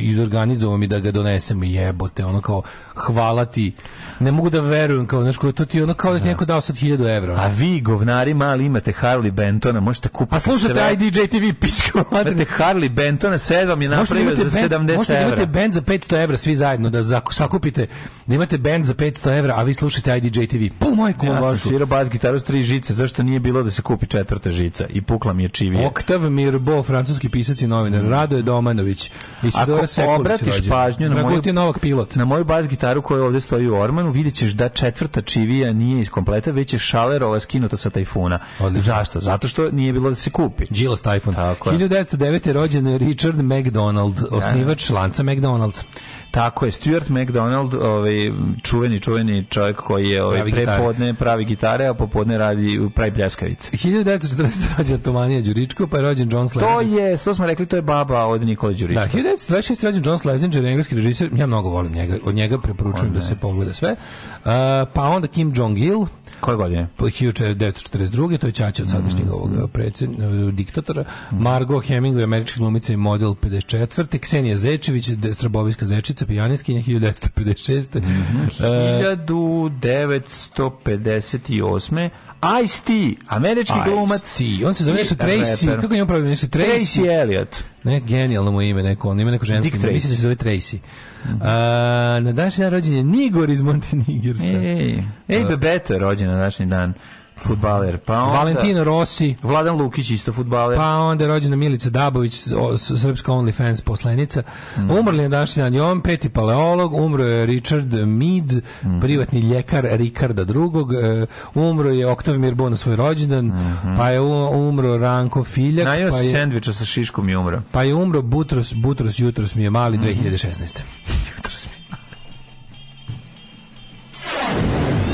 izorganizovao mi da ga donesem jebote. Ono kao, hvala ti. Ne mogu da verujem, kao, znaš, to ti ono kao da ti da. neko dao sad 1000 evra. A vi, govnari mali, imate Harley Bentona, možete kupiti A slušate sve. IDJ TV, pička Imate Harley Bentona, sedam je da napravio za 70 da evra. Možete imate band za 500 evra, svi zajedno, da sakupite, da imate band za 500 evra, a vi slušate IDJ TV pum, majko, ja sam svirao bas gitaru s tri žice, zašto nije bilo da se kupi četvrta žica i pukla mi je čivije. Oktav Mirbo, francuski pisac i novinar, mm. je Domanović. Isidora obratiš rođen. pažnju na moju, Novak pilot. na moju bas gitaru koja ovdje stoji u Ormanu, vidjet ćeš da četvrta čivija nije iz kompleta, već je šalerova skinuta sa tajfuna. Odlično. Zašto? Zato što nije bilo da se kupi. Džilas tajfun. Tako je. 1909. rođen Richard McDonald, osnivač lanca McDonald's. Tako je, Stuart McDonald, ovaj, čuveni, čuveni čovjek koji je ovaj, prepodne pravi gitare, a popodne radi, u pravi pljeskavice. 1940. rođen Tomanija Đuričko, pa je rođen John Slezinger. To je, to smo rekli, to je baba od Nikole Đuričko. Da, 1926. rođen John Slezinger, engleski režiser. ja mnogo volim njega, od njega preporučujem da se pogleda sve. Uh, pa onda Kim Jong-il. Koje godine? Po pa, 1942. To je Čača od sadašnjeg mm. ovog eh, predsjednika, eh, diktatora. Mm. Margo Hemingway, američka glumica i model 54. Ksenija Zečević, Straboviska Zečica, Slavica Pijaneskinja 1956. Mm -hmm. uh, 1958. Ice-T, američki Ice glumac. Ice-T, on se zove nešto Tracy, rapper. kako on pravi nešto Tracy? Tracy Elliot. Ne, genijalno mu ime neko, on ima neko žensko Dick ime, mislim da se zove Tracy. Mm -hmm. A, na današnji dan rođen je Nigor iz Montenigirsa. Ej, ej, ej Bebeto je rođen na današnji dan futbaler, pa onda... Valentino Rossi. Vladan Lukić, isto futbaler. Pa onda je rođena Milica Dabović, srpska OnlyFans poslenica. Mm. Umrli je današnji dan Jovan, peti paleolog, umro je Richard Mead, mm. privatni ljekar Rikarda II. E, umro je Oktav Mirbon na svoj rođendan, mm -hmm. pa je umro Ranko Filjak. Najio pa je, sandviča sa šiškom i umro. Pa je umro Butros, Butros Jutros mi je mali 2016. Mhm. (laughs)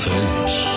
Face.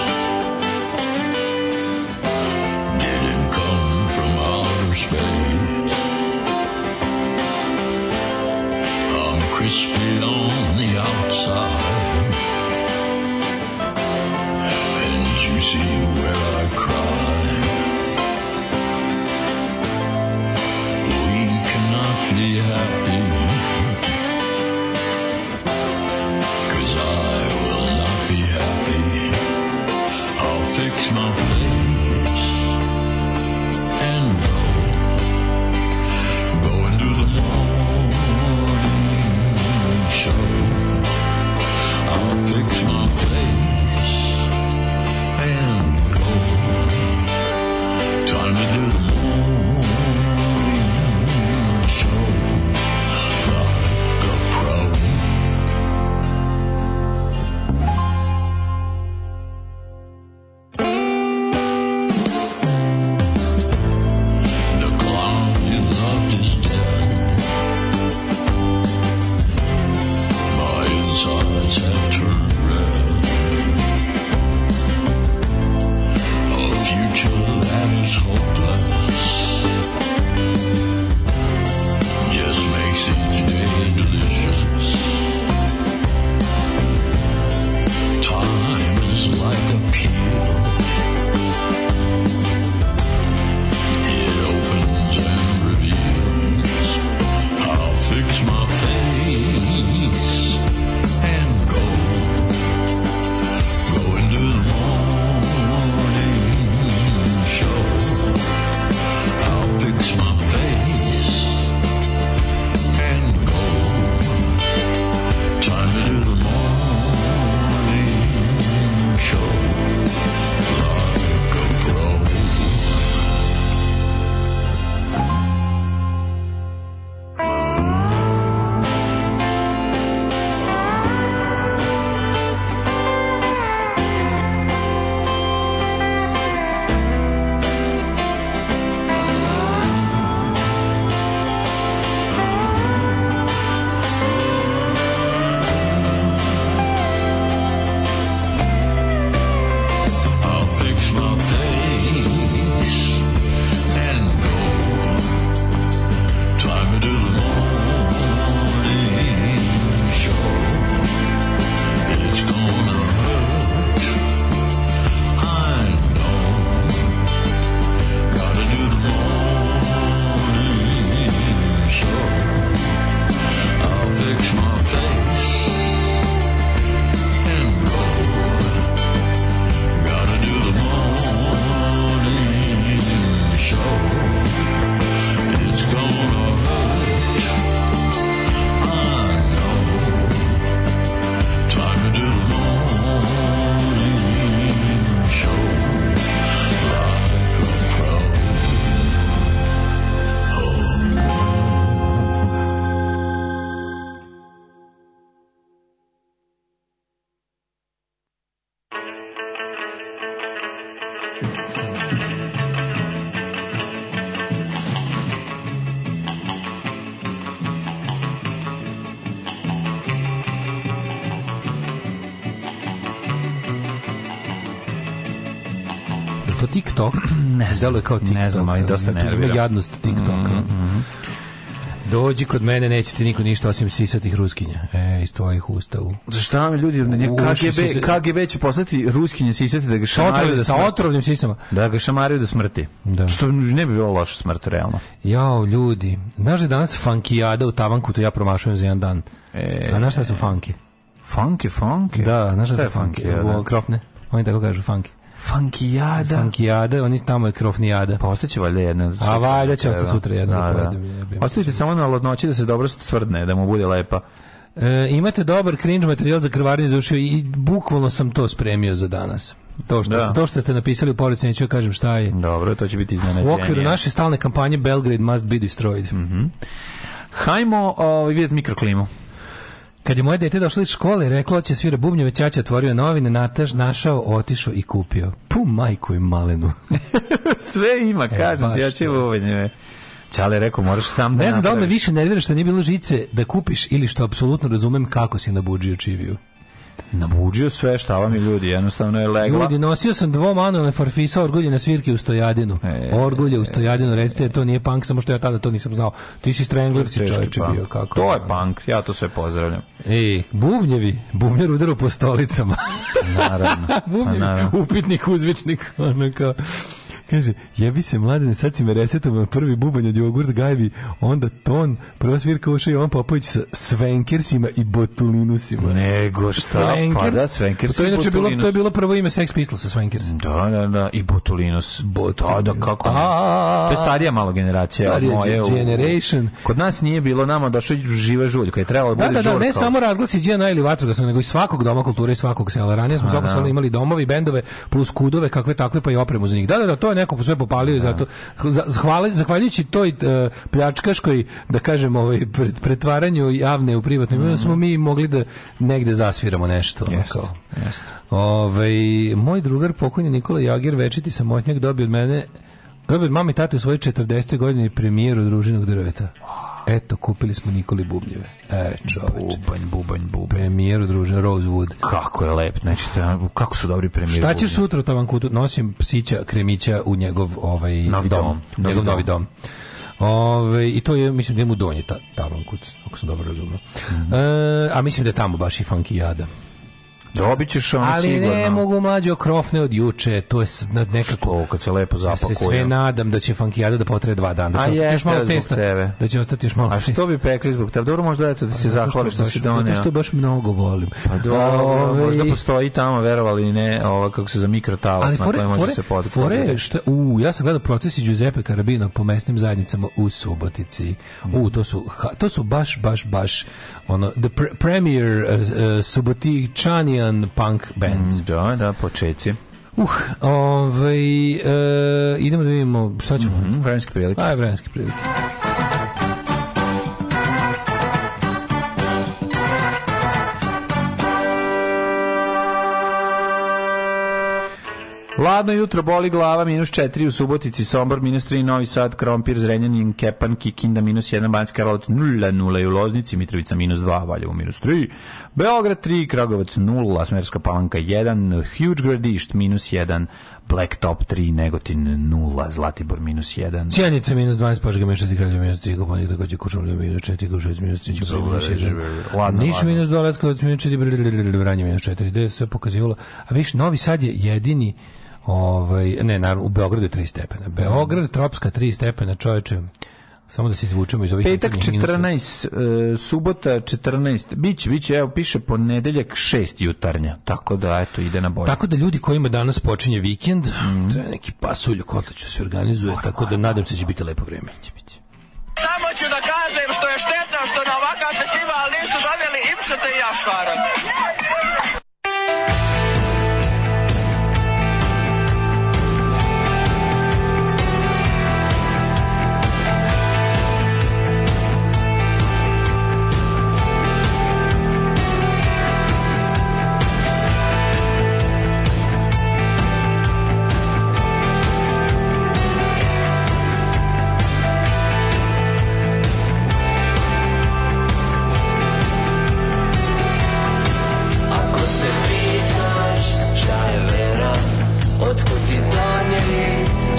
ne znam, kao TikTok. Ne znam, ali dosta nervira. Jadnost TikToka. Mm -hmm. Dođi kod mene, neće ti niko ništa osim sisatih ruskinja. E, iz tvojih usta u... Šta mi ljudi, u, KGB, se... KGB će poslati ruskinje sisati da ga šamaraju da smrti. Sa otrovnim sisama. Da ga šamaraju da smrti. Da. Što ne bi bilo loša smrt, realno. Jao, ljudi. Znaš da je danas funkijada u tavanku, to ja promašujem za jedan dan. E, A znaš šta su funki? Funky, funky? Da, znaš šta su funki? funky ja, Krofne. Oni tako kažu, funky. Funkijada. Funkijada, oni tamo je krofnijada. Pa ostaće valjda jedna. A valjda će ostati sutra jedna. Da, da. da. Ostavite samo na ladnoći da se dobro stvrdne, da mu bude lepa. E, imate dobar cringe materijal za krvarnje za ušio i bukvalno sam to spremio za danas. To što, da. ste, to što ste napisali u poruci, neću da kažem šta je. Dobro, to će biti iznenađenje. U okviru naše stalne kampanje Belgrade must be destroyed. Mm -hmm. Hajmo uh, ovaj, vidjeti mikroklimu. Kad je moje dete došlo iz škole, reklo će svira bubnjeve, ćaća otvorio novine, nataž, našao, otišao i kupio. Pu majku i malenu. (laughs) Sve ima, e, kažem e, ti, ja će bubnjeve. Čale rekao, moraš sam da Ne znam da me više nervira što nije bilo žice da kupiš ili što apsolutno razumem kako si na budžiju čiviju nabuđio sve šta vam je ljudi, jednostavno je legla. Ljudi, nosio sam dvomanove farfisa orgulje na svirke u Stojadinu. E, orgulje u e. Stojadinu, recite, to nije punk, samo što ja tada to nisam znao. Ti si Strangler, si čovječe bio. Kako, to je punk, ja to sve pozdravljam. Ej, buvnjevi, buvnjer udaru po stolicama. Naravno. (laughs) buvnjevi, pa upitnik, uzvičnik, ono kao... Kaže, jebi se mladene, sad si me resetovao prvi bubanj od jogurt gajbi, onda ton, prva svirka uša i on Popović sa svenkersima i botulinusima. Nego šta, pa Svenkers? pa da, svenkers to je inače bilo, to je bilo prvo ime Sex Pistols sa svenkers. Da, da, da, i botulinus. botulinus. Da, da, kako ne. To je starija malo generacija. Starija moje, generation. U, kod nas nije bilo, nama došao živa žuljka je trebalo da, da, da, da žurka. ne samo razglasi Đena ili Vatrogasno, nego i svakog doma kulture i svakog sela. Ranije smo svakog sela pa da. imali domovi, bendove, plus kudove, kakve takve, pa i opremu za njih. Da, da, da, to je neko sve popalio i da. zato zahvaljujući, zahvaljujući toj uh, pljačkaškoj da kažem ovaj pretvaranju javne u privatnu mm -hmm. smo mi mogli da negde zasviramo nešto jest, jeste Jest. Ove, ovaj, moj drugar pokojni Nikola Jagir večiti samotnjak dobio od mene dobio od mame i tate u svoje 40. godine premijeru družinog drveta Eto, kupili smo Nikoli Bubnjeve. E, čoveč. Bubanj, bubanj, bubanj. Premijeru, druže, Rosewood. Kako je lep, znači, kako su dobri premijeri. Šta ćeš sutra u Tavankutu? Nosim psića, kremića u njegov ovaj, novi dom. dom. Novi njegov dom. novi dom. Ove, I to je, mislim, da je mu donji ta, tavan kuc, ako sam dobro razumio. Mm -hmm. e, a mislim da je tamo baš i funky jada. Dobićeš da, ćeš ono Ali sigurno. ne mogu mlađi krofne od juče, to je nekako... Što, kad se lepo zapakuje. se sve nadam da će funkijada da potraje dva dana. Da A još malo testa. Tebe. Da će ostati još malo A što bi pekli zbog tebe? Dobro možda eto da pa se zahvališ što si donio. Zato što da baš mnogo volim. Pa dobro, ove... Ovaj- možda postoji tamo, verovali ne, ova, kako se za mikrotalas Ali na fore, koje može fore, se potkati. Fore, šta, u, ja sam gledao procesi Giuseppe Karabina po mesnim zajednicama u Subotici. U, to su, to su baš, baš, baš, ono, the premier uh, eh, eh, Subotičanija Italian punk band. Mm, da, da, početci. Uh, ovaj, uh, idemo da vidimo šta ćemo. Mm -hmm, vremenske prilike. Aj, vremenske prilike. Ladno jutro, boli glava, minus 4 u Subotici, Sombor, minus 3, Novi Sad, Krompir, Zrenjanin, Kepan, Kikinda, minus 1, Banjska Karlovac, 0, 0 u Loznici, Mitrovica, minus 2, Valjevo, minus 3, Beograd 3, Kragovac 0, Smerska palanka 1, Huge Gradišt, minus 1, Top 3, Negotin 0, Zlatibor minus 1. Cijenica minus 12, Požega minus 4, Kraljevo minus 3, Kopanik takođe Kučulio minus 4, Kušovic minus 3, Ćuprije minus 1, Niš minus 2, Leckovac minus 4, Vranje minus 4, gde je sve pokazivalo. A viš, Novi Sad je jedini Ovaj, ne, naravno, u Beogradu je 3 stepena. Beograd, Tropska 3 stepena, čoveče. Samo da se izvučemo iz ovih Petak 14, uh, e, subota 14, biće, biće, evo piše ponedeljak 6 jutarnja, tako da eto ide na bolje. Tako da ljudi kojima danas počinje vikend, mm. treba neki pasulj u kotliću se organizuje, moj, tako moj, da moj, nadam se da će biti lepo vreme. Će biti. Samo ću da kažem što je štetno što na ovakav festival nisu zaveli Ipšete i Jašara.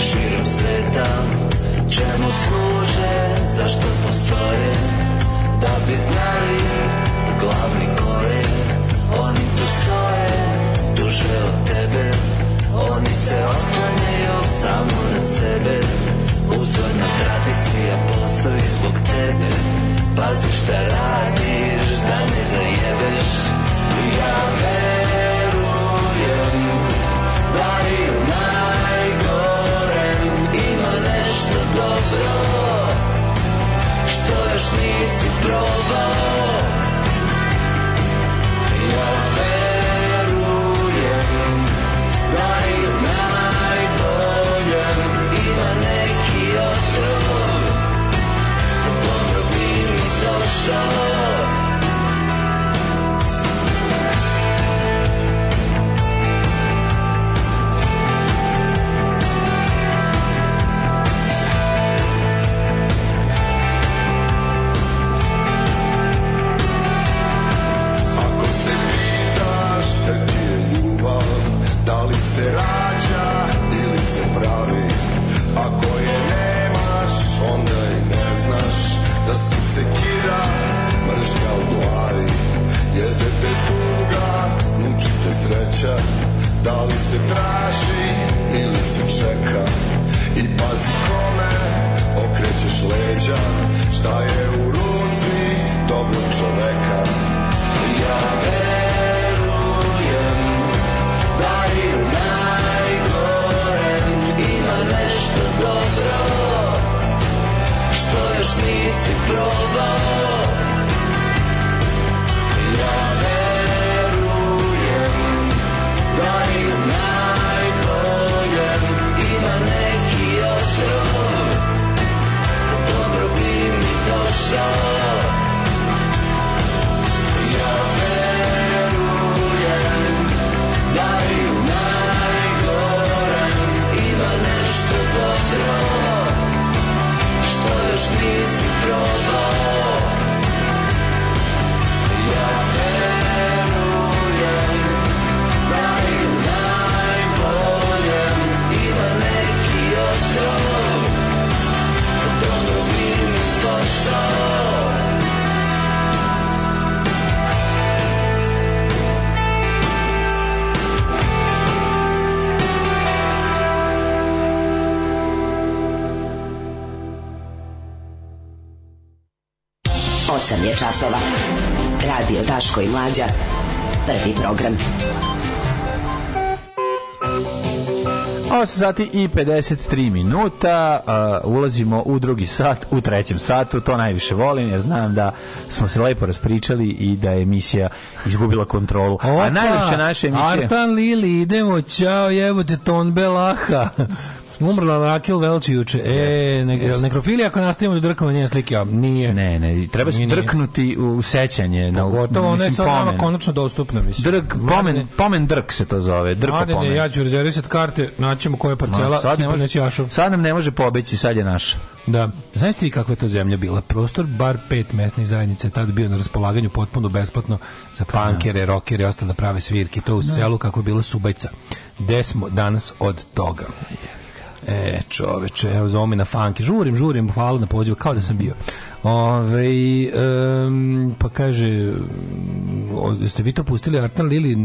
širom sveta Čemu služe, zašto postoje Da bi znali glavni kore Oni tu stoje, duže od tebe Oni se oslanjaju samo na sebe Uzorna tradicija postoji zbog tebe Pazi šta radiš, da ne zajebeš Ja verujem još nisi probao Ja verujem da i u najboljem ima neki otrov Dobro bi mi došao Da li se rađa ili se pravi Ako je nemaš onda i ne znaš Da srce kida mržnja u glavi Jede te tuga, muči te sreća Da li se traži ili se čeka I pazi kome okrećeš leđa Šta je se provou. 8 je časova. Radio Daško i Mlađa. Prvi program. 8 sati i 53 minuta, uh, ulazimo u drugi sat, u trećem satu, to najviše volim jer znam da smo se lepo raspričali i da je emisija izgubila kontrolu. Opa, A najlepša naša emisija... Artan Lili, idemo, čao, jevo te ton belaha. Umrla Rakel Velči juče. E, ne, nekrofilija ako nastavimo da drkamo njene slike, a nije. Ne, ne, treba se drknuti u sećanje. Na, Pogotovo, ono je sad nama konačno dostupno. Mislim. Drg, pomen, pomen drk se to zove. Drko Mladine, pomen. ja ću rezervisati karte, naćemo koja je parcela, sad, ne može, sad nam ne može pobeći, sad je naša. Da. Znaš ti kakva je ta zemlja bila? Prostor bar pet mesnih zajednica je tad bio na raspolaganju potpuno besplatno za pankere, da. rokere i ostale da prave svirke. To u da. selu kako je bila Subajca. Gde smo danas od toga? E, čoveče, evo zove na fanke. Žurim, žurim, hvala na pozivu, kao da sam bio. Ove, um, pa kaže, ste vi to pustili Artan Lili,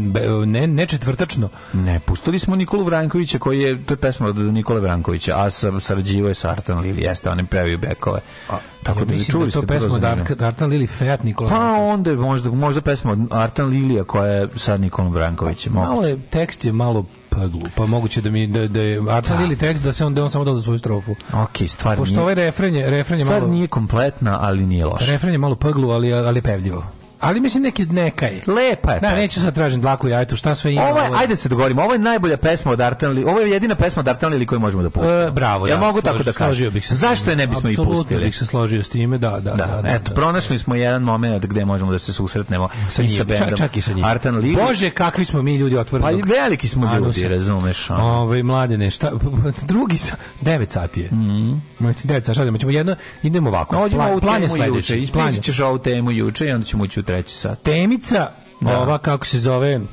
ne, ne četvrtačno? Ne, pustili smo Nikolu Vrankovića, koji je, to je pesma od Nikole Vrankovića, a sam sarađivo je sa Artan Lili, jeste, on je pevio bekove. A, tako ja da mislim čuli da to pesma od Artan Lili, Feat Nikola Pa onda je možda, možda pesma od Artan Lilija koja je sa Nikolom Vrankovićem. Pa, malo je, tekst je malo Pa glupa, pa moguće da mi da da je da. Artan ili tekst da se on da on samo doda svoju strofu. Okej, okay, stvar. Pošto nije, ovaj refren je, refren je malo Stvar nije kompletna, ali nije loša. Refren je malo pglu, ali ali pevljivo. Ali mislim neki nekaj. Lepa je. Da, pesma. neću sad tražim dlaku jajetu, šta sve ima. Ovo je, ajde se dogovorimo, ovo je najbolja pesma od Artanli, ovo je jedina pesma od Artanli koju možemo da pustimo. E, bravo, ja. ja da, mogu složi, tako da kažem. bih se. Zašto je ne bismo i pustili? Apsolutno bih se složio s time, da, da, da. da, da eto, da, pronašli smo jedan momenat gde možemo da se susretnemo sa njim, sa bendom. Čak, i sa njim. Artanli. Bože, kakvi smo mi ljudi otvoreni. Pa veliki smo ljudi, razumeš. Ovaj mladene, šta (laughs) drugi 9 sati je. Mhm. Znači 9 sati, da, ćemo jedno idemo ovako. Plan je sledeći. Ispričaćeš ovu temu juče i onda ćemo ući treći sat. Temica, da. ova kako se zove, uh,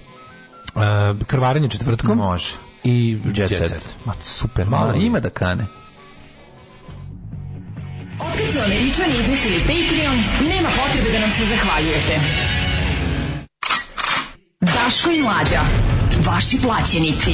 krvarenje četvrtkom. Može. I jet, jet set. set. Ma, super, malo. malo ima da kane. Otkad su američani izmislili Patreon, nema potrebe da nam se zahvaljujete. Daško i Mlađa, vaši plaćenici.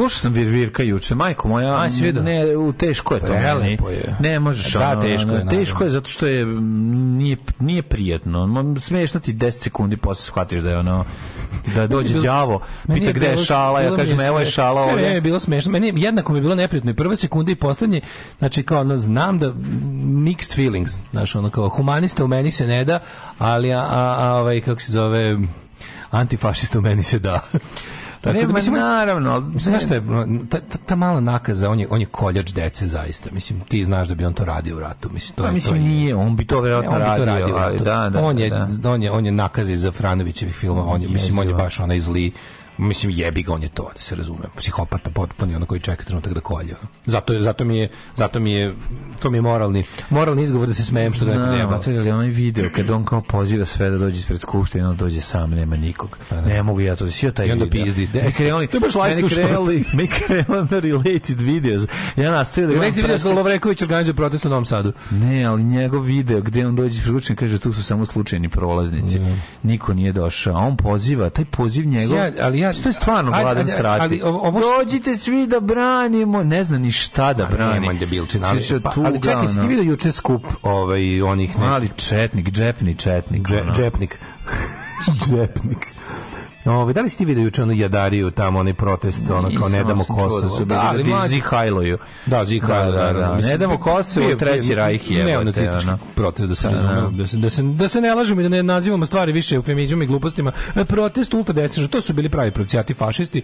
Slušao sam Vir Virka juče, majko moja, Aj, si ne, u teško je to. Prelepo je. Ne možeš, da, ono, teško, je, teško je zato što je mm, nije, nije prijetno. Smiješno ti 10 sekundi posle shvatiš da je ono da dođe đavo, pita gde je šala, ja kažem evo je šala ovde. je bilo smešno. Meni jednako mi je bilo neprijatno i prva sekunda i poslednje. Znači kao ono, znam da mixed feelings, znači ono kao humanista u meni se ne da, ali a, a, a ovaj kako se zove antifašista u meni se da. Pa Tako ne, da, mislim, naravno. Znaš što je, ta, ta, mala nakaza, on je, on je koljač dece zaista. Mislim, ti znaš da bi on to radio u ratu. Mislim, to, pa je, mislim to je, nije, on bi to vjerojatno radio. radio u Da, da, on, je, da. on, je, on je nakaz iz Zafranovićevih filma, on je, mislim, on je baš onaj zli mislim jebi ga on je to da se razume psihopata potpuni ono koji čeka trenutak da kolje ono. zato zato mi je zato mi je to mi je moralni moralni izgovor da se smejem što da ne treba ali onaj video (clears throat) kad on kao poziva sve da dođe ispred i on dođe sam nema nikog ne, pa da. ne mogu ja to sve taj i onda video. pizdi de, krenuli, to je baš live krenuli, (laughs) mi krenuli na related videos ja nastavio da related videos sa Lovreković organizuje protest u Novom Sadu ne ali njegov video gde on dođe ispred skupštine kaže tu su samo slučajni prolaznici da. niko nije došao a on poziva taj poziv njegov ja, ali ja znači to je stvarno vladan srati. Ali ovo što... dođite svi da branimo, ne znam ni šta da branimo. Ali debilčin, ali, se pa, ali čekaj, si vidio juče skup ovaj onih mali četnik, džepni četnik, džepnik. (laughs) džepnik. Ove, da li si ti vidio juče onu Jadariju tamo, onaj protest, ono kao ne damo da Kosovo. Su da, ali mlađi... Zihajloju. Da, Zihajloju, da, da, da. Ne damo Kosovo, treći rajh je. Ne, ono cistički protest, da se ne da, da. znamo. Da se, da se ne lažemo i da ne nazivamo stvari više u eufemizmom i glupostima. E, protest ultra desniča, to su bili pravi procijati fašisti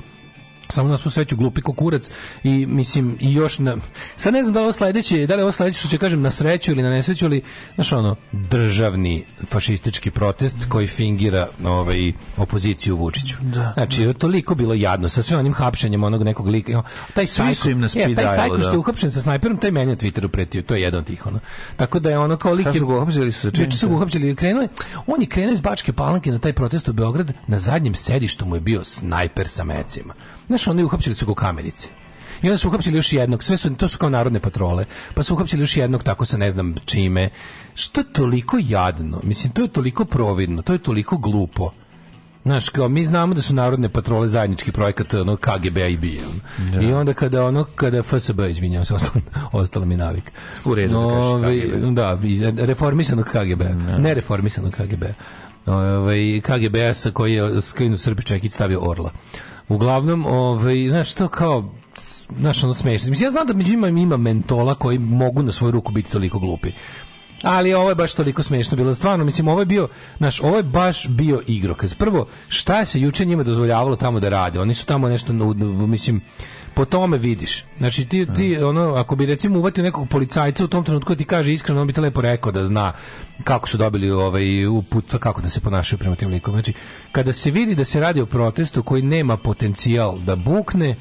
samo na svu sreću glupi kukurac i mislim i još na sad ne znam da li ovo sledeće da li ovo sledeće što će kažem na sreću ili na nesreću ali znaš ono državni fašistički protest koji fingira ovaj opoziciju Vučiću da, znači da. toliko bilo jadno sa sve onim hapšenjem onog nekog lika taj sajko im na je, taj sajko što da. je uhapšen sa snajperom taj meni na Twitteru pretio to je jedan od tih ono tako da je ono kao lik su ga uhapsili su su ga uhapsili krenuli on je krenuo iz Bačke Palanke na taj protest u Beograd na zadnjem sedištu mu je bio snajper sa mecima Znaš, oni uhapsili su ga u kamenici. I onda su uhapsili još jednog, sve su, to su kao narodne patrole, pa su uhapsili još jednog tako sa ne znam čime. Što je toliko jadno? Mislim, to je toliko providno, to je toliko glupo. Znaš, kao mi znamo da su narodne patrole zajednički projekat ono, KGB i BIA. Da. Ja. I onda kada ono, kada FSB, izvinjam se, ostalo, (laughs) ostalo mi navik. U redu no, da kažeš ovaj, KGB. Da, reformisanog KGB. Ja. Da. Ne reformisanog KGB. Ove, ovaj, KGB sa koji je skrinu Srpi Čekić stavio Orla. Uglavnom, ovaj, znaš, to kao znaš, ono smešno. Mislim, ja znam da među njima ima mentola koji mogu na svoju ruku biti toliko glupi. Ali ovo je baš toliko smiješno bilo. Stvarno, mislim, ovo je bio, naš, ovo je baš bio igrokaz. Prvo, šta je se juče njima dozvoljavalo tamo da rade? Oni su tamo nešto, mislim, po tome vidiš. Znači ti, ti mm. ono, ako bi recimo uvatio nekog policajca u tom trenutku da ti kaže iskreno, on bi te lepo rekao da zna kako su dobili ovaj uput, kako da se ponašaju prema tim likom. Znači, kada se vidi da se radi o protestu koji nema potencijal da bukne,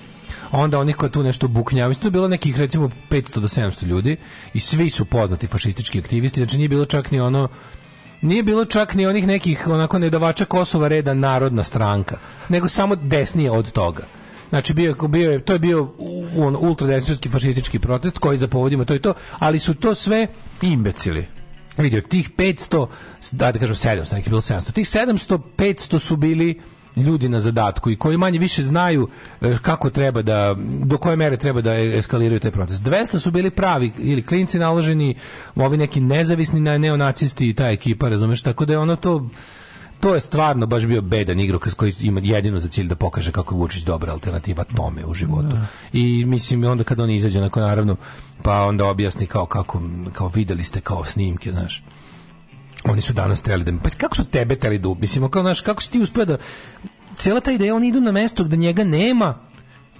onda oni koji tu nešto buknjava. Mislim, tu je bilo nekih recimo 500 do 700 ljudi i svi su poznati fašistički aktivisti, znači nije bilo čak ni ono nije bilo čak ni onih nekih onako nedavača Kosova reda narodna stranka, nego samo desnije od toga. Znači bio, bio je, to je bio on ultradesničarski fašistički protest koji zapovodimo to i to, ali su to sve imbecili vidio, tih 500, da, da kažem 700, neki bilo 700, tih 700, 500 su bili ljudi na zadatku i koji manje više znaju e, kako treba da, do koje mere treba da e- eskaliraju taj protest. 200 su bili pravi ili klinci naloženi, ovi neki nezavisni neonacisti i ta ekipa, razumeš, tako da je ono to to je stvarno baš bio bedan igrokaz koji ima jedino za cilj da pokaže kako je Vučić dobra alternativa tome u životu. Ne. I mislim onda kad on izađe nakon naravno pa onda objasni kao kako kao videli ste kao snimke, znaš oni su danas teli da pa kako su tebe teli da mislim kao naš kako si ti uspeo da cela ta ideja oni idu na mesto gde njega nema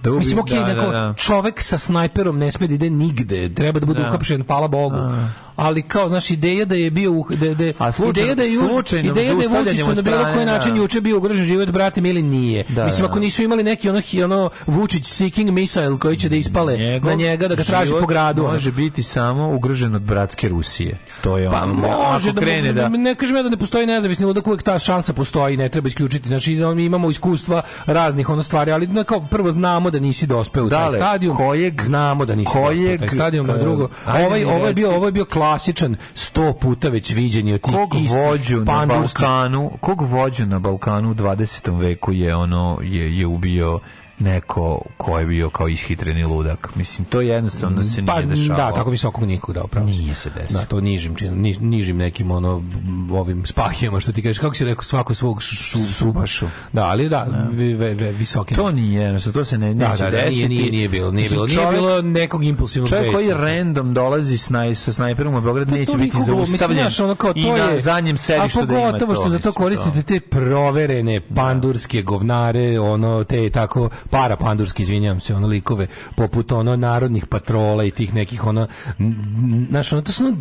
da ubi, mislim okej okay, da, da, da. čovek sa snajperom ne sme da ide nigde treba da bude da. uhapšen hvala bogu A. Da ali kao znaš ideja da je bio da da a slučajno, ideja da je slučajno, ideja da je Vučić na bilo koji način da. juče bio ugrožen život brate ili nije. Da, Mislim da, ako da. nisu imali neki ono ono Vučić seeking missile koji će da ispale na njega da ga traži po gradu. Može biti samo ugrožen od bratske Rusije. To je pa ono. Pa može da, krene, da, ne kažem ja da ne postoji nezavisni ludak uvek ta šansa postoji, ne treba isključiti. Znači da mi imamo iskustva raznih ono stvari, ali na, kao prvo znamo da nisi dospeo u taj stadion. Kojeg znamo da nisi kojeg, dospeo u taj stadion, na drugo. E, ovaj ovaj bio ovaj bio klasičan 100 puta već viđeni od tih kog vođu na Balkanu, kog vođu na Balkanu u 20. veku je ono je je ubio neko ko je bio kao ishitreni ludak. Mislim, to jednostavno se pa, nije dešavalo. Da, tako visokog nikog dao, pravo. Nije se desilo. Da, to nižim, činom, niž, nižim nekim ono, ovim spahijama, što ti kažeš, kako si rekao, svako svog šu, subašu. Da, ali da, da. Vi, vi, visoki. To nije, jednostavno, to se ne, da, neće da, da, da, desiti. Nije, nije, nije bilo, nije bilo, nije bilo nekog impulsivnog Čovjek koji random dolazi s naj, sa snajperom u Beograd pa neće biti zaustavljen mislim, ono kao, to i je, na zadnjem sedištu da ima to. A pogotovo što za to koristite te proverene da. pandurske govnare, ono, te tako para pandurski, izvinjavam se, ono likove, poput ono narodnih patrola i tih nekih ono, znaš, ono, to su ono,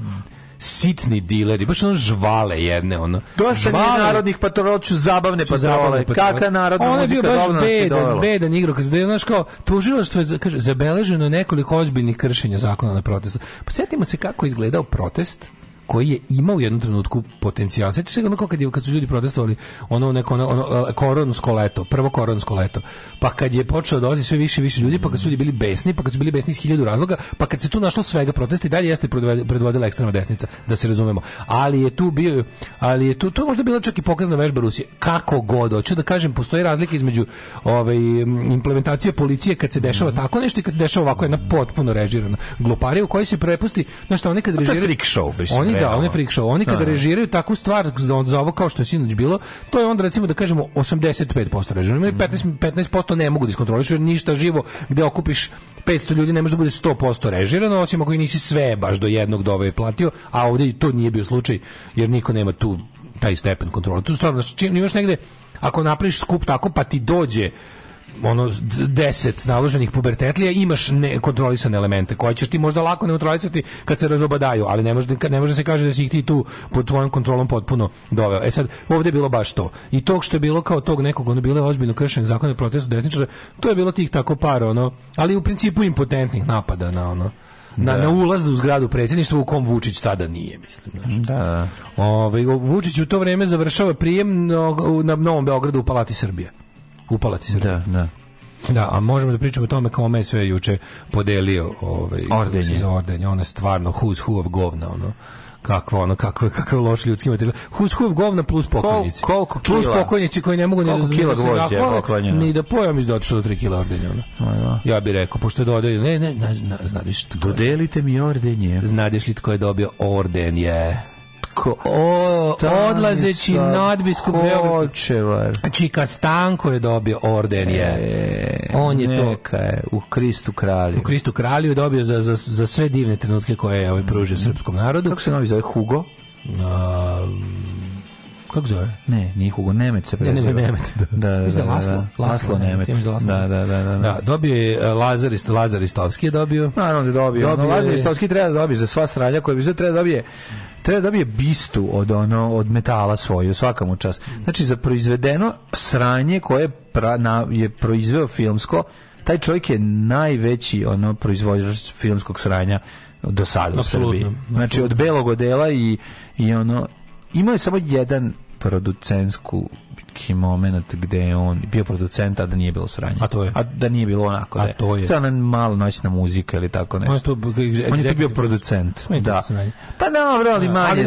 sitni dileri, baš ono žvale jedne, ono. Dosta žvale... narodnih patrola, ću zabavne patrole. Kaka narodna ono muzika je bio baš bedan, bedan igrokaz. je, znaš, kao, tužilaštvo je, kaže, zabeleženo nekoliko ozbiljnih kršenja zakona na protestu. Pa sjetimo se kako je izgledao protest koji je imao u jednom trenutku potencijal. Sjećaš se ono kad, je, kad su ljudi protestovali ono neko ono, ono e, koronsko leto, prvo koronsko leto. Pa kad je počeo da dolazi sve više i više ljudi, pa kad su ljudi bili besni, pa kad su bili besni iz hiljadu razloga, pa kad se tu našlo svega protesta i dalje jeste predvodila ekstremna desnica, da se razumemo. Ali je tu bio, ali je tu, to je možda bilo čak i pokazna vežba Rusije. Kako god, hoću da kažem, postoje razlike između ovaj, implementacije policije kad se dešava mm tako nešto i kad se dešava ovako jedna potpuno režirana gluparija u kojoj se prepusti, znaš šta, oni kad režiraju... To je freak show, oni da, oni freak show, oni kada da, da, režiraju takvu stvar za, za ovo kao što je sinoć bilo, to je onda recimo da kažemo 85% režirano, 15 15% ne mogu da iskontrolišu jer ništa živo gde okupiš 500 ljudi ne može da bude 100% režirano, osim ako i nisi sve baš do jednog dove platio, a ovde i to nije bio slučaj jer niko nema tu taj stepen kontrole. Tu stvarno, znači, čim imaš negde, ako napraviš skup tako, pa ti dođe ono 10 naloženih pubertetlija imaš nekontrolisane elemente koje ćeš ti možda lako neutralisati kad se razobadaju, ali ne može, ne može se kaže da si ih ti tu pod tvojom kontrolom potpuno doveo. E sad, ovdje je bilo baš to. I tog što je bilo kao tog nekog, ono bilo je ozbiljno kršenje zakona protestu desničara, to je bilo tih tako par, ono, ali u principu impotentnih napada na ono na, da. na ulaz u zgradu predsjedništva u kom Vučić tada nije, mislim. Znaš. Da. Ove, ovaj, Vučić u to vrijeme završava prijem na, na Novom Beogradu u Palati Srbije upala ti se da, da. Da, a možemo da pričamo o tome kome me sve juče podelio ovaj ordenje. Za ordenje, ono je stvarno who's who of govna, ono kakvo ono kakve kakav loš ljudski materijal. Hus hus of govna plus pokojnici. Kol, koliko kila? Plus pokojnici koji ne mogu ni da kila gvožđe poklanje. Ni da pojam iz dotično do 3 kg ordenja. Ono. Ja bih rekao pošto je dodelio, ne ne, ne, ne, ne znaš tko. Dodelite mi ordenje. Znadeš li tko je dobio ordenje? Ko, o, odlazeći nadbiskup Beogradski Čika Stanko je dobio orden je. E, on je to je u Kristu kralju. U Kristu kralju je dobio za, za, za sve divne trenutke koje je ovaj mhm. pružio mm. srpskom narodu. Kako se novi zove Hugo? A, kako zove? Ne, nije Hugo Nemec se preziva. Ne, ne, Nemec. Da, da, da. da, da, da. Laslo, Laslo Nemec. Da, da, da, da. Da, dobio je e, Lazar Ist, Lazar Istovski je dobio. Naravno da dobio. dobio Lazar Istovski treba da dobije za sva sranja koja bi sve treba da dobije treba da bi bistu od ono od metala svoju svakom mu Znači za proizvedeno sranje koje pra, na, je proizveo filmsko, taj čovjek je najveći ono proizvođač filmskog sranja do sada u Srbiji. Znači od belog odela i i ono imao je samo jedan producentsku neki moment gde je on bio producent, a da nije bilo sranje. A to je? A da nije bilo onako. A to da je? To je ona malo noćna muzika ili tako nešto. On je to, on je tu da. bio producent. Da. Pa dobro, ali da, mali,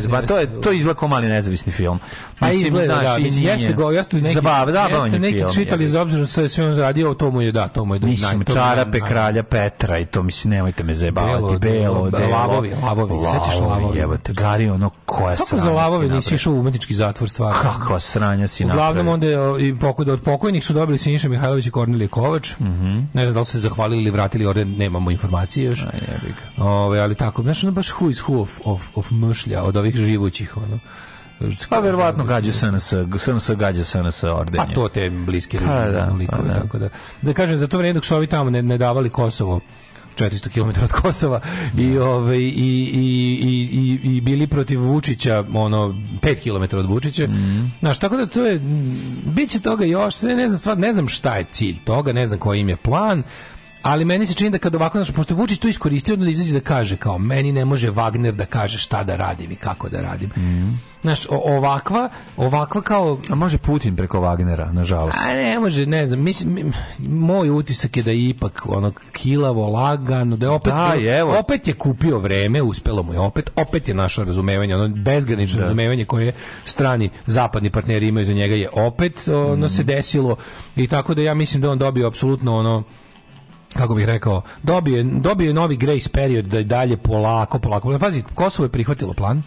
ne, to je to izlako mali nezavisni film. Pa mislim, izgleda, da, mislim, jeste go, jeste neki, zabav, da, jeste neki film, čitali za obzir sve sve on zaradio, to mu je da, to mu je da. Mislim, čarape kralja Petra i to mislim, nemojte me zajebavati, belo, lavovi, lavovi, sećaš lavovi, jebote, gari ono koja sranje. Kako za lavovi nisi išao u umetnički zatvor stvarno? Kako sranje? sranja si Uglavnom onda i pokoj, od pokojnih su dobili Siniša Mihajlović i Kornelije Kovač. Mm -hmm. Ne znam da li su se zahvalili ili vratili orden, nemamo informacije još. A, Ove, ali tako, znaš, ono baš who is who of, of, of mršlja od ovih živućih, ono. Pa verovatno gađa SNS, SNS gađa SNS ordenje. Pa to te bliski režim, pa, da, pa, da. tako da. Da kažem, za to vrijeme dok su ovi tamo ne, ne davali Kosovo, 400 km od Kosova i da. ovaj i, i, i, i, i bili protiv Vučića ono 5 km od Vučića. Mm. Znaš, tako da to je biće toga još, ne znam stvar, ne znam šta je cilj toga, ne znam koji im je plan. Ali meni se čini da kad ovako, znaš, pošto Vučić to iskoristio, da izađe da kaže kao, meni ne može Wagner da kaže šta da radim i kako da radim. Mm. Znaš, ovakva, ovakva kao... A može Putin preko Wagnera, nažalost. A ne, može, ne znam, mislim, moj utisak je da je ipak ono kilavo, lagano, da je opet, da, je, evo. opet je kupio vreme, uspelo mu je opet, opet je naše razumevanje, ono bezgranično da. razumevanje koje strani zapadni partneri imaju za njega je opet, ono mm. se desilo i tako da ja mislim da on dobio apsolutno ono kako bih rekao, dobije, dobije novi grace period da i dalje polako, polako. Pazi, Kosovo je prihvatilo plan.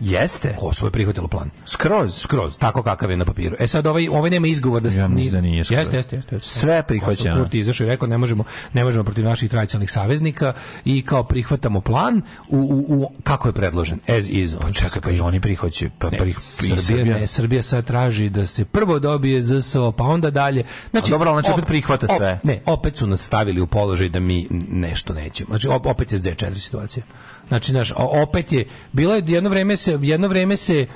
Jeste. Kosovo je prihvatilo plan. Skroz, skroz, tako kakav je na papiru. E sad ovaj ovaj nema izgovor da se ja ni, da nije. Jeste, jeste, jeste, jeste. Sve prihvaćeno. Kurti izašao i rekao ne možemo, ne možemo protiv naših tradicionalnih saveznika i kao prihvatamo plan u, u, u kako je predložen. As is. On pa čeka pa i oni prihvaćaju. Pa ne, prih, Srbija, Srbija, ne, Srbija sad traži da se prvo dobije ZSO, pa onda dalje. Znači, A dobro, znači će opet prihvata sve. Op, ne, opet su nas stavili u položaj da mi nešto nećemo. Znači opet je Z4 situacija. Znači, znaš, opet je bilo je jedno vreme se se jedno vrijeme se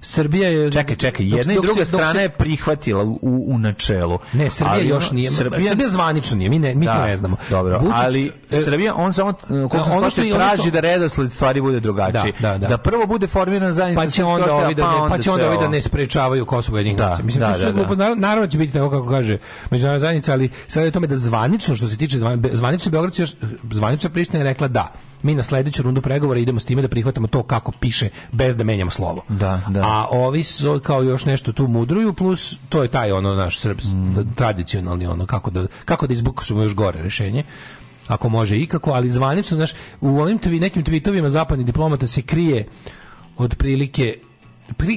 Srbija je Čekaj, čekaj, jedna dok, i druga se, strana se, je prihvatila u, u načelu. Ne, Srbija ali, još nije. Srbija, Srbija zvanično nije, mi ne, mi da, to ne znamo. Dobro, Vučić, ali e, Srbija on samo da, ono što je, traži ono što... da redosled stvari bude drugačiji. Da, da, da. da prvo bude formiran zajednica pa će onda ovi da ne, pa, pa će onda ovi da ne sprečavaju Kosovo jednih da, Mislim da, da, da. glupo, naravno će biti tako kako kaže međunarodna zajednica, ali sad je o tome da zvanično što se tiče zvanične Beograd zvanična Priština je rekla da mi na sledeću rundu pregovora idemo s time da prihvatamo to kako piše bez da menjamo slovo. Da, da. A ovi su kao još nešto tu mudruju plus to je taj ono naš srps mm. tradicionalni ono kako da kako da izbukušemo još gore rešenje ako može ikako, ali zvanično, znaš, u onim tvi, nekim tvitovima zapadnih diplomata se krije otprilike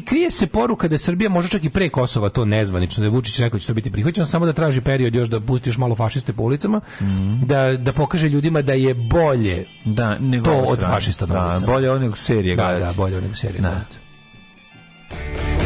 krije se poruka da Srbija možda čak i pre Kosova to nezvanično, da je Vučić rekao da će to biti prihvaćeno, samo da traži period još da pusti još malo fašiste po ulicama, mm. da, da pokaže ljudima da je bolje da, nego to od fašista na da, ulicama. Bolje onog serije. Da, da, bolje onog serije. Da. Gledati. Da,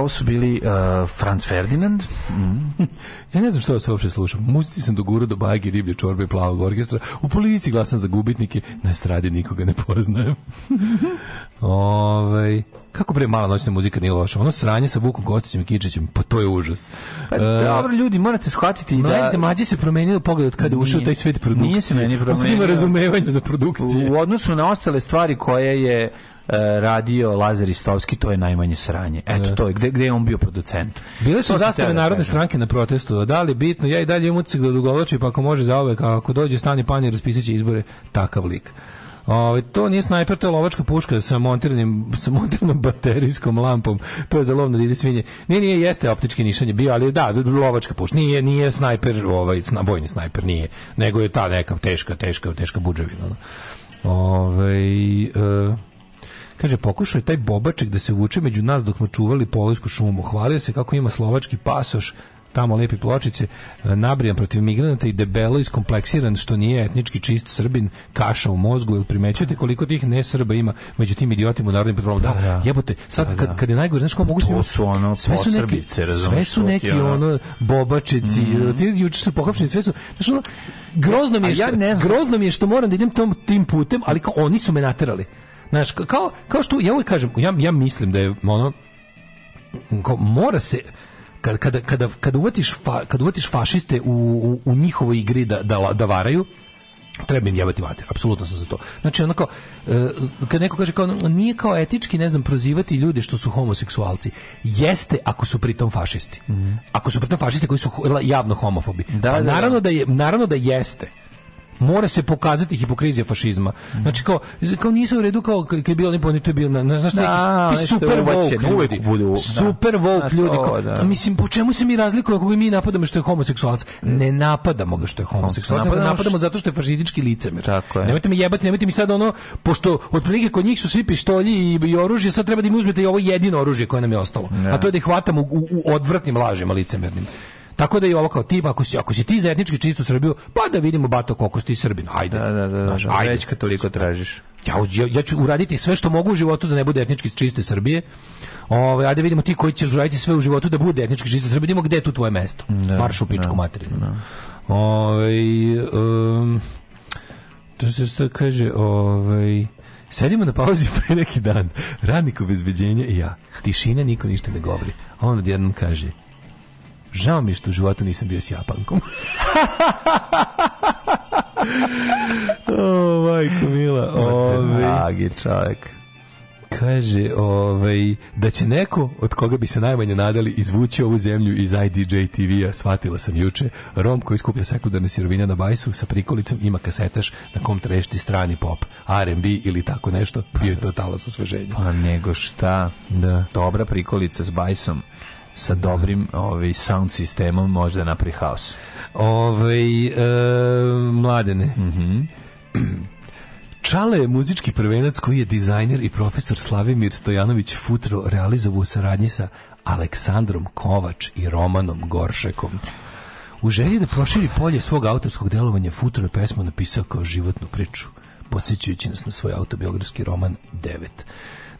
ovo su bili uh, Franz Ferdinand. Mm. (laughs) ja ne znam što se uopšte slušam. Muzici sam dogurao do bajke, riblje, čorbe, plavog orkestra. U policiji glasam za gubitnike. Na stradi nikoga ne poznajem. (laughs) Ovaj Kako bre mala noćna muzika nije loša? Ono sranje sa Vukom Kostićem i Kičićem, pa to je užas. Pa e, dobro ljudi, morate shvatiti da Mlađe mlađi se promenio pogled od kada ušao taj svet produkcije. Nije se meni promenio. ima razumevanje za produkcije. U odnosu na ostale stvari koje je e, radio Lazar Istovski, to je najmanje sranje. Eto da. to je, gde, gde je on bio producent. Bile su zastave da narodne stranke na protestu, da li bitno, ja i dalje imam ucik da dugovlači, pa ako može za ove, ako dođe stani panje raspisat izbore, takav lik. Ovaj to nije snajper, to je lovačka puška sa montiranim sa modernom (laughs) baterijskom lampom. To je za lovno divlje svinje. Ne, nije jeste optički nišanje bio, ali da, lovačka puška. Nije nije snajper, ovaj sna, vojni snajper nije, nego je ta neka teška, teška, teška budževina. Ovaj e, Kaže, pokušao je taj bobaček da se vuče među nas dok smo čuvali poljsku šumu. Hvalio se kako ima slovački pasoš, tamo lepi pločice, e, nabrijan protiv migranata i debelo iskompleksiran što nije etnički čist Srbin, kaša u mozgu, ili primećujete koliko tih ne Srba ima među tim idiotima u narodnim patrolama. Da, da, da, jebote, sad da, kad, da. kad je najgore, znaš ko mogu svi... su ono sve su neki, sve su neki ono bobačici, mm ti juče su pohapšeni, sve su... Znaš ono, grozno mi je što, ja ne grozno mi je što moram da idem tom, tim putem, ali kao oni su me naterali. Znaš, kao, kao što ja uvijek kažem, ja, ja mislim da je ono, kao, mora se, kada kada kada kad uvatiš fa, kad uvatiš fašiste u, u, u njihovoj igri da da, da varaju treba im jebati mater, apsolutno sam za to. Znači, onako, e, kad neko kaže kao, nije kao etički, ne znam, prozivati ljude što su homoseksualci. Jeste ako su pritom fašisti. Mhm. Ako su pritom fašisti koji su javno homofobi. Da, pa da, da, naravno da. je, naravno da jeste mora se pokazati hipokrizija fašizma. Znači kao kao nisu u redu kao kad je bilo oni oni to je bilo na znaš da, da, super woke ljudi, budu, super woke ljudi. Kao, da. Mislim po čemu se mi razlikujemo ako mi napadamo što je homoseksualac? Ne napadamo ga što je homoseksualac, napadamo, ne napadamo zato što je fašistički licemer. Tako je. Nemojte me jebati, nemojte mi sad ono pošto otprilike kod njih su svi pištolji i, i oružje, sad treba da im uzmete i ovo jedino oružje koje nam je ostalo. Ne. A to je da ih hvatamo u, u odvratnim lažima licemernim. Tako da i ovo kao tim, ako si, ako si ti za etnički čistu Srbiju, pa da vidimo bato koliko si ti Srbin. Ajde. Da, da, da, da Znaš, da, ajde. Već kad toliko tražiš. Ja, ja, ja ću uraditi sve što mogu u životu da ne bude etnički čiste Srbije. Ovaj ajde vidimo ti koji ćeš uraditi sve u životu da bude etnički čiste Srbije. vidimo gde je tu tvoje mesto. Da, Marš u pičku da, materinu. Da. Ovaj um, to se što kaže, ovaj Sedimo na pauzi (laughs) pre neki dan. Radnik obezbeđenja i ja. Tišina, niko ništa ne govori. A on odjednom kaže, žao mi što u životu nisam bio s Japankom. (laughs) o, majko mila. Ove, ovaj. Magi čovjek. Kaže, ovaj, da će neko od koga bi se najmanje nadali izvući ovu zemlju iz IDJ TV-a, shvatila sam juče, Rom koji skuplja sekundarne sirovine na bajsu sa prikolicom ima kasetaš na kom trešti strani pop, R&B ili tako nešto, bio je pa to talas osveženja. Pa nego šta, da. dobra prikolica s bajsom sa dobrim ovaj, sound sistemom može da napravi haos. Ovaj, e, mladene. Mm (clears throat) Čale je muzički prvenac koji je dizajner i profesor Slavimir Stojanović Futro realizovao u saradnji sa Aleksandrom Kovač i Romanom Goršekom. U želji da proširi polje svog autorskog delovanja Futro je pesmu napisao kao životnu priču, podsjećajući nas na svoj autobiografski roman 9.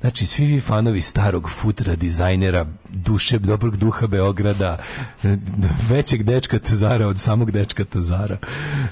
Znači, svi vi fanovi starog futra dizajnera, duše, dobrog duha Beograda, većeg dečka Tazara od samog dečka Tazara.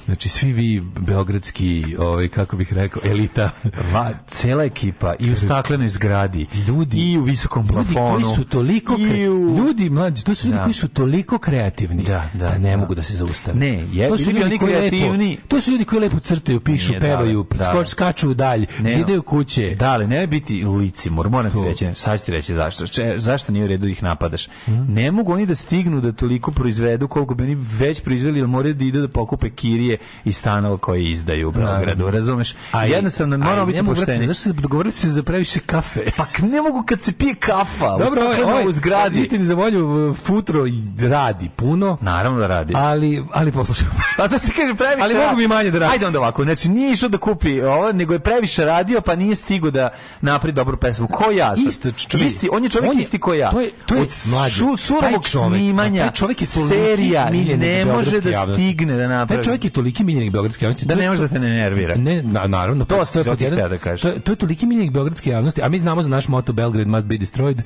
Znači, svi vi beogradski, ovaj, kako bih rekao, elita. Va, cela ekipa i u staklenoj zgradi. Ljudi. I u visokom plafonu. Ljudi koji su toliko... Kre... U... Ljudi, mlađi, to su ljudi da. koji su toliko kreativni da, da, da ne da. mogu da se zaustave. Ne, je, to su ljudi, ljudi koji kreativni. Lepo, to su ljudi koji lepo crtaju, pišu, Nije, pevaju, skoč, skaču dalje dalj, zidaju kuće. Da, li ne biti lice Cimur, moram ti reći, sad ću ti reći zašto. Če, zašto nije u redu da ih napadaš? Mm. Ne mogu oni da stignu da toliko proizvedu koliko bi oni već proizveli, jer moraju da idu da pokupe kirije i stanova koje izdaju u Beogradu, no, razumeš? A jednostavno, moramo biti pošteni. Znaš, dogovorili se za previše kafe. Pa ne mogu kad se pije kafa. Dobro, ovaj, u zgradi. Istini za volju, futro i radi puno. Naravno da radi. Ali, ali poslušaj. Pa znači, kaže, previše Ali mogu bi manje da radi. Ajde onda ovako, znači nije išao da kupi ovo, nego je previše radio, pa nije stigo da napri dobro pesmu. Ko ja sam? Isto, čovjek, isti, on je čovjek on je, isti ko ja. To je, to je Od mlađe, surovog snimanja, taj čovjek je serija ne može da stigne da napravi. Taj čovjek je toliki miljenik beogradske javnosti. Da ne može da te ne nervira. Ne, na, naravno. To, to, to, jedan, da kažeš. to, to je toliki miljenik beogradske javnosti, a mi znamo za naš moto Belgrade must be destroyed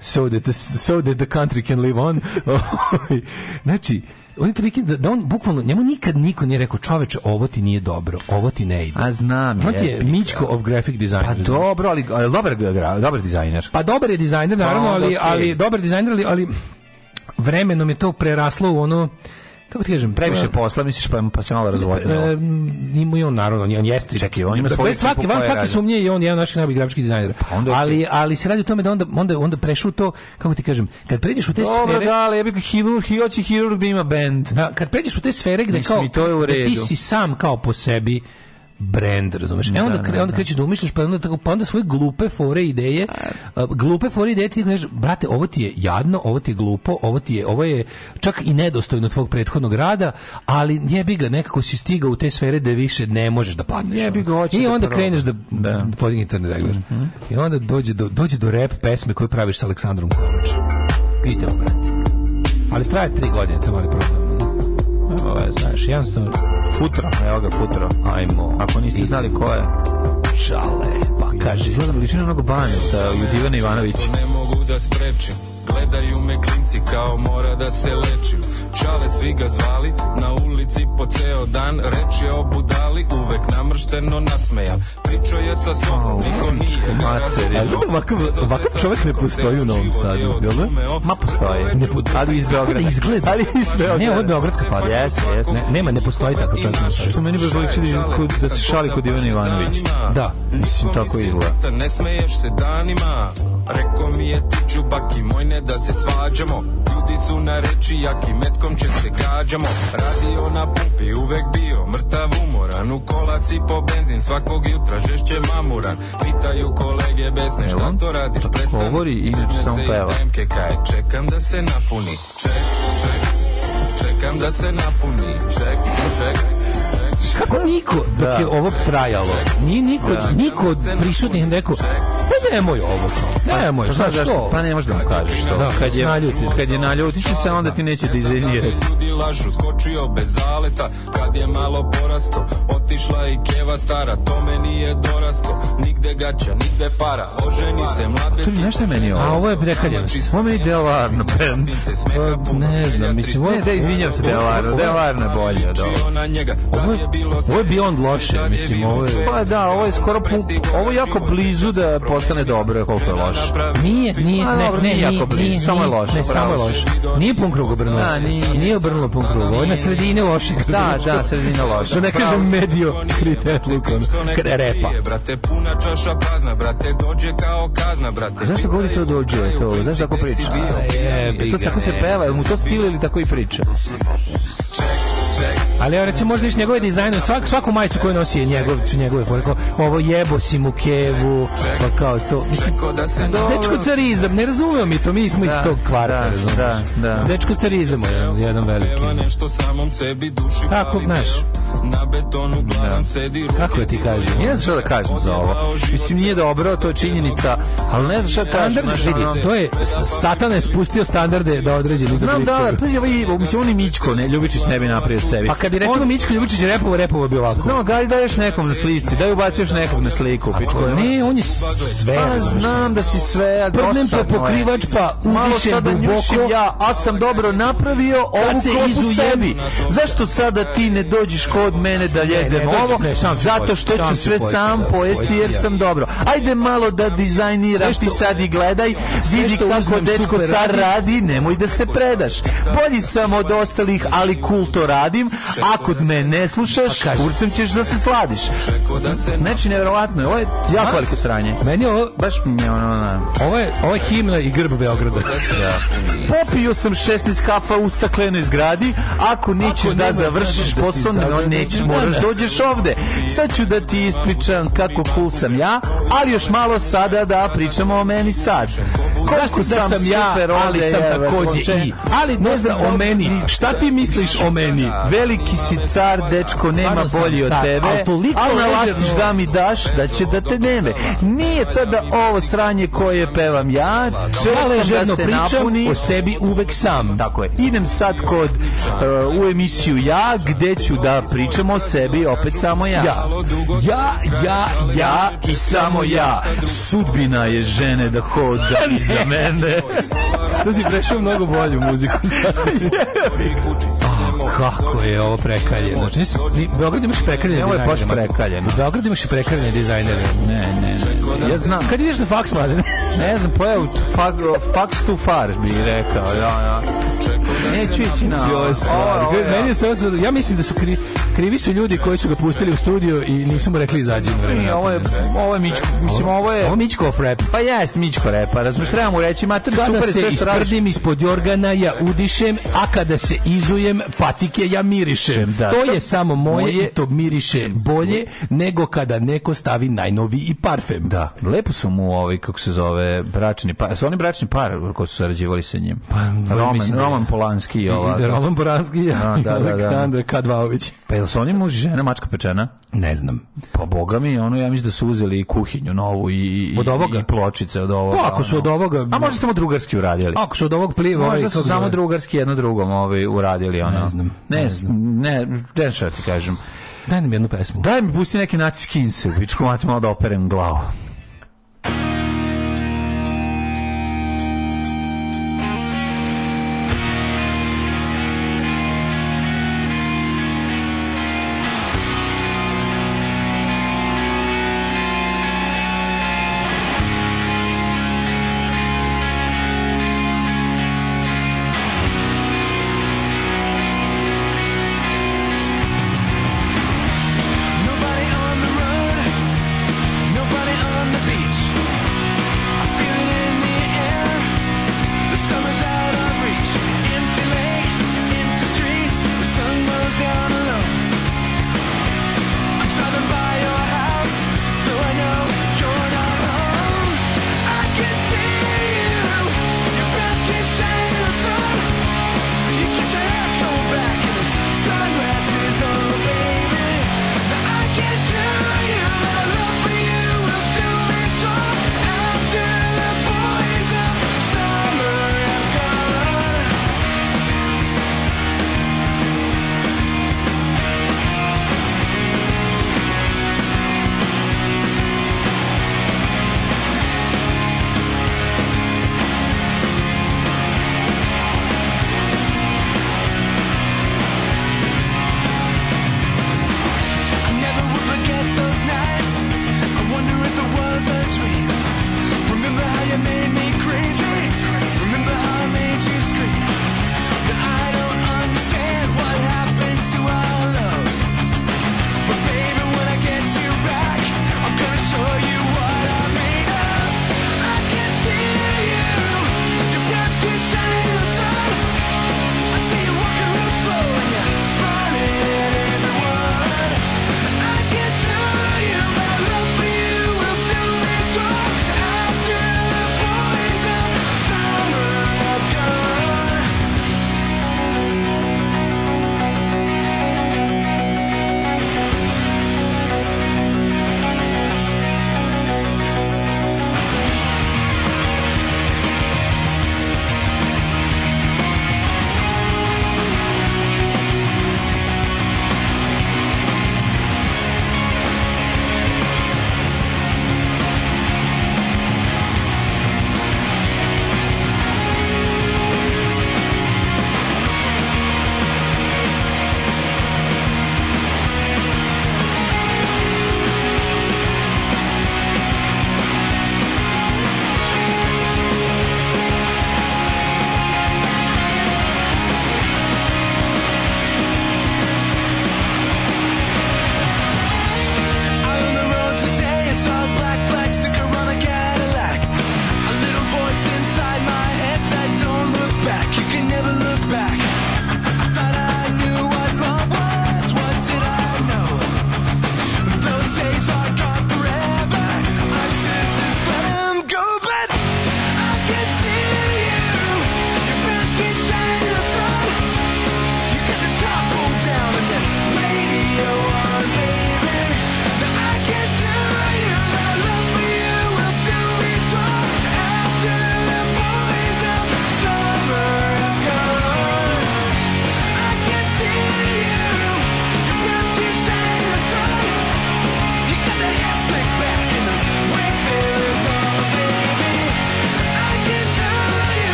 so that the, so that the country can live on. (laughs) Ovaj, znači, on je toliki da, da on bukvalno njemu nikad niko nije rekao čoveče ovo ti nije dobro, ovo ti ne ide. A znam on je. On je Mičko of graphic designer. Pa dobro, ali, ali dobar dobar dizajner. Pa dobar je dizajner naravno, pa ali ali dobar dizajner, ali, ali vremenom je to preraslo u ono kako ti kažem, previše da. posla, misliš pa, pa se malo razvodnilo. E, ima i on naravno, on, jeste. Čekaj, on ima svoj svaki, van svaki sumnje i on je jedan naših najboljih grafičkih dizajnera. Pa ali, ali se radi o tome da onda, onda, onda prešu to, kako ti kažem, kad pređeš u te Dobro, sfere... Dobro, da, ali ja bih hirurg, hoće hirurg da ima bend. Da, kad pređeš u te sfere gde Mislim, kao, to je u redu. Da ti si sam kao po sebi, brand, razumeš? Da, e onda, da, kre, onda da. krećeš da umišljaš, pa onda, tako, pa onda svoje glupe fore ideje, pa glupe fore ideje ti kažeš, brate, ovo ti je jadno, ovo ti je glupo, ovo ti je, ovo je čak i nedostojno tvog prethodnog rada, ali jebi ga, nekako si stigao u te sfere da više ne možeš da padneš. Jebi ga, I onda da kreneš da, da. da podigni crni regler. Mm -hmm. I onda dođe do, dođe do rap pesme koju praviš sa Aleksandrom Kovačem. Idemo, brate. Ali traje tri godine, to je mali problem. Ovo je, znaš, jednostavno Futro, evo ga Futro. Ajmo. Ako niste znali ko je. Čale, pa kaže. Izgleda da mi ličina onog baneta, Judivana Ivanovića. Ne mogu da sprečim, gledaju me klinci kao mora da se lečim Čale svi ga zvali, na ulici po ceo dan Reč je o budali, uvek namršteno nasmejan Pričao je sa sobom, niko nije ga razumio Ovakav, ovakav čovjek ne postoji u Novom Sadu, jel Ma postoji ne, Ali iz Beograda izgleda Ali iz Beograda Ne, ovo je Beogradska faza Jes, yes, ne, Nema, ne postoji takav čovjek Što meni baš liči da, da se šali kod da Ivana Ivanović Da, mislim tako izgleda Ne smeješ se danima Reko mi je ti čubaki moj ne da se svađamo Ljudi su na reči jaki metko će se gađamo Radio na pumpi uvek bio mrtav umoran U kola si po benzin svakog jutra žešće mamuran Pitaju kolege besne šta to radiš prestani Govori inače sam peva Čekam da se napuni Ček, ček, čekam da se napuni Ček, ček Kako niko, dok je ovo trajalo, nije niko, da. niko od prisutnih rekao, pa nemoj ovo kao, nemoj, pa, šta, šta, što? Pa ne možeš da mu kažeš to. Da, kad je, naljutiš, kad je naljutiš se, onda ti neće da dizajnirati. Ljudi lažu, skočio bez zaleta, kad je malo porasto, otišla i keva stara, to me nije dorasto, nigde gaća, nigde para, oženi se mladeski. To nešto meni ovo? A ovo je prekaljeno. Ovo meni delarno band. Ne znam, mislim, ovo se Ne, da, izvinjam se delarno, delarno bolje da Ovo je Ovo je beyond loše, mislim, ovo je... Pa da, ovo je skoro... Ovo je jako blizu da postane dobro, koliko je loše. Nije, nije, ne, ne, nije, jako blizu, samo je loše. Ne, samo je loše. Nije pun krug obrnulo. Da, nije, nije obrnulo pun krug. Ovo je na sredini loše. Da, da, sredine loše. Što ne kažem medio kritet lukom. Repa. Brate, puna čaša prazna, brate, dođe kao kazna, brate. Zašto govori to dođe, to? Zašto tako priča? E, to tako se peva, mu to stil ili tako i priča? Ček, ček, Ali ja recimo možda iš njegove dizajne, svak, svaku majicu koju nosi je njegov, tu njegove fore. Pa ovo jebo si mu kevu, pa kao to. Mislim, da dečko carizam, ne razumio mi to, mi smo da, iz tog kvarta, da, da, da. Dečko carizam je jedan veliki. Nešto Tako, znaš. Na betonu glavan da. sedi Kako je da ti kažem? Ne znam što da kažem za ovo. Mislim, nije dobro, to je činjenica, al ne znam šta da kažem. Standard, to je, Satan je spustio standarde da određeni. Znam, da, pa je, mislim, on Mićko, ne, Ljubičić ne bi napravio sebi. Pa kad bi recimo on... Mičko Ljubičić repovo, repovo bi ovako. Znamo, ga da još nekom na slici, da ubaci još nekog na sliku. Pičko, ne, on je sve. Pa znam da si sve, Prdnem po pokrivač, pa udišem duboko. Ja, a sam dobro napravio ovu klopu sebi. Zašto sada ti ne dođiš kod mene da ljezem ovo? Zato što ću sve sam da, pojesti jer sam dobro. Ajde malo da dizajniraš ti sad i gledaj, vidi kako dečko car radi, nemoj da se predaš. Bolji sam od ostalih, ali kulto radim, Ako me ne slušaš, pa kurcem ćeš da se sladiš. Znači, nevjerovatno je. Ovo je jako veliko sranje. Meni je ovo, baš mi je ono, ono. Ovo je, ovo je himna i grb Beograda. Da. Popio sam 16 kafa u staklenoj zgradi. Ako nećeš da završiš da posao, no, nećeš, da, da. moraš dođeš ovde. Sad ću da ti ispričam kako cool sam ja, ali još malo sada da pričamo o meni sad. Koliko da sam, sam ja, ali sam takođe i. Ali ne znam o meni. Šta ti misliš o meni? Veliki koliki si car, dečko, nema bolji od tebe, ali toliko nalaziš da mi daš, da će da te neve. Nije sada da ovo sranje koje pevam ja, čekam da se napuni. o sebi uvek sam. Tako je. Idem sad kod uh, u emisiju ja, gde ću da pričam o sebi, opet samo ja. Ja, ja, ja, ja i samo ja. Sudbina je žene da hoda (laughs) iza mene. to si prešao mnogo bolju muziku. (laughs) Pa, kako je ovo? ovo prekaljeno. Znači, ni, Beograd imaš prekaljene Ovo je baš prekaljeno. U imaš i prekaljene dizajnere. Ne, ne, ne. Ja znam. Kad ideš na faks, mladen? ne znam, pojao faks too far, bi rekao. Ja, ja. Neću ići na ove stvari. Meni se ovo, ja mislim da su kri, krivi su ljudi koji su ga pustili u studio i nisu mu rekli izađi u vreme. Ovo je, ovo je Mičko, mislim, ovo je... Ovo pa Mičko rap. Pa jes Mičko rap, pa razumiješ, treba mu reći, mater, super, se isprdim ispod jorgana, ja udišem, a kada se izujem, patike, ja miriš mirišem. Da. To je samo moje, moje i to miriše bolje nego kada neko stavi najnoviji i parfem. Da, lepo su mu ovi, kako se zove, bračni par. Su oni bračni par ko su sarađivali sa njim? Pa, Roman, mislim, da Roman Polanski i ova. Da, Roman Polanski i da, da, Aleksandar da, Kadvaović. Pa jel su oni muž žena mačka pečena? Ne znam. Pa boga mi, ono ja mislim da su uzeli i kuhinju novu i, od ovoga? i pločice od ovoga. Pa ako su od ovoga... A možda samo drugarski uradili. Ako su od ovog pliva... Možda ovaj, su samo drugarski jedno drugom ovaj, uradili. Ono. Ne znam. Ne, ne znam ne, ne šta ti kažem. Daj mi jednu pesmu. Daj mi pusti neki naciski inse, u malo da operem glavu.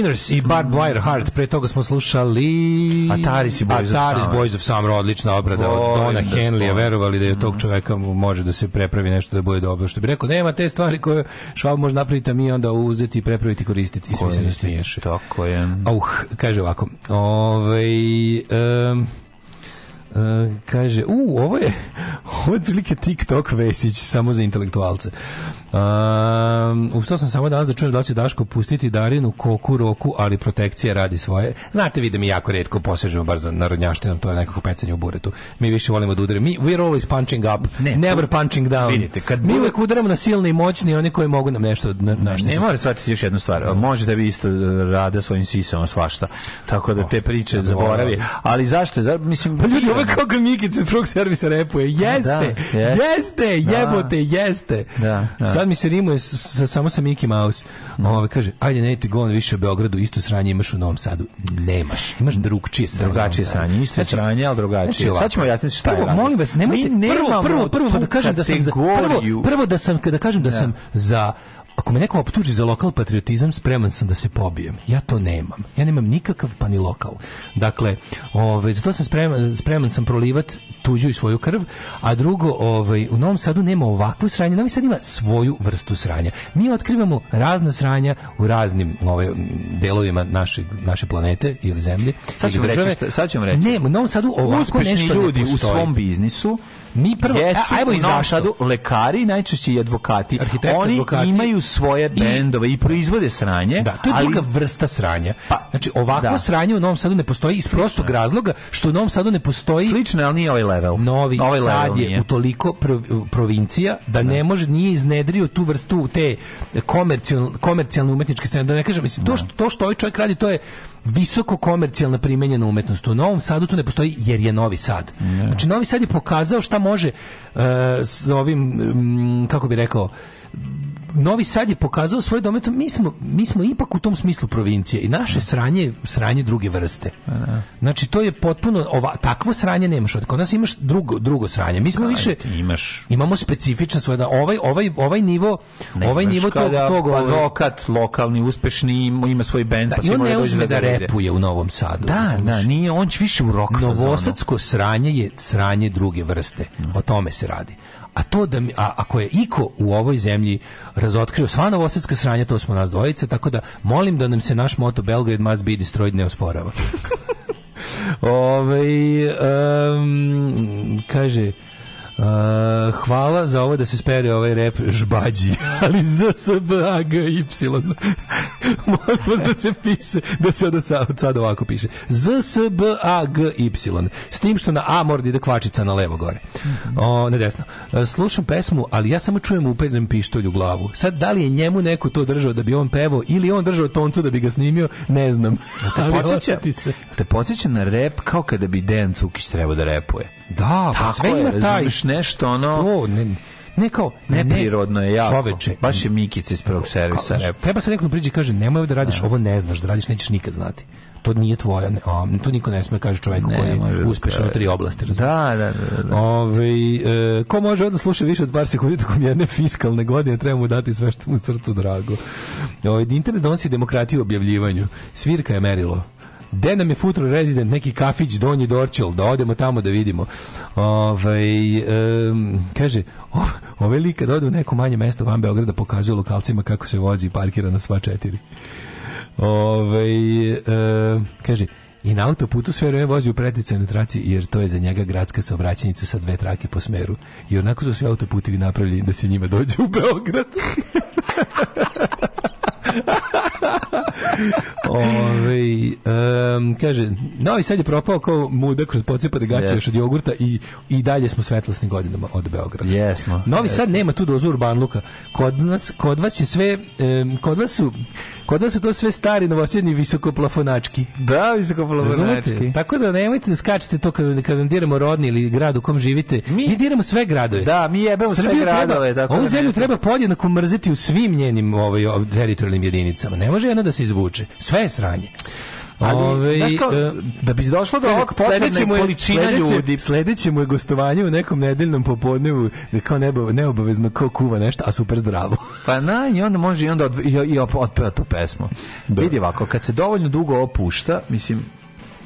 Sinners i Barbed mhm. Wire Heart. Pre toga smo slušali... Ataris i Boys Ataris of Summer. Boys of Summer, odlična obrada od Dona Henleya. Verovali da je tog mhm. čoveka može da se prepravi nešto da bude dobro. Što bi rekao, nema te stvari koje švab može napraviti, a mi onda uzeti, prepraviti, koristiti. I svi se ne smiješ. Tako je. Auh, kaže ovako. Ovej... Um, Uh, kaže, u, ovo je (laughs) ovo je otprilike TikTok Vesić samo za intelektualce. Um, e, ustao sam samo danas da čujem da će Daško pustiti Darinu koku roku, ali protekcija radi svoje. Znate vidim, jako redko posežemo bar za narodnjaštinom, to je nekako pecanje u buretu. Mi više volimo da udarimo. Mi, we're always punching up, ne, never punching down. Vidite, kad mi uvek udaramo na silne i moćni, oni koji mogu nam nešto na, ne, ne mora shvatiti još jednu stvar. Može da vi isto e, rade svojim sisama svašta. Tako da te priče oh, zaboravi. Da- ali zašto? Zar, mislim, pa ljudi, Ovo kako ga Mikica drug servisa repuje. Da, jeste, da, jeste, jebote, jeste. Da, da. Sad mi se rimuje sa, samo sa Mickey Mouse. Mm. Ove, kaže, ajde, ne ti gon više u Beogradu, isto sranje imaš u Novom Sadu. Nemaš, imaš drugčije sranje. Drugačije sranje, isto znači, sranje, ali drugačije. Znači, Sad ćemo jasniti šta prvo, je. molim vas, nemojte, prvo, prvo, prvo, prvo da kažem da sam, prvo, da prvo da sam, da kažem da, da. sam za ako me neko optuži za lokal patriotizam, spreman sam da se pobijem. Ja to nemam. Ja nemam nikakav pa ni lokal. Dakle, ovaj zato sam spreman, spreman sam prolivat tuđu i svoju krv, a drugo, ovaj u Novom Sadu nema ovakvu sranje, Novi Sad ima svoju vrstu sranja. Mi otkrivamo razna sranja u raznim ovaj delovima naše naše planete ili zemlje. Sad ćemo reći, sad ćemo reći. Ne, u Novom Sadu ovako Uspešni nešto ljudi ne u svom biznisu Mi prvo, Jesu, a, evo lekari najčešće i advokati, Arhitekti, oni advokati. imaju svoje bendove i, i proizvode sranje. Da, to je ali, druga vrsta sranja. Pa, znači, ovakvo da. sranje u Novom Sadu ne postoji iz prostog Slično. razloga što u Novom Sadu ne postoji... Slično, ali nije ovaj level. Novi ovaj Sad level je nije. u toliko prov, provincija da, da ne može, nije iznedrio tu vrstu te komercijalne umetničke scene. Da ne kažem, mislim, to, da. što, to što ovaj čovjek radi, to je visoko komercijalna primenjena umetnost. U Novom Sadu to ne postoji jer je Novi Sad. Ne. Znači Novi Sad je pokazao šta može uh, s ovim um, kako bi rekao Novi Sad je pokazao svoj domet, mi smo, mi smo ipak u tom smislu provincije i naše da. sranje sranje druge vrste. Da, da. Znači to je potpuno ova takvo sranje nemaš, kod nas imaš drugo drugo sranje. Mi smo Kaj, više imaš imamo specifično svoj da ovaj ovaj ovaj nivo ne ovaj nivo tog tog ovaj- advokat lokalni uspešni ima svoj bend da, pa i on ne uzme da, da repuje u Novom Sadu. Da, da, da, nije on će više u rock Novosadsko sranje je sranje druge vrste. Mhm. O tome se radi a to da mi, a, ako je iko u ovoj zemlji razotkrio sva novosadska sranja, to smo nas dvojica, tako da molim da nam se naš moto Belgrade must be destroyed ne osporava. (laughs) ovaj um, kaže, Uh, hvala za ovo da se spere ovaj rep žbađi, (laughs) ali za sb, y. (laughs) Molim vas da se piše, da se od sad ovako piše. Z, s, b, a, g, y. S tim što na a mora da ide kvačica na levo gore. O, ne desno. E, slušam pesmu, ali ja samo čujem upedljen pištolj u glavu. Sad, da li je njemu neko to držao da bi on pevao ili on držao toncu da bi ga snimio, ne znam. Te (laughs) podsjeća, se. te podsjeća na rep kao kada bi Dejan Cukić trebao da repuje. Da, pa sve je, ima taj nešto ono. To, ne, ne kao ne, neprirodno je jako. Čoveče, baš je Mikic iz prvog servisa. Kao, treba se nekom da priđe i kaže nemoj da radiš ne. ovo ne znaš, da radiš nećeš nikad znati. To nije tvoja, ne, a, to niko ne sme da kaže čoveku ne, koji je da uspešan u tri oblasti. Da, da, da. da. Ove, ovaj, e, ko može onda sluša više od par sekundi tokom jedne fiskalne godine, treba mu dati sve što mu srcu drago. Ove, ovaj, internet donosi demokratiju u objavljivanju. Svirka je merilo gde nam je Futuro Resident, neki kafić Donji Dorčel, da odemo tamo da vidimo. Ovaj um, kaže, ove ovaj lika da ode u neko manje mesto van Beograda pokazuje lokalcima kako se vozi i parkira na sva četiri. Ove, ovaj, um, kaže, i na autoputu sve vreme vozi u preticajnoj traci jer to je za njega gradska saobraćajnica sa dve trake po smeru. I onako su svi autoputevi napravljeni da se njima dođe u Beograd. (laughs) (laughs) Ove, um, kaže, Novi Sad je propao kao muda kroz da gaće yes. još od jogurta i, i dalje smo svetlosni godinama od Beograda. Jesmo. Novi yes. Sad nema tu dozu luka. Kod nas, kod vas je sve, um, kod vas su, kod vas su to sve stari novosjedni visokoplafonački. Da, visokoplafonački. Razumete? Tako da nemojte da skačete to kad, kad vam diramo rodni ili grad u kom živite. Mi, mi diramo sve gradove. Da, mi jebemo Srbiju sve gradove. Treba, ovu da zemlju treba podjednako mrziti u svim njenim ovaj, teritorijalnim jedinicama. Ne može jedna da se izvuče vuče. Sve je sranje. Ali, Ove, kao, e, da bi došlo do ovog potrebne količina sledeće, ljudi. Sledeće mu je gostovanje u nekom nedeljnom popodnevu kao nebo, neobavezno kao kuva nešto, a super zdravo. (laughs) Pa na, i onda može i onda od, i, i otpeva tu pesmu. Da. Vidi ovako, kad se dovoljno dugo opušta, mislim,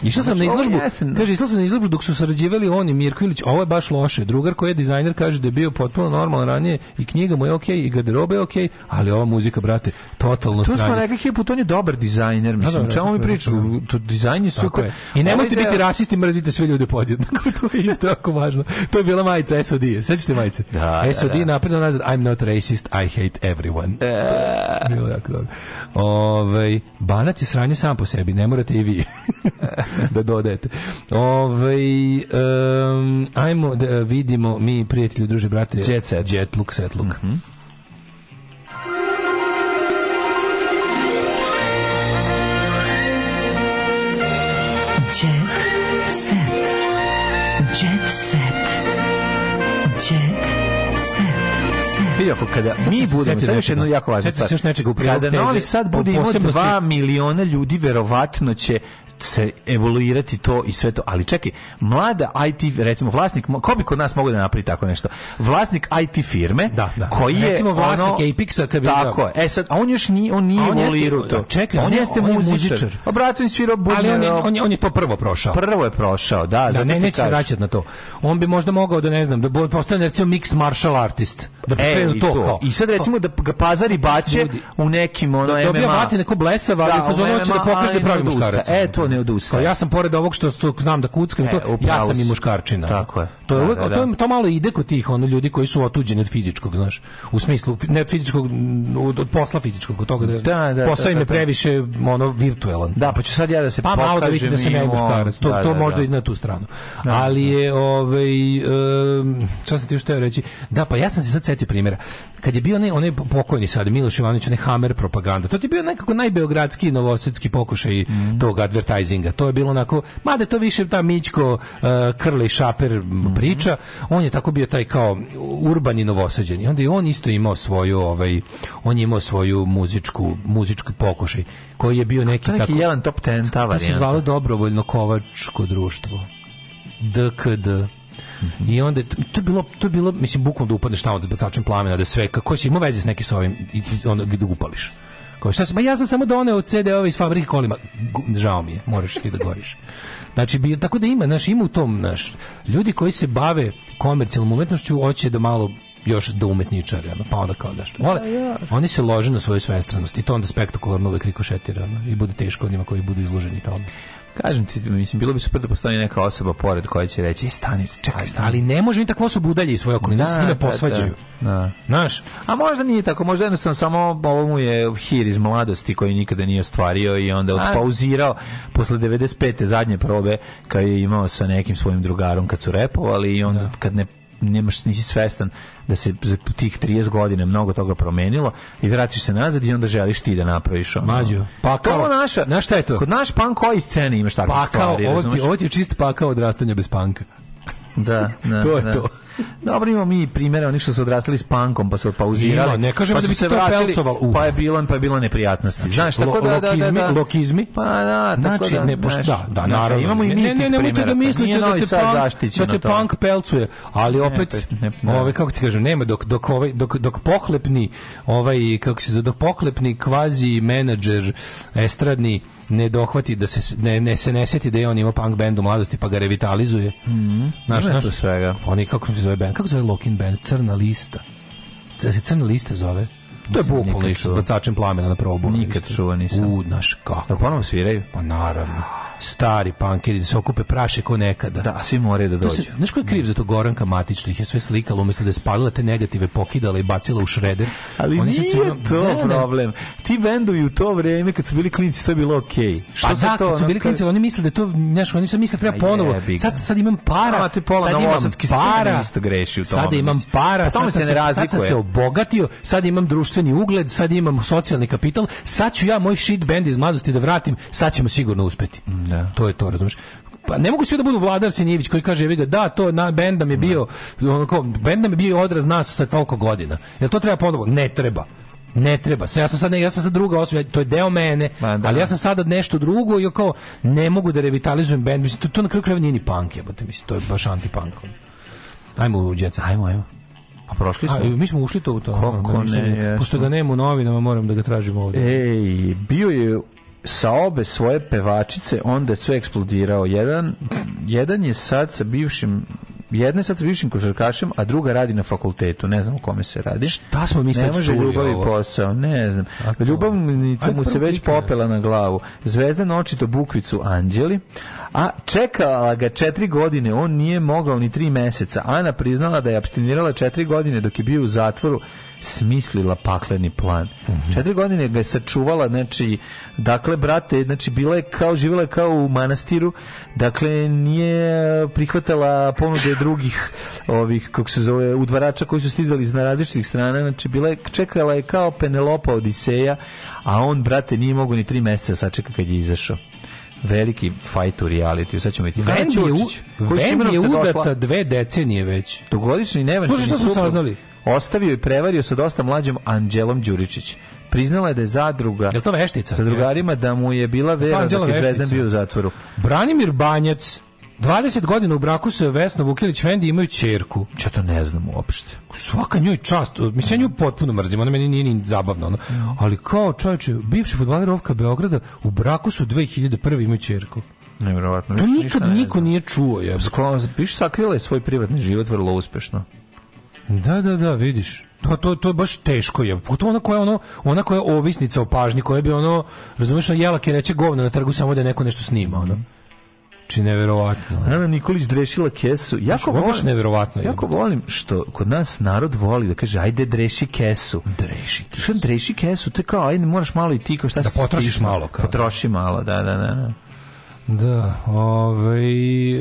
Išao sam na izložbu, da. kaže, išao sam na izložbu dok su sarađivali on i Mirko Ilić, ovo je baš loše. Drugar koji je dizajner kaže da je bio potpuno normalan ranije i knjiga mu je okej okay, i garderoba je okej, okay, ali ova muzika, brate, totalno sranje. Tu smo rekli hip, on je dobar dizajner, mislim. Da, da, čemu mi da priču? To dizajn je super. I ovaj nemojte biti rasisti, mrzite sve ljude podjednako. (laughs) to je isto jako važno. To je bila majica SOD. D-a. Sećate majice? Da, SOD da, da. napredno nazad I'm not racist, I hate everyone. Da. Bilo jako dobro. Ove, ovaj, banat je sranje sam po sebi, ne morate i vi. (laughs) (laughs) da dodajete. Ove, um, ajmo da vidimo mi, prijatelji, druže, brate, Jet Set. Jet Look, Set Look. Mm -hmm. ako kada sad mi budemo sve još jedno jako važno stvar. još nečega u Kada Novi Sad bude imao 2 miliona ljudi verovatno će se evoluirati to i sve to. Ali čekaj, mlada IT, recimo vlasnik, ko bi kod nas mogao da napravi tako nešto? Vlasnik IT firme, da, da. koji je recimo vlasnik ono, Apexa kad bi tako, da. e sad a on još ni on nije evoluirao to. Da, čekaj, on, on jeste on muzičar. Obrato pa, im svirao bubnje. Ali on je, on je, on je to prvo prošao. Prvo je prošao, da, da ne neće se vraćati na to. On bi možda mogao da ne znam, da postane recimo mix martial artist, da e, to, kao. I sad recimo da ga pazari bače ljudi. u nekim ono da, MMA. Da dobija bate neko blesava, ali fazon će da pokaže da pravi muškarac. E, to to ne odustaje. Ja sam pored ovog što što znam da kuckam, e, to, ja sam i muškarčina. Tako je. To, je da, uvijek, da, da. To, da. to, malo ide kod tih onih ljudi koji su otuđeni od fizičkog, znaš. U smislu, ne od fizičkog, od, od posla fizičkog, od toga da, da, da, da posao im je previše ono, virtuelan. Da, pa ću sad ja da se pa, malo da vidite da sam ja muškarac. To, to možda i na tu stranu. Ali je, ovaj, um, šta se ti još teo reći? Da, pa ja sam se sad setio primera. Kad je bio onaj, onaj pokojni sad, Miloš Ivanović, onaj Hammer propaganda, to ti bio nekako najbeogradski novosadski pokušaj mm. tog advertacija advertisinga. To je bilo onako, mada to više ta Mićko uh, Krli Šaper mm -hmm. priča, on je tako bio taj kao urbani novosađen. I onda i on isto imao svoju, ovaj, on je imao svoju muzičku, muzički pokušaj, koji je bio neki, neki tako... jedan top ten, ta To se zvalo dobrovoljno kovačko društvo. DKD. Mm -hmm. I onda to je bilo to je bilo mislim bukvalno da upadneš tamo da bacačem plamena da sve kako se ima veze s nekim sa ovim i onda gde upališ. Kao šta sam, ma ja sam samo doneo CD-ove iz fabrike kolima. Žao mi je, moraš ti da goriš. Znači, bi, tako da ima, naš, ima u tom, naš, ljudi koji se bave komercijalnom umetnošću hoće da malo još do umetničare, pa onda kao nešto. Da, vole, da. oni se lože na svoju svestranost i to onda spektakularno uvek rikošetira i bude teško onima koji budu izloženi tome. Kažem ti, mislim, bilo bi super da postoji neka osoba pored koja će reći, e, stani, čekaj, stani. Ali ne može ni takvu osobu udalje iz svoje okoline, da, se s njima da, da. posvađaju. Da, da. Znaš? A možda nije tako, možda jednostavno samo ovo mu je hir iz mladosti koji nikada nije ostvario i onda je odpauzirao posle 95. zadnje probe kad je imao sa nekim svojim drugarom kad su repovali i onda da. kad ne nemaš, nisi svestan da se za tih 30 godina mnogo toga promenilo i vratiš se nazad i onda želiš ti da napraviš ono. Mađo, pakao. naša, na šta je to? Kod naš punk koji scene imaš takve pakao, stvari. Pakao, ovo ti, ovo ti je čist pakao odrastanja bez panka. Da, da, (laughs) to je da. to. Dobro, imamo mi primere onih što su odrastali s pankom, pa se pauzirali. Ima, ne kažem pa da bi se to pelcoval. Uh. Pa je bilo, pa je bilo neprijatnosti. Znači, Znaš, tako lo, da, da, da, lokizmi, da, da, lokizmi. Pa da, znači, tako znači, da. Ne, pošto, da, da, naravno. Imamo i mi ne, ne, ne, da pa mislite da te, punk, da te punk pelcuje, ali opet, da. ove, kako ti kažem, nema, dok, dok, ovaj, dok, dok pohlepni, ovaj, kako se dok pohlepni kvazi menadžer estradni ne dohvati da se ne, ne se ne seti da je on imao punk bend u mladosti pa ga revitalizuje. Mhm. Mm naš, naš svega. Oni kako se zove band? Kako zove Lokin band? Crna lista. Da se crna lista zove? To je bukvalno išao s da. bacačem plamena na probu. Nikad čuo nisam. U, naš kako. Da ponovno sviraju? Pa naravno. Stari pankeri da se okupe praše ko nekada. Da, svi moraju da dođu. Znaš ko je kriv za to Goranka Matić, što da ih je sve slikala, umjesto da je spalila te negative, pokidala i bacila u šreder. Ali Oni nije cvano... to ne, problem. Ti bendovi u to vrijeme kad su bili klinci, to je bilo okej. Okay. Pa što pa da, to, kad su bili klinci, oni misle da to, znaš, oni su misle treba ponovo. Sad, sad imam para. A, pola sad imam para. Isto greši u sad imam para. Pa sad se ne razlikuje. Sad sam se obogatio, sad imam društvo društveni ugled, sad imam socijalni kapital, sad ću ja moj shit band iz mladosti da vratim, sad ćemo sigurno uspeti. Mm, da. To je to, razumeš? pa ne mogu svi da budu Vladar Sinjević koji kaže jebi ga da to na bend je bio da. onako bend je bio odraz nas sa toliko godina. Jel to treba ponovo? Ne treba. Ne treba. Ja sam sad ne, ja sam sad druga osoba, to je deo mene, ba, da. ali ja sam sada nešto drugo i kao ne mogu da revitalizujem bend. Mislim to, to na kraju krajeva nije ni punk, jebote, mislim to je baš antipunk. Ajmo u djeca. Ajmo, ajmo. A prošli smo. A, mi smo ušli to u to. Kako da ne, ne, pošto ga nema u novinama, moram da ga tražimo ovdje. Ej, bio je sa obe svoje pevačice, onda je sve eksplodirao. Jedan, jedan je sad sa bivšim jedna je sad sa bivšim košarkašem, a druga radi na fakultetu, ne znam o kome se radi. Šta smo mi sad čuli može ljubavi posao, ne znam. Ljubavnica mu se već popela na glavu. Zvezda noći do bukvicu Anđeli, A čekala ga četiri godine, on nije mogao ni tri meseca. Ana priznala da je abstinirala četiri godine dok je bio u zatvoru smislila pakleni plan. Mm -hmm. Četiri godine ga je sačuvala, znači, dakle, brate, znači, bila je kao, živjela je kao u manastiru, dakle, nije prihvatala ponude drugih ovih, kako se zove, udvarača koji su stizali iz različitih strana, znači, bila je, čekala je kao Penelopa Odiseja, a on, brate, nije mogo ni tri meseca sačeka kad je izašao veliki fight u reality. Sad ćemo biti Vendi je, u, Vendi je udata došla? dve decenije već. Togodišnji nevenčani Slušaj, što smo saznali? Ostavio i prevario sa dosta mlađom Anđelom Đuričić priznala je da je zadruga je to veštica sa drugarima da mu je bila vera da je Zvezdan bio u zatvoru Branimir Banjac 20 godina u braku su Vesna Vukilić Vendi imaju čerku. Ja to ne znam uopšte. Svaka njoj čast. Mislim, ja nju potpuno mrzim. Ona meni nije ni zabavna. Ona. Ali kao čovječe, bivši futbaler Ovka Beograda u braku su 2001. imaju čerku. Nevjerovatno. To nikad niko nije čuo. Je. Sklon, piš, sakrila je svoj privatni život vrlo uspešno. Da, da, da, vidiš. To, to, to je baš teško je. Pogotovo ona koja je ono, ona koja je ovisnica o pažnji, koja bi ono, razumiješ, jela reče govno na trgu samo da je neko nešto snima, ono. Či znači, neverovatno. Ana Nikolić drešila kesu. Jako Znaš, volim, neverovatno. Jako volim što kod nas narod voli da kaže ajde dreši kesu. Dreši kesu. Što dreši kesu? To je kao ajde moraš malo i ti kao šta da potrošiš stisno. malo kao. Potroši malo, da, da, da. da. Da, ovaj... E...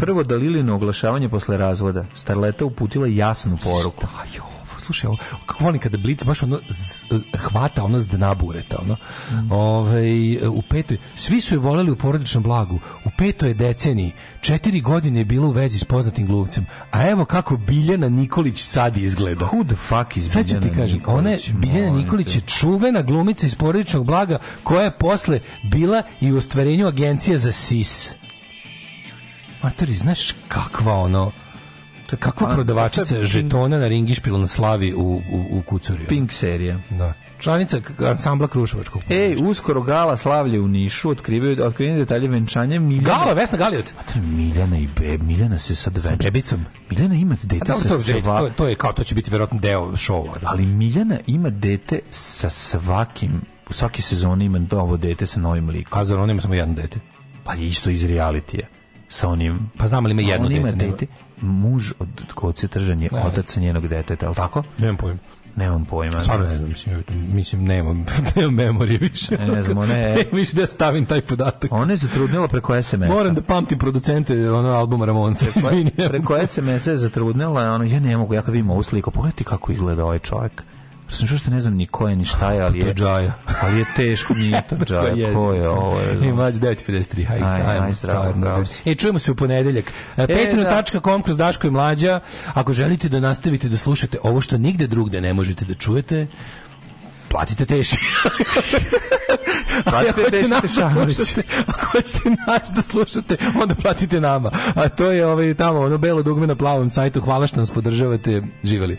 Prvo Dalilino oglašavanje posle razvoda. Starleta uputila jasnu poruku. Šta slušaj, ovo, kako volim kada Blic baš ono z, hvata ono s dna bureta, ono. Mm. Ove, ovaj, u petoj, svi su je voljeli u porodičnom blagu. U petoj deceniji četiri godine je bila u vezi s poznatim glumcem. A evo kako Biljana Nikolić sad izgleda. Who the fuck is Sad ću ti kažem, Nikolić, ona je, Biljana Nikolić je čuvena glumica iz porodičnog blaga koja je posle bila i u ostvarenju agencije za SIS. Matori, znaš kakva ono To je dakle, kakva a, prodavačica je... žetona mm. na ringišpilu na slavi u, u, u Kucuriju. Pink serija. Da članica ansambla Kruševačkog. Ej, uskoro gala slavlje u Nišu, otkrivaju otkrivene detalje venčanja Miljana. Gala Vesna Galiot. A to Miljana i Beb, Miljana se sad venča. Sa bebicom. Miljana ima dete da, sa to, sva... to, to je kao to će biti verovatno deo šova. Ali Miljana ima dete sa svakim u svake sezoni ima ovo dete sa novim likom. A zar on ima samo jedno dete? Pa isto iz realitija sa onim. Pa znam ali ima jedno on dete. Ima dete. Nema muž od oce tržan je ne, otac njenog deteta, al tako? Nemam pojma. Nemam pojma. Stvarno ne znam, mislim, mislim nemam, (laughs) nemam memorije više. Ne znam, ona je... (laughs) više da stavim taj podatak. Ona je zatrudnila preko SMS-a. Moram da pamtim producente ono, albuma Ramonse. Preko, preko SMS-a je zatrudnila, ono, ja ne mogu, ja kad vidim ovu sliku, pogledajte kako izgleda ovaj čovjek sam što ne znam ni ko je ni šta je, ali je, ali je teško nije je (laughs) to džaja, ko je ovo je. I mađ 953, hajde, ajmo stvarno. E, čujemo se u ponedeljak. E, e Petro.com da. kroz Daško i Mlađa, ako želite da nastavite da slušate ovo što nigde drugde ne možete da čujete, platite teši. (laughs) platite teši da Tešanović. Ako hoćete naš da slušate, onda platite nama. A to je ovaj, tamo, ono belo dugme na plavom sajtu. Hvala što nas podržavate. Živeli.